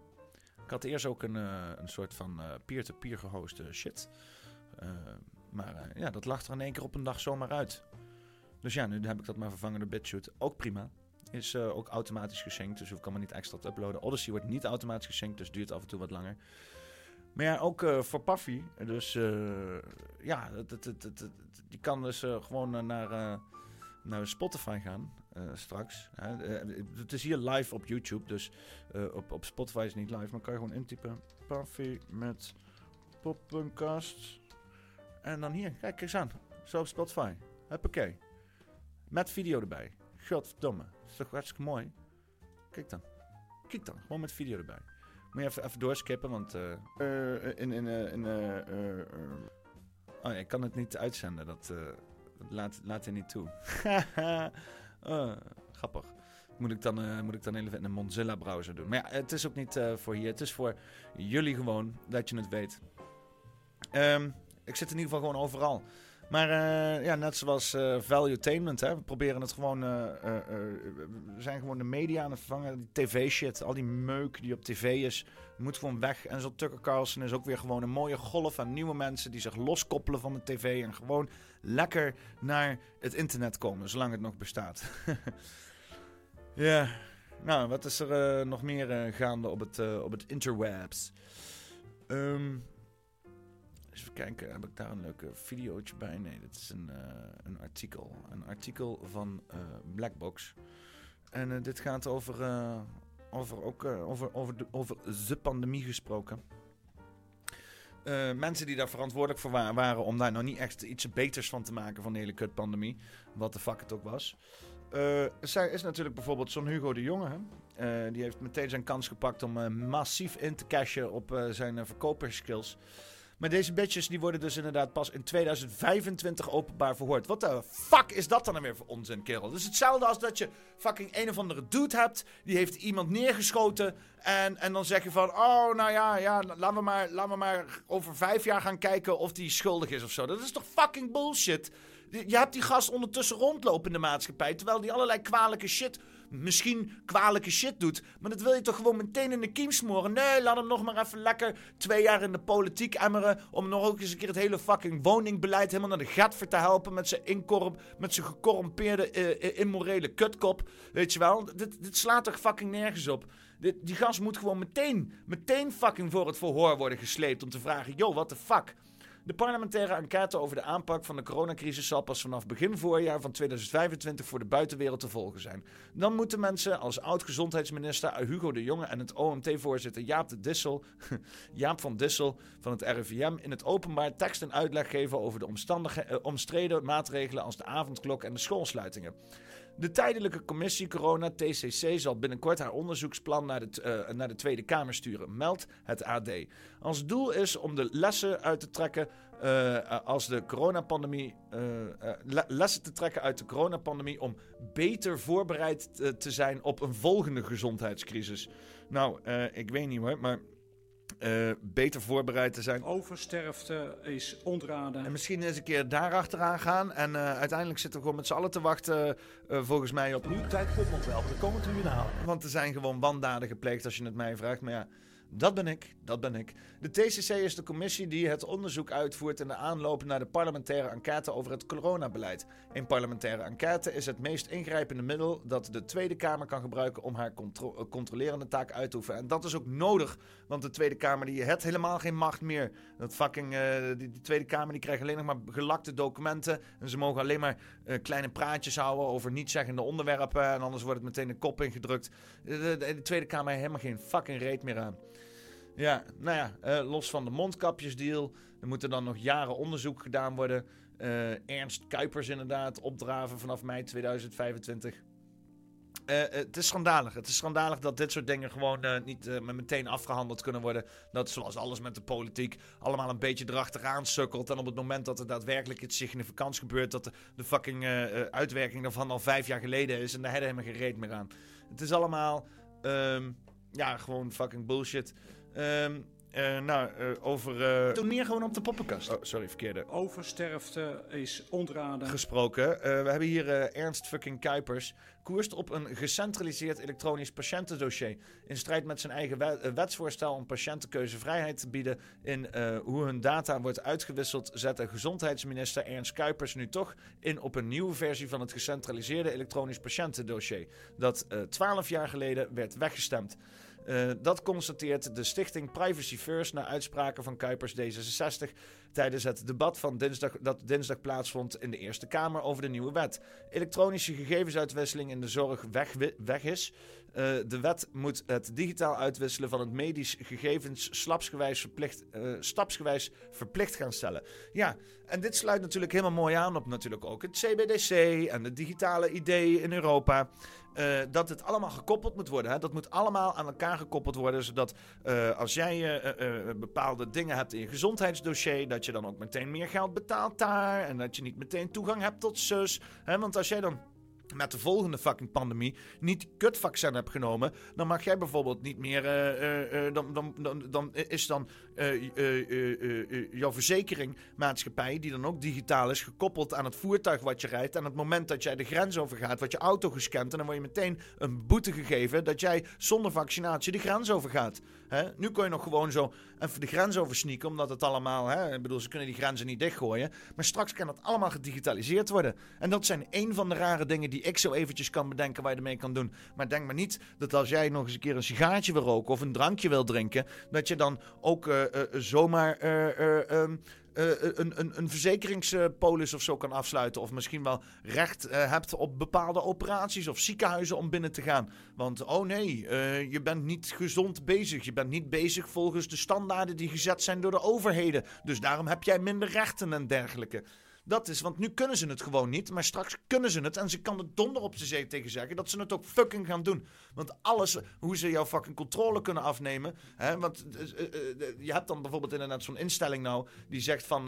E: Ik had eerst ook een, een soort van peer-to-peer gehoste shit. Eh, maar ja, dat lag er in één keer op een dag zomaar uit. Dus ja, nu heb ik dat maar vervangen door BitChute. Ook prima. Is eh, ook automatisch gesynct, dus hoef ik allemaal niet extra te uploaden. Odyssey wordt niet automatisch gesynct, dus duurt af en toe wat langer. Maar ja, ook eh, voor Puffy. Dus eh, ja, die kan dus gewoon naar, naar Spotify gaan straks. Het is hier live op YouTube, dus op, op Spotify is het niet live. Maar kan je gewoon intypen Puffy met poppenkast. En dan hier, kijk, kijk eens aan. Zo op Spotify. Huppakee. Met video erbij. Godverdomme. Dat is toch hartstikke mooi? Kijk dan. Kijk dan, gewoon met video erbij. Moet je even, even doorskippen, want... eh, eh, in, in, eh, in, oh ja, ik kan het niet uitzenden. Dat, dat laat, laat hij niet toe. Oh, grappig. Moet ik, dan, moet ik dan even in een Mozilla-browser doen. Maar ja, het is ook niet voor hier. Het is voor jullie gewoon, dat je het weet. Ehm, ik zit in ieder geval gewoon overal. Maar eh, ja, net zoals eh valuetainment. We proberen het gewoon... eh, we zijn gewoon de media aan het vervangen. Die tv-shit, al die meuk die op tv is, moet gewoon weg. En zo Tucker Carlson is ook weer gewoon een mooie golf aan nieuwe mensen... die zich loskoppelen van de tv en gewoon lekker naar het internet komen, zolang het nog bestaat. ja, nou, wat is er nog meer gaande op het, op het interwebs? Ehm, even kijken, heb ik daar een leuke videootje bij? Nee, dit is een, eh, een artikel. Een artikel van eh, Blackbox. En eh, dit gaat over, over, ook, over, over, de, over de pandemie gesproken. Mensen die daar verantwoordelijk voor wa- waren om daar nou niet echt iets beters van te maken van de hele kutpandemie. Wat de fuck het ook was. Zij is natuurlijk bijvoorbeeld zo'n Hugo de Jonge. Hè? Die heeft meteen zijn kans gepakt om massief in te cashen op zijn verkoperskills. Maar deze bitches die worden dus inderdaad pas in 2025 openbaar verhoord. Wat de fuck is dat dan nou weer voor onzin, kerel? Dus hetzelfde als dat je fucking een of andere dude hebt. Die heeft iemand neergeschoten. En, en dan zeg je van, oh nou ja, ja laten, we maar, laten we maar over vijf jaar gaan kijken of die schuldig is of zo. Dat is toch fucking bullshit? Je hebt die gast ondertussen rondlopen in de maatschappij. Terwijl die allerlei kwalijke shit, misschien kwalijke shit doet. Maar dat wil je toch gewoon meteen in de kiem smoren? Nee, laat hem nog maar even lekker twee jaar in de politiek emmeren. Om nog ook eens een keer het hele fucking woningbeleid helemaal naar de gatver te helpen. Met zijn, incorp, met zijn gecorrumpeerde, eh, eh, immorele kutkop. Weet je wel? Dit, dit slaat toch fucking nergens op? Dit, die gast moet gewoon meteen, meteen fucking voor het verhoor worden gesleept. Om te vragen, yo, what the fuck? De parlementaire enquête over de aanpak van de coronacrisis zal pas vanaf begin voorjaar van 2025 voor de buitenwereld te volgen zijn. Dan moeten mensen als oud-gezondheidsminister Hugo de Jonge en het OMT-voorzitter Jaap, Jaap van Dissel van het RIVM in het openbaar tekst en uitleg geven over de eh, omstreden maatregelen als de avondklok en de schoolsluitingen. De tijdelijke commissie corona TCC zal binnenkort haar onderzoeksplan naar de, eh, naar de Tweede Kamer sturen, meldt het AD. Als doel is om de lessen uit te trekken eh, als de coronapandemie eh, eh, le- lessen te trekken uit de coronapandemie om beter voorbereid te, zijn op een volgende gezondheidscrisis. Nou, eh, ik weet niet hoor, maar eh, beter voorbereid te zijn.
D: Oversterfte is ontraden.
E: En misschien eens een keer daar achteraan gaan. En eh, uiteindelijk zitten we gewoon met z'n allen te wachten, eh, volgens mij, op...
I: Nu tijd komt nog wel, de komende tribunalen.
E: Want er zijn gewoon wandaden gepleegd als je het mij vraagt. Maar ja, dat ben ik, dat ben ik. De TCC is de commissie die het onderzoek uitvoert in de aanloop naar de parlementaire enquête over het coronabeleid. Een parlementaire enquête is het meest ingrijpende middel dat de Tweede Kamer kan gebruiken om haar eh, controlerende taak uit te oefenen. En dat is ook nodig, want de Tweede Kamer die heeft helemaal geen macht meer. Dat fucking, eh, die, Tweede Kamer die krijgt alleen nog maar gelakte documenten. En ze mogen alleen maar eh, kleine praatjes houden over niet-zeggende onderwerpen. En anders wordt het meteen de kop ingedrukt. De- de Tweede Kamer heeft helemaal geen fucking reet meer aan. Ja, nou ja, eh, los van de mondkapjesdeal. Er moet er dan nog jaren onderzoek gedaan worden. Eh, Ernst Kuipers inderdaad, opdraven vanaf mei 2025. Eh, het is schandalig. Het is schandalig dat dit soort dingen gewoon niet met meteen afgehandeld kunnen worden. Dat zoals alles met de politiek allemaal een beetje erachteraan sukkelt. En op het moment dat er daadwerkelijk iets significants gebeurt, dat de, de fucking uitwerking daarvan al vijf jaar geleden is. En daar hebben we geen reet meer aan. Het is allemaal, ehm, ja, gewoon fucking bullshit. Ehm, eh, nou, eh, over. eh Doneer gewoon op de poppenkast. Oh, sorry, verkeerde.
D: Oversterfte is ontraden.
E: Gesproken. Eh, we hebben hier eh, Ernst fucking Kuipers. Koerst op een gecentraliseerd elektronisch patiëntendossier. In strijd met zijn eigen wet- wetsvoorstel om patiëntenkeuzevrijheid te bieden. in eh, hoe hun data wordt uitgewisseld. zette gezondheidsminister Ernst Kuipers nu toch in op een nieuwe versie van het gecentraliseerde elektronisch patiëntendossier. Dat twaalf jaar geleden werd weggestemd. Eh, dat constateert de stichting Privacy First na uitspraken van Kuipers D66 tijdens het debat van dinsdag, dat dinsdag plaatsvond in de Eerste Kamer over de nieuwe wet. Elektronische gegevensuitwisseling in de zorg weg, weg is. Eh, de wet moet het digitaal uitwisselen van het medisch gegevens slapsgewijs verplicht, eh, stapsgewijs verplicht gaan stellen. Ja, en dit sluit natuurlijk helemaal mooi aan op natuurlijk ook het CBDC en de digitale idee in Europa. Eh, dat het allemaal gekoppeld moet worden. Hè? Dat moet allemaal aan elkaar gekoppeld worden. Zodat eh, als jij eh, bepaalde dingen hebt in je gezondheidsdossier. dat je dan ook meteen meer geld betaalt daar. En dat je niet meteen toegang hebt tot zus. Hè? Want als jij dan met de volgende fucking pandemie niet kutvaccin hebt genomen, dan mag jij bijvoorbeeld niet meer. dan, dan, dan, dan is dan eh, jouw verzekeringmaatschappij, die dan ook digitaal is, gekoppeld aan het voertuig wat je rijdt. En het moment dat jij de grens overgaat, wordt je auto gescand. En dan word je meteen een boete gegeven dat jij zonder vaccinatie de grens overgaat. Hè? Nu kun je nog gewoon zo even de grens oversneaken, omdat het allemaal. Ik bedoel, ze kunnen die grenzen niet dichtgooien. Maar straks kan dat allemaal gedigitaliseerd worden. En dat zijn een van de rare dingen die ik zo eventjes kan bedenken waar je ermee kan doen. Maar denk maar niet dat als jij nog eens een keer een sigaartje wil roken of een drankje wil drinken, dat je dan ook zomaar. eh, eh, ehm, eh, een, een, een verzekeringspolis of zo kan afsluiten. Of misschien wel recht hebt op bepaalde operaties of ziekenhuizen om binnen te gaan. Want oh nee, je bent niet gezond bezig. Je bent niet bezig volgens de standaarden die gezet zijn door de overheden. Dus daarom heb jij minder rechten en dergelijke. Dat is, want nu kunnen ze het gewoon niet, maar straks kunnen ze het. En ze kan er donder op de zee tegen zeggen dat ze het ook fucking gaan doen. Want alles, hoe ze jouw fucking controle kunnen afnemen. Hè, want eh, eh, eh, je hebt dan bijvoorbeeld inderdaad zo'n instelling nou, die zegt van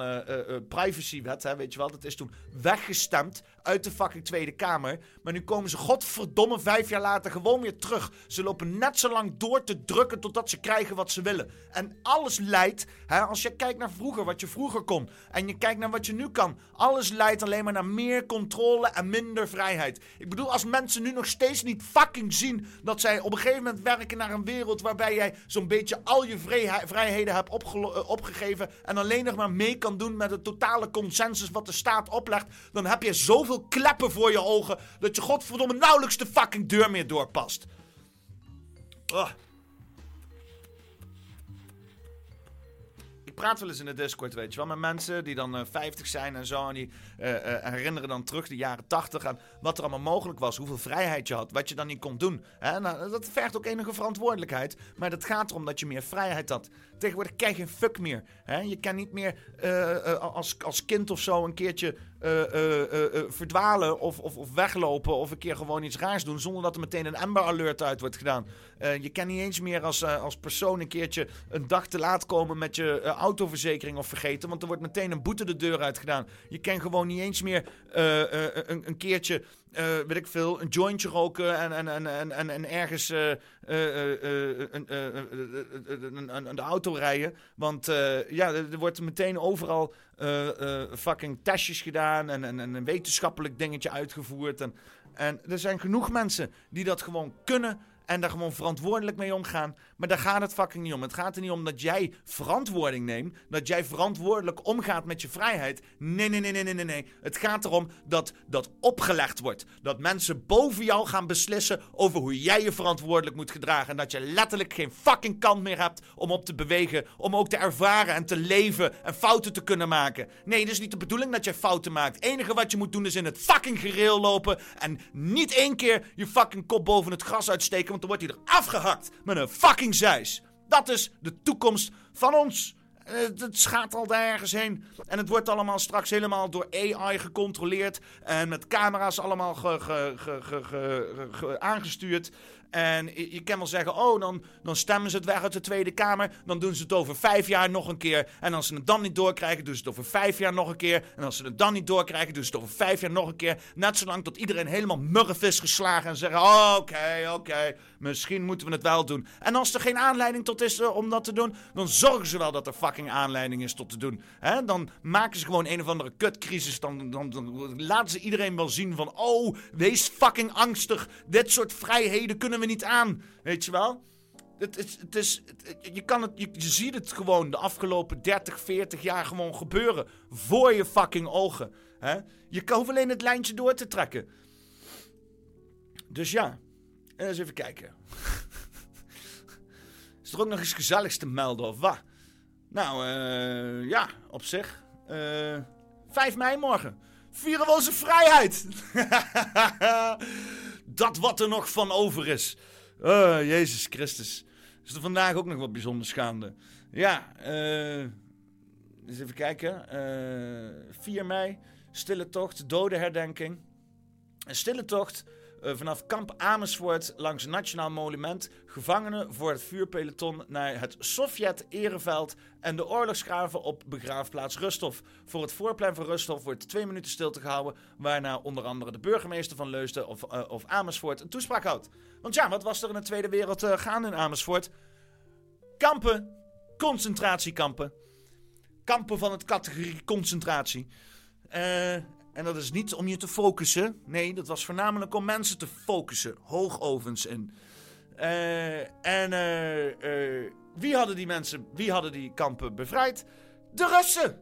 E: privacywet, hè, weet je wel. Dat is toen weggestemd uit de fucking Tweede Kamer. Maar nu komen ze godverdomme vijf jaar later gewoon weer terug. Ze lopen net zo lang door te drukken totdat ze krijgen wat ze willen. En alles leidt, hè, als je kijkt naar vroeger, wat je vroeger kon. En je kijkt naar wat je nu kan. Alles leidt alleen maar naar meer controle en minder vrijheid. Ik bedoel, als mensen nu nog steeds niet fucking zien dat zij op een gegeven moment werken naar een wereld waarbij jij zo'n beetje al je vrijhe- vrijheden hebt eh, opgegeven en alleen nog maar mee kan doen met de totale consensus wat de staat oplegt, dan heb je zoveel kleppen voor je ogen dat je godverdomme nauwelijks de fucking deur meer doorpast. Ah. Ik praat wel eens in de Discord, weet je wel, met mensen die dan eh 50 zijn en zo. En die eh, eh, herinneren dan terug de jaren 80 en wat er allemaal mogelijk was. Hoeveel vrijheid je had, wat je dan niet kon doen. Hè? Nou, dat vergt ook enige verantwoordelijkheid. Maar dat gaat erom dat je meer vrijheid had. Tegenwoordig krijg je geen fuck meer. Hè? Je kan niet meer eh, eh, als, als kind of zo een keertje eh, verdwalen of, of, of weglopen of een keer gewoon iets raars doen zonder dat er meteen een Amber Alert uit wordt gedaan. Je kan niet eens meer als, als persoon een keertje een dag te laat komen met je autoverzekering of vergeten, want er wordt meteen een boete de deur uit gedaan. Je kan gewoon niet eens meer een keertje, eh, weet ik veel, een jointje roken en, en, en, en, en, en ergens eh, eh, een- een- de auto rijden. Want ja, er wordt meteen overal fucking testjes gedaan en, en, en een wetenschappelijk dingetje uitgevoerd. En, en er zijn genoeg mensen die dat gewoon kunnen en daar gewoon verantwoordelijk mee omgaan. Maar daar gaat het fucking niet om. Het gaat er niet om dat jij verantwoording neemt. Dat jij verantwoordelijk omgaat met je vrijheid. Nee, nee, nee, nee, nee, nee. Het gaat erom dat dat opgelegd wordt. Dat mensen boven jou gaan beslissen over hoe jij je verantwoordelijk moet gedragen. En dat je letterlijk geen fucking kant meer hebt om op te bewegen. Om ook te ervaren en te leven en fouten te kunnen maken. Nee, het is niet de bedoeling dat jij fouten maakt. Het enige wat je moet doen is in het fucking gereel lopen. En niet één keer je fucking kop boven het gras uitsteken. Want dan wordt hij er afgehakt met een fucking Dat is de toekomst van ons. Eh, Het gaat al daar ergens heen. En het wordt allemaal straks helemaal door AI gecontroleerd. En met camera's allemaal ge- aangestuurd. En je, kan wel zeggen, oh, dan, dan stemmen ze het weg uit de Tweede Kamer. Dan doen ze het over vijf jaar nog een keer. En als ze het dan niet doorkrijgen, doen ze het over vijf jaar nog een keer. En als ze het dan niet doorkrijgen, doen ze het over vijf jaar nog een keer. Net zolang tot iedereen helemaal murf is geslagen. En zeggen, oké, oké, misschien moeten we het wel doen. En als er geen aanleiding tot is eh, om dat te doen, dan zorgen ze wel dat er fucking aanleiding is tot te doen. Dan maken ze gewoon een of andere kutcrisis. Dan, dan, dan laten ze iedereen wel zien van, oh, wees fucking angstig. Dit soort vrijheden kunnen we niet aan. Weet je wel? Het, is, het is, het- je, kan het, je, ziet het gewoon de afgelopen 30, 40 jaar gewoon gebeuren. Voor je fucking ogen. Hè? Je kan hoeft alleen het lijntje door te trekken. Dus ja, eens even kijken. Is er ook nog iets gezelligs te melden of wat? Nou, eh, ja, op zich. Eh 5 mei morgen. Vieren we onze vrijheid. Dat wat er nog van over is. Oh, Jezus Christus. Is er vandaag ook nog wat bijzonder gaande? Ja, eh. eens even kijken. Eh 4 mei. Stille tocht, dodenherdenking. Een stille tocht eh, vanaf kamp Amersfoort langs Nationaal Monument. Gevangenen voor het vuurpeloton naar het Sovjet-ereveld en de oorlogsgraven op begraafplaats Rusthof. Voor het voorplein van Rusthof wordt twee minuten stilte gehouden. Waarna onder andere de burgemeester van Leusden of, eh, of Amersfoort een toespraak houdt. Want ja, wat was er in de Tweede Wereld eh, gaande in Amersfoort? Kampen, concentratiekampen. Kampen van het categorie concentratie. Eh, en dat is niet om je te focussen. Nee, dat was voornamelijk om mensen te focussen. Hoogovens in. Eh, en eh, eh, wie hadden die mensen, wie hadden die kampen bevrijd? De Russen!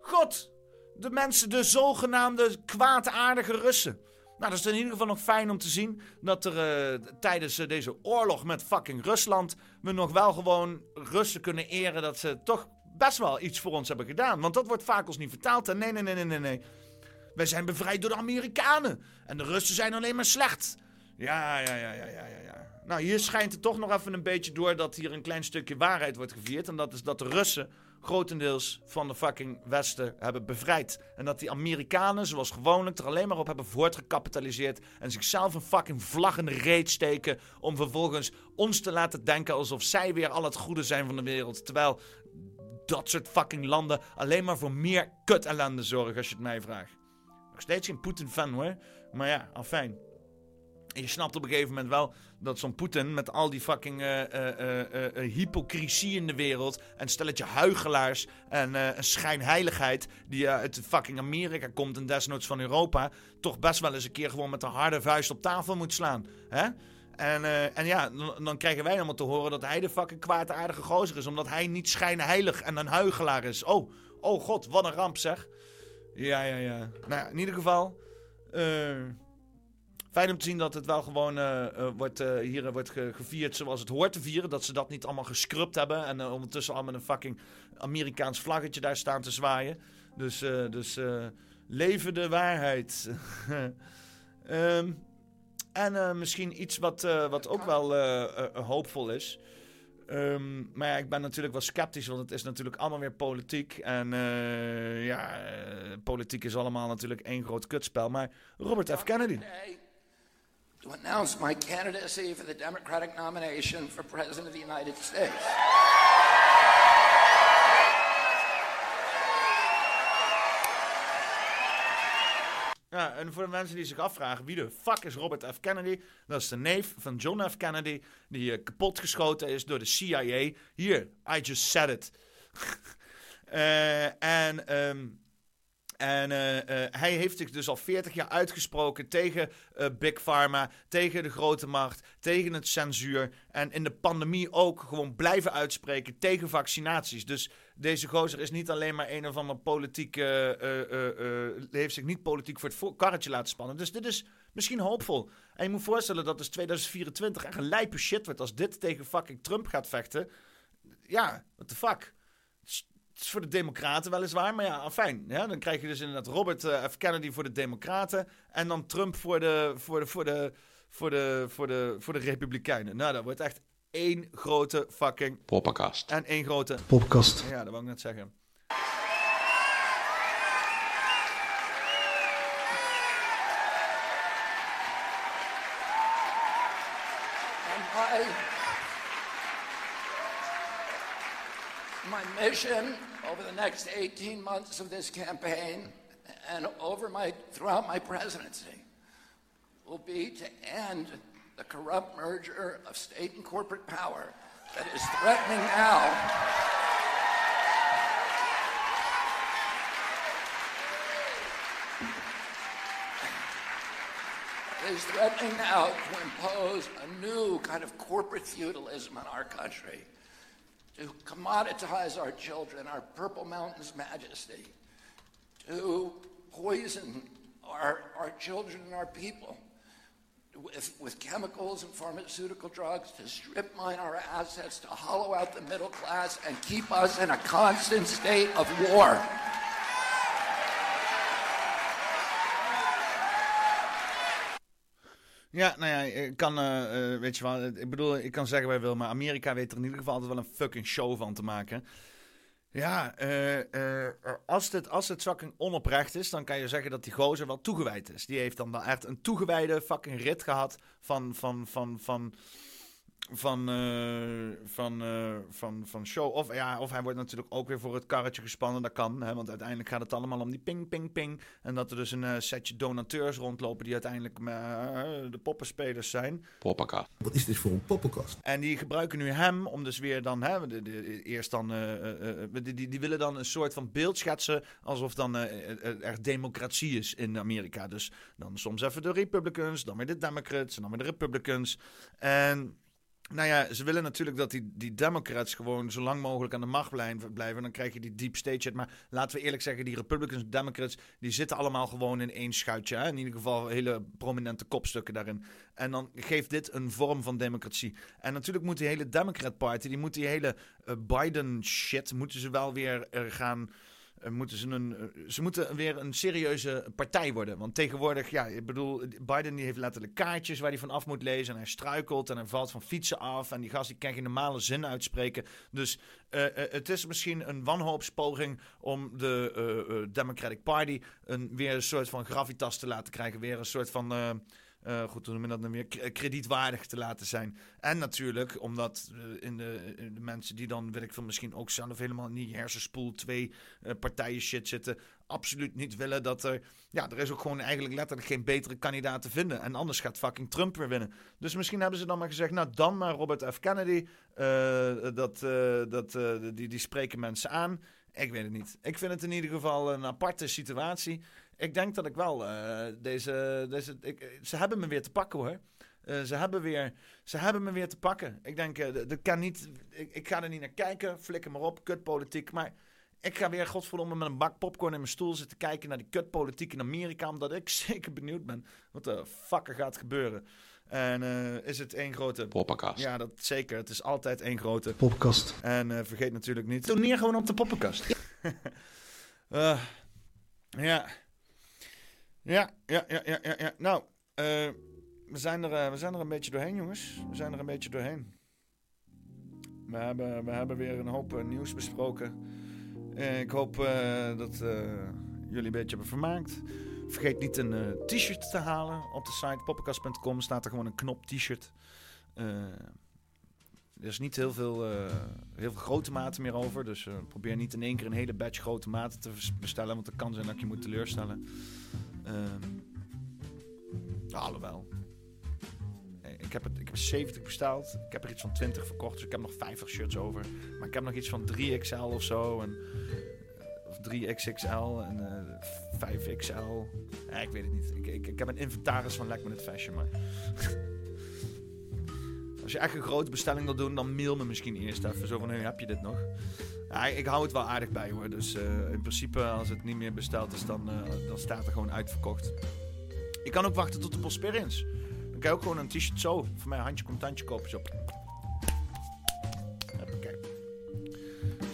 E: God! De mensen, de zogenaamde kwaadaardige Russen. Nou, dat is in ieder geval nog fijn om te zien dat er eh, tijdens eh, deze oorlog met fucking Rusland we nog wel gewoon Russen kunnen eren dat ze toch best wel iets voor ons hebben gedaan. Want dat wordt vaak ons niet vertaald. En nee, nee, nee, nee, nee, nee. Wij zijn bevrijd door de Amerikanen. En de Russen zijn alleen maar slecht. Ja, ja, ja, ja, ja, ja. Nou, hier schijnt het toch nog even een beetje door dat hier een klein stukje waarheid wordt gevierd. En dat is dat de Russen grotendeels van de fucking Westen hebben bevrijd. En dat die Amerikanen, zoals gewoonlijk, er alleen maar op hebben voortgekapitaliseerd. En zichzelf een fucking vlag in de reet steken. Om vervolgens ons te laten denken alsof zij weer al het goede zijn van de wereld. Terwijl dat soort fucking landen alleen maar voor meer kut ellende zorgen, als je het mij vraagt. Steeds geen Poetin-fan hoor. Maar ja, afijn. Je snapt op een gegeven moment wel dat zo'n Poetin met al die fucking eh, hypocrisie in de wereld. En stelletje huigelaars en een schijnheiligheid die uit fucking Amerika komt en desnoods van Europa. Toch best wel eens een keer gewoon met een harde vuist op tafel moet slaan. Hè? En, en ja, dan, dan krijgen wij allemaal te horen dat hij de fucking kwaadaardige gozer is. Omdat hij niet schijnheilig en een huigelaar is. Oh, oh god, wat een ramp zeg. Ja, ja, ja. Nou ja, in ieder geval. eh, Fijn om te zien dat het wel gewoon eh, eh, wordt, hier wordt ge- gevierd zoals het hoort te vieren. Dat ze dat niet allemaal gescrubt hebben. En ondertussen al met een fucking Amerikaans vlaggetje daar staan te zwaaien. Dus, dus leven de waarheid. Ehm, en misschien iets wat, wat ook wel hoopvol is. Ehm, maar ja, ik ben natuurlijk wel sceptisch, want het is natuurlijk allemaal weer politiek. En eh, ja, eh, politiek is allemaal natuurlijk één groot kutspel. Maar Robert F. Kennedy.
U: to announce my candidacy for the Democratic nomination for President of the United States.
E: Ja, en voor de mensen die zich afvragen, wie de fuck is Robert F. Kennedy? Dat is de neef van John F. Kennedy, die uh, kapotgeschoten is door de CIA. Hier, I just said it. Eh, en ehm, en eh, eh, hij heeft zich dus al 40 jaar uitgesproken tegen eh, Big Pharma, tegen de grote macht, tegen het censuur. En in de pandemie ook gewoon blijven uitspreken tegen vaccinaties. Dus deze gozer is niet alleen maar een of ander politiek. eh, eh, eh, heeft zich niet politiek voor het karretje laten spannen. Dus dit is misschien hoopvol. En je moet voorstellen dat dus 2024 echt een lijpe shit wordt als dit tegen fucking Trump gaat vechten. Ja, what the fuck. Het is- voor de Democraten weliswaar, maar ja, fijn. Ja, dan krijg je dus inderdaad Robert F. Kennedy voor de Democraten en dan Trump voor de, voor de, voor de, voor de, voor de, voor de Republikeinen. Nou, dat wordt echt één grote fucking...
A: Poppenkast.
E: En één grote...
C: Poppenkast.
E: Ja, dat wou ik net zeggen.
U: My mission over the next 18 months of this campaign and over my, throughout my presidency will be to end the corrupt merger of state and corporate power that is threatening now. Is threatening now to impose a new kind of corporate feudalism on our country, to commoditize our children, our Purple Mountains majesty, to poison our, our children and our people with, with chemicals and pharmaceutical drugs, to strip mine our assets, to hollow out the middle class, and keep us in a constant state of war.
E: Ja, nou ja, ik kan, eh, weet je wel, ik bedoel, ik kan zeggen je wil, maar Amerika weet er in ieder geval altijd wel een fucking show van te maken. Ja, eh, eh, als, dit, als het fucking onoprecht is, dan kan je zeggen dat die gozer wel toegewijd is. Die heeft dan wel echt een toegewijde fucking rit gehad van, van, van, van, van, eh, van, eh, van, van show. Of, ja, of hij wordt natuurlijk ook weer voor het karretje gespannen, dat kan. Hè, want uiteindelijk gaat het allemaal om die ping, ping, ping. En dat er dus een eh, setje donateurs rondlopen die uiteindelijk de poppenspelers zijn.
A: Poppenkast.
B: Wat is dit voor een poppenkast?
E: En die gebruiken nu hem om dus weer dan, hè, de, de- eerst dan, eh, eh, eh, die, die, die willen dan een soort van beeld schetsen alsof dan er democratie is in Amerika. Dus dan soms even de Republicans, dan weer de Democrats en dan weer de Republicans. En nou ja, ze willen natuurlijk dat die, die Democrats gewoon zo lang mogelijk aan de macht blijven. Dan krijg je die deep state shit. Maar laten we eerlijk zeggen, die Republicans en Democrats... die zitten allemaal gewoon in één schuitje. Hè? In ieder geval hele prominente kopstukken daarin. En dan geeft dit een vorm van democratie. En natuurlijk moet die hele Democrat Party... die moet die hele eh, Biden shit... moeten ze wel weer eh, gaan... eh, moeten ze, een, eh, ze moeten weer een serieuze partij worden. Want tegenwoordig, ja, ik bedoel, Biden die heeft letterlijk kaartjes waar hij van af moet lezen. En hij struikelt en hij valt van fietsen af. En die gast die kan geen normale zin uitspreken. Dus eh, het is misschien een wanhoopspoging om de eh, Democratic Party een, weer een soort van gravitas te laten krijgen. Weer een soort van. Eh, eh, goed, je dat dan weer? K- kredietwaardig te laten zijn. En natuurlijk, omdat eh, in, de, in de mensen die dan, weet ik veel, misschien ook zelf helemaal niet hersenspoel twee eh, partijen shit zitten, absoluut niet willen dat er. Ja, er is ook gewoon eigenlijk letterlijk geen betere kandidaat te vinden. En anders gaat fucking Trump weer winnen. Dus misschien hebben ze dan maar gezegd, nou dan maar Robert F. Kennedy. eh, dat, eh, dat, eh, die, die spreken mensen aan. Ik weet het niet. Ik vind het in ieder geval een aparte situatie. Ik denk dat ik wel eh, deze. deze ik, ze hebben me weer te pakken hoor. Eh, ze, hebben weer, ze hebben me weer te pakken. Ik denk, eh, dat- dat kan niet, ik, ik ga er niet naar kijken. Flikker maar op, kutpolitiek. Maar Ik ga weer godverdomme met een bak popcorn in mijn stoel zitten kijken naar die kutpolitiek in Amerika. Omdat ik zeker benieuwd ben wat de fuck er gaat gebeuren. En eh, is het één grote...
A: Poppenkast.
E: Ja, dat zeker. Het is altijd één grote...
C: Poppenkast.
E: En eh, vergeet natuurlijk niet... Doe neer gewoon op de poppenkast. Eh, ja. Ja, ja, ja, ja, ja. ja. Nou, eh, we, zijn er, eh, we zijn er een beetje doorheen, jongens. We zijn er een beetje doorheen. We hebben, we hebben weer een hoop eh, nieuws besproken. Ik hoop dat jullie een beetje hebben vermaakt. Vergeet niet een t-shirt te halen. Op de site poppenkast.com staat er gewoon een knop t-shirt. Er is niet heel veel, heel veel grote maten meer over. Dus probeer niet in één keer een hele batch grote maten te bestellen. Want het kan zijn dat je moet teleurstellen. Eh, Ik heb, het, ik heb 70 besteld. Ik heb er iets van 20 verkocht. Dus ik heb nog 50 shirts over. Maar ik heb nog iets van 3XL of zo. En, eh, of 3XXL en eh 5XL. Ja, ik weet het niet. Ik, ik, heb een inventaris van Lek Minute Fashion. Maar als je echt een grote bestelling wil doen, dan mail me misschien eerst even. Zo van, hey, heb je dit nog? Ja, ik hou het wel aardig bij hoor. Dus eh, in principe, als het niet meer besteld is, dan, eh, dan staat er gewoon uitverkocht. Je kan ook wachten tot de Prosperians. Dan kan je ook gewoon een t-shirt zo. Voor mij handje contantje kopen. Zo.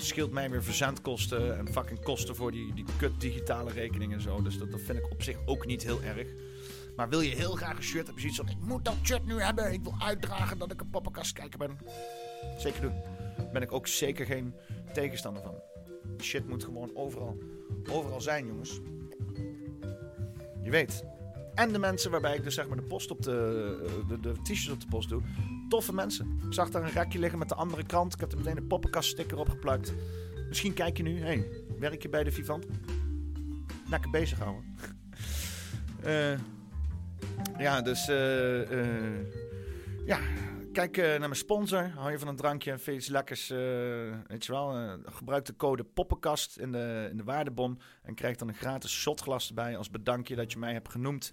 E: Het scheelt mij weer verzendkosten en fucking kosten voor die, die kut digitale rekening en zo. Dus dat, vind ik op zich ook niet heel erg. Maar wil je heel graag een shirt, heb je zoiets van... Ik moet dat shirt nu hebben. Ik wil uitdragen dat ik een poppenkastkijker ben. Zeker doen. Ben ik ook zeker geen tegenstander van. Shit moet gewoon overal, overal zijn, jongens. Je weet. En de mensen waarbij ik dus zeg maar de post op de, de, de t-shirts op de post doe. Toffe mensen. Ik zag daar een rekje liggen met de andere krant. Ik heb er meteen een poppenkast sticker op geplakt. Misschien kijk je nu, hé, hey, werk je bij de Vivant? Lekker bezig houden. Eh, ja, dus eh, eh, ja, kijk eh, naar mijn sponsor. Hou je van een drankje en veel iets lekkers, eh, weet je wel. eh, gebruik de code poppenkast in de, in de waardebon. En krijg dan een gratis shotglas erbij als bedankje dat je mij hebt genoemd.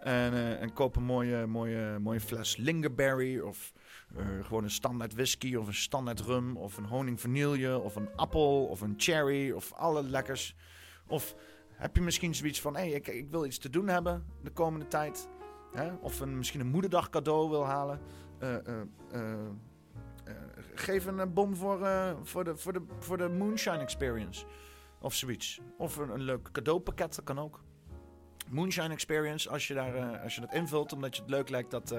E: En, en koop een mooie, mooie, mooie fles Lingerberry of gewoon een standaard whisky of een standaard rum of een honing vanille of een appel of een cherry of alle lekkers. Of heb je misschien zoiets van, hé, hey, ik, ik wil iets te doen hebben de komende tijd. Hè? Of een, misschien een moederdag cadeau wil halen. Eh, eh, eh, geef een bon voor, voor, de, voor, de, voor de Moonshine Experience. Of zoiets. Of een, een leuk cadeaupakket, dat kan ook. Moonshine Experience, als je, daar, als je dat invult, omdat je het leuk lijkt dat,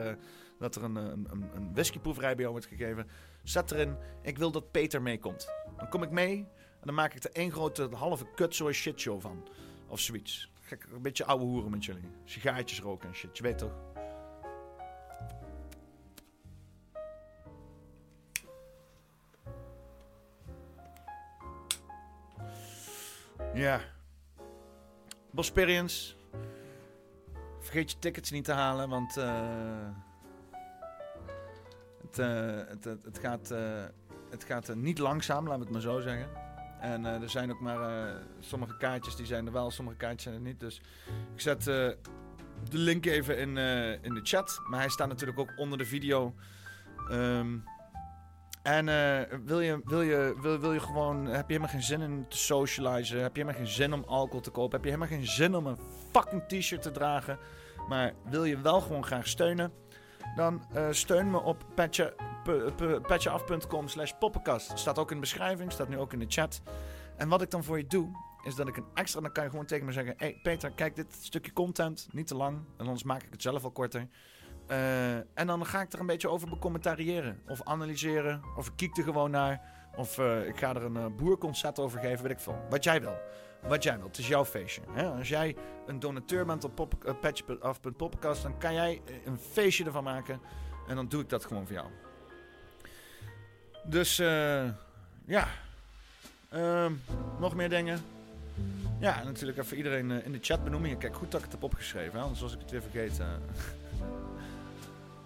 E: dat er een, een, een, bij jou wordt gegeven. Zet erin, ik wil dat Peter meekomt. Dan kom ik mee en dan maak ik er één grote halve kutzooi shitshow van. Of zoiets. Gek, een beetje ouwe hoeren met jullie. Sigaartjes roken en shit, je weet toch? Ja. Bosperians. Vergeet je tickets niet te halen, want eh, het, eh, het, het, het gaat, eh, het gaat niet langzaam, laten we het maar zo zeggen. En er zijn ook maar sommige kaartjes die zijn er wel, sommige kaartjes zijn er niet. Dus ik zet de link even in, in de chat. Maar hij staat natuurlijk ook onder de video. Ehm, en eh, wil, je, wil, je, wil, wil je gewoon. Heb je helemaal geen zin in te socializen? Heb je helemaal geen zin om alcohol te kopen? Heb je helemaal geen zin om een fucking t-shirt te dragen? Maar wil je wel gewoon graag steunen? Dan eh, steun me op petje- p- p- petjeaf.com slash poppenkast. Staat ook in de beschrijving, staat nu ook in de chat. En wat ik dan voor je doe, is dat ik een extra... Dan kan je gewoon tegen me zeggen... hey Peter, kijk dit stukje content. Niet te lang, en anders maak ik het zelf al korter. Eh, en dan ga ik er een beetje over becommentariëren. Of analyseren. Of ik kiek er gewoon naar. Of eh, ik ga er een eh, boerconcert over geven, weet ik veel. Wat jij wil. Wat jij wilt. Het is jouw feestje. Hè? Als jij een donateur bent op pop, uh, patch.af.podcast, dan kan jij een feestje ervan maken. En dan doe ik dat gewoon voor jou. Dus ja. Ehm, nog meer dingen. Ja, natuurlijk even iedereen in de chat benoemen. Kijk, goed dat ik het heb opgeschreven, hè? anders was ik het weer vergeten.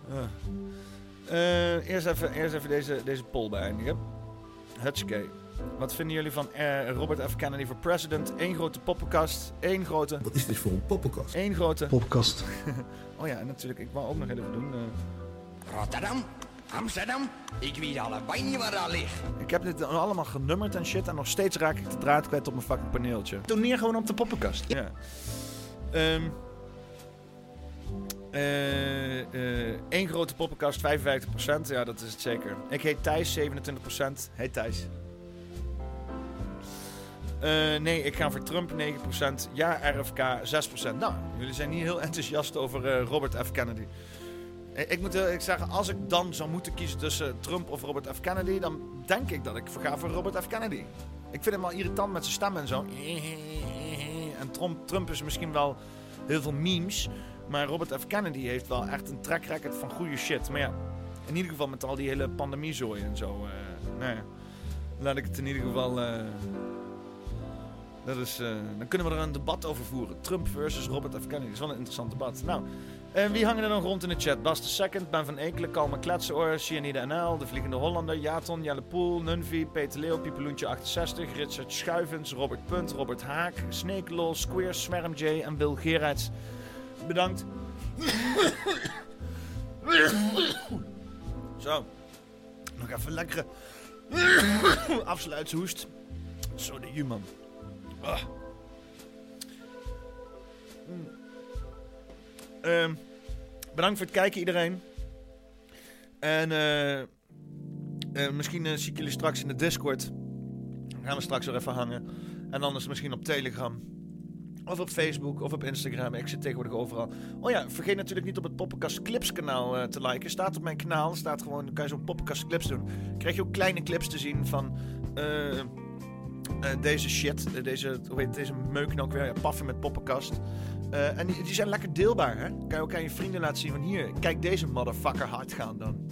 E: Eh. Eh, eerst even, eerst even deze, deze poll beëindigen. Hutske. Wat vinden jullie van eh, Robert F. Kennedy voor president? Eén grote poppenkast. Één grote...
B: Wat is dit voor een poppenkast?
E: Eén grote...
C: Poppenkast.
E: oh ja, en natuurlijk, ik wou ook nog even doen. eh,
U: Rotterdam, Amsterdam, ik weet allebei niet waar dat ligt.
E: Ik heb dit allemaal genummerd en shit. En nog steeds raak ik de draad kwijt op mijn fucking paneeltje. Toneer gewoon op de poppenkast. Ja. Ehm eh, eh, één grote poppenkast, 55%. Ja, dat is het zeker. Ik heet Thijs, 27%. Hey Thijs. Eh, nee, ik ga voor Trump 9%. Ja, RFK 6%. Nou, jullie zijn niet heel enthousiast over eh, Robert F. Kennedy. Eh, Ik moet heel eerlijk zeggen, als ik dan zou moeten kiezen tussen Trump of Robert F. Kennedy, dan denk ik dat ik ga voor Robert F. Kennedy. Ik vind hem wel irritant met zijn stem en zo. En Trump, Trump is misschien wel heel veel memes. Maar Robert F. Kennedy heeft wel echt een track record van goede shit. Maar ja, in ieder geval met al die hele pandemiezooi en zo. eh nou ja, laat ik het in ieder geval... eh, dat is, eh, dan kunnen we er een debat over voeren. Trump versus Robert F. Kennedy. Dat is wel een interessant debat. Nou, en wie hangen er dan rond in de chat? Bas de Second, Ben van Ekelen, Kalma Kletsenoor, Cyanide NL, De Vliegende Hollander, Jaton, Jelle Poel, Nunvi, Peter Leeuw, Piepeloentje 68, Richard Schuivens, Robert Punt, Robert Haak, Sneeklol, Square, Swerm J en Bill Gerards. Bedankt. Zo. Nog even lekkere afsluitshoest. Zo de human. Ah. Mm. Ehm, bedankt voor het kijken iedereen. En eh, eh, misschien eh, zie ik jullie straks in de Discord. Dan gaan we straks weer even hangen. En anders misschien op Telegram. Of op Facebook of op Instagram. Ik zit tegenwoordig overal. Oh ja, vergeet natuurlijk niet op het Poppenkast Clips kanaal eh, te liken. Staat op mijn kanaal. Staat gewoon, dan kan je zo'n Poppenkast Clips doen. Krijg je ook kleine clips te zien van eh, eh, deze shit. deze, hoe heet deze meuk ook weer? Paffen met Poppenkast. En die, zijn lekker deelbaar, hè? Kan je ook aan je vrienden laten zien van hier, kijk deze motherfucker hard gaan dan.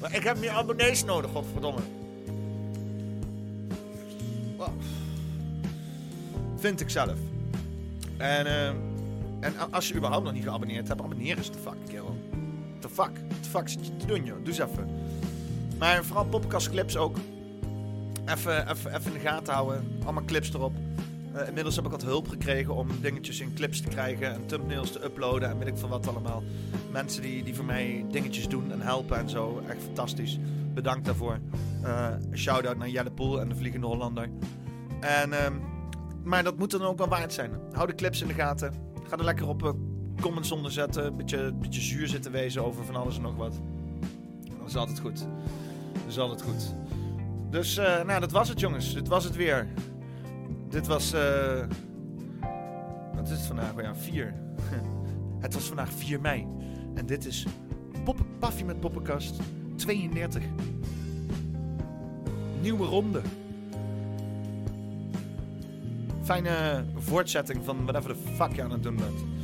E: Maar ik heb meer abonnees nodig, godverdomme. Vind ik zelf. En, eh, en als je überhaupt nog niet geabonneerd hebt, abonneer eens. The fuck, kerel. The fuck? The fuck zit je te doen, joh? Doe eens even. Maar vooral podcast clips ook. Even, even, even in de gaten houden. Allemaal clips erop. Eh, inmiddels heb ik wat hulp gekregen om dingetjes in clips te krijgen en thumbnails te uploaden en weet ik veel wat allemaal. Mensen die, die voor mij dingetjes doen en helpen en zo. Echt fantastisch. Bedankt daarvoor. Eh shout-out naar Jelle Poel en de Vliegende Hollander. En, ehm, maar dat moet dan ook wel waard zijn. Hou de clips in de gaten. Ga er lekker op eh, comments onder zetten. Een beetje, beetje zuur zitten wezen over van alles en nog wat. Dat is altijd goed. Dat is altijd goed. Dus, eh, nou, dat was het, jongens. Dit was het weer. Dit was. eh wat is het vandaag? Oh ja, 4. het was vandaag 4 mei. En dit is Poppen, Paffie met Poppenkast 32. Nieuwe ronde. Fijne voortzetting van whatever the fuck je aan het doen bent.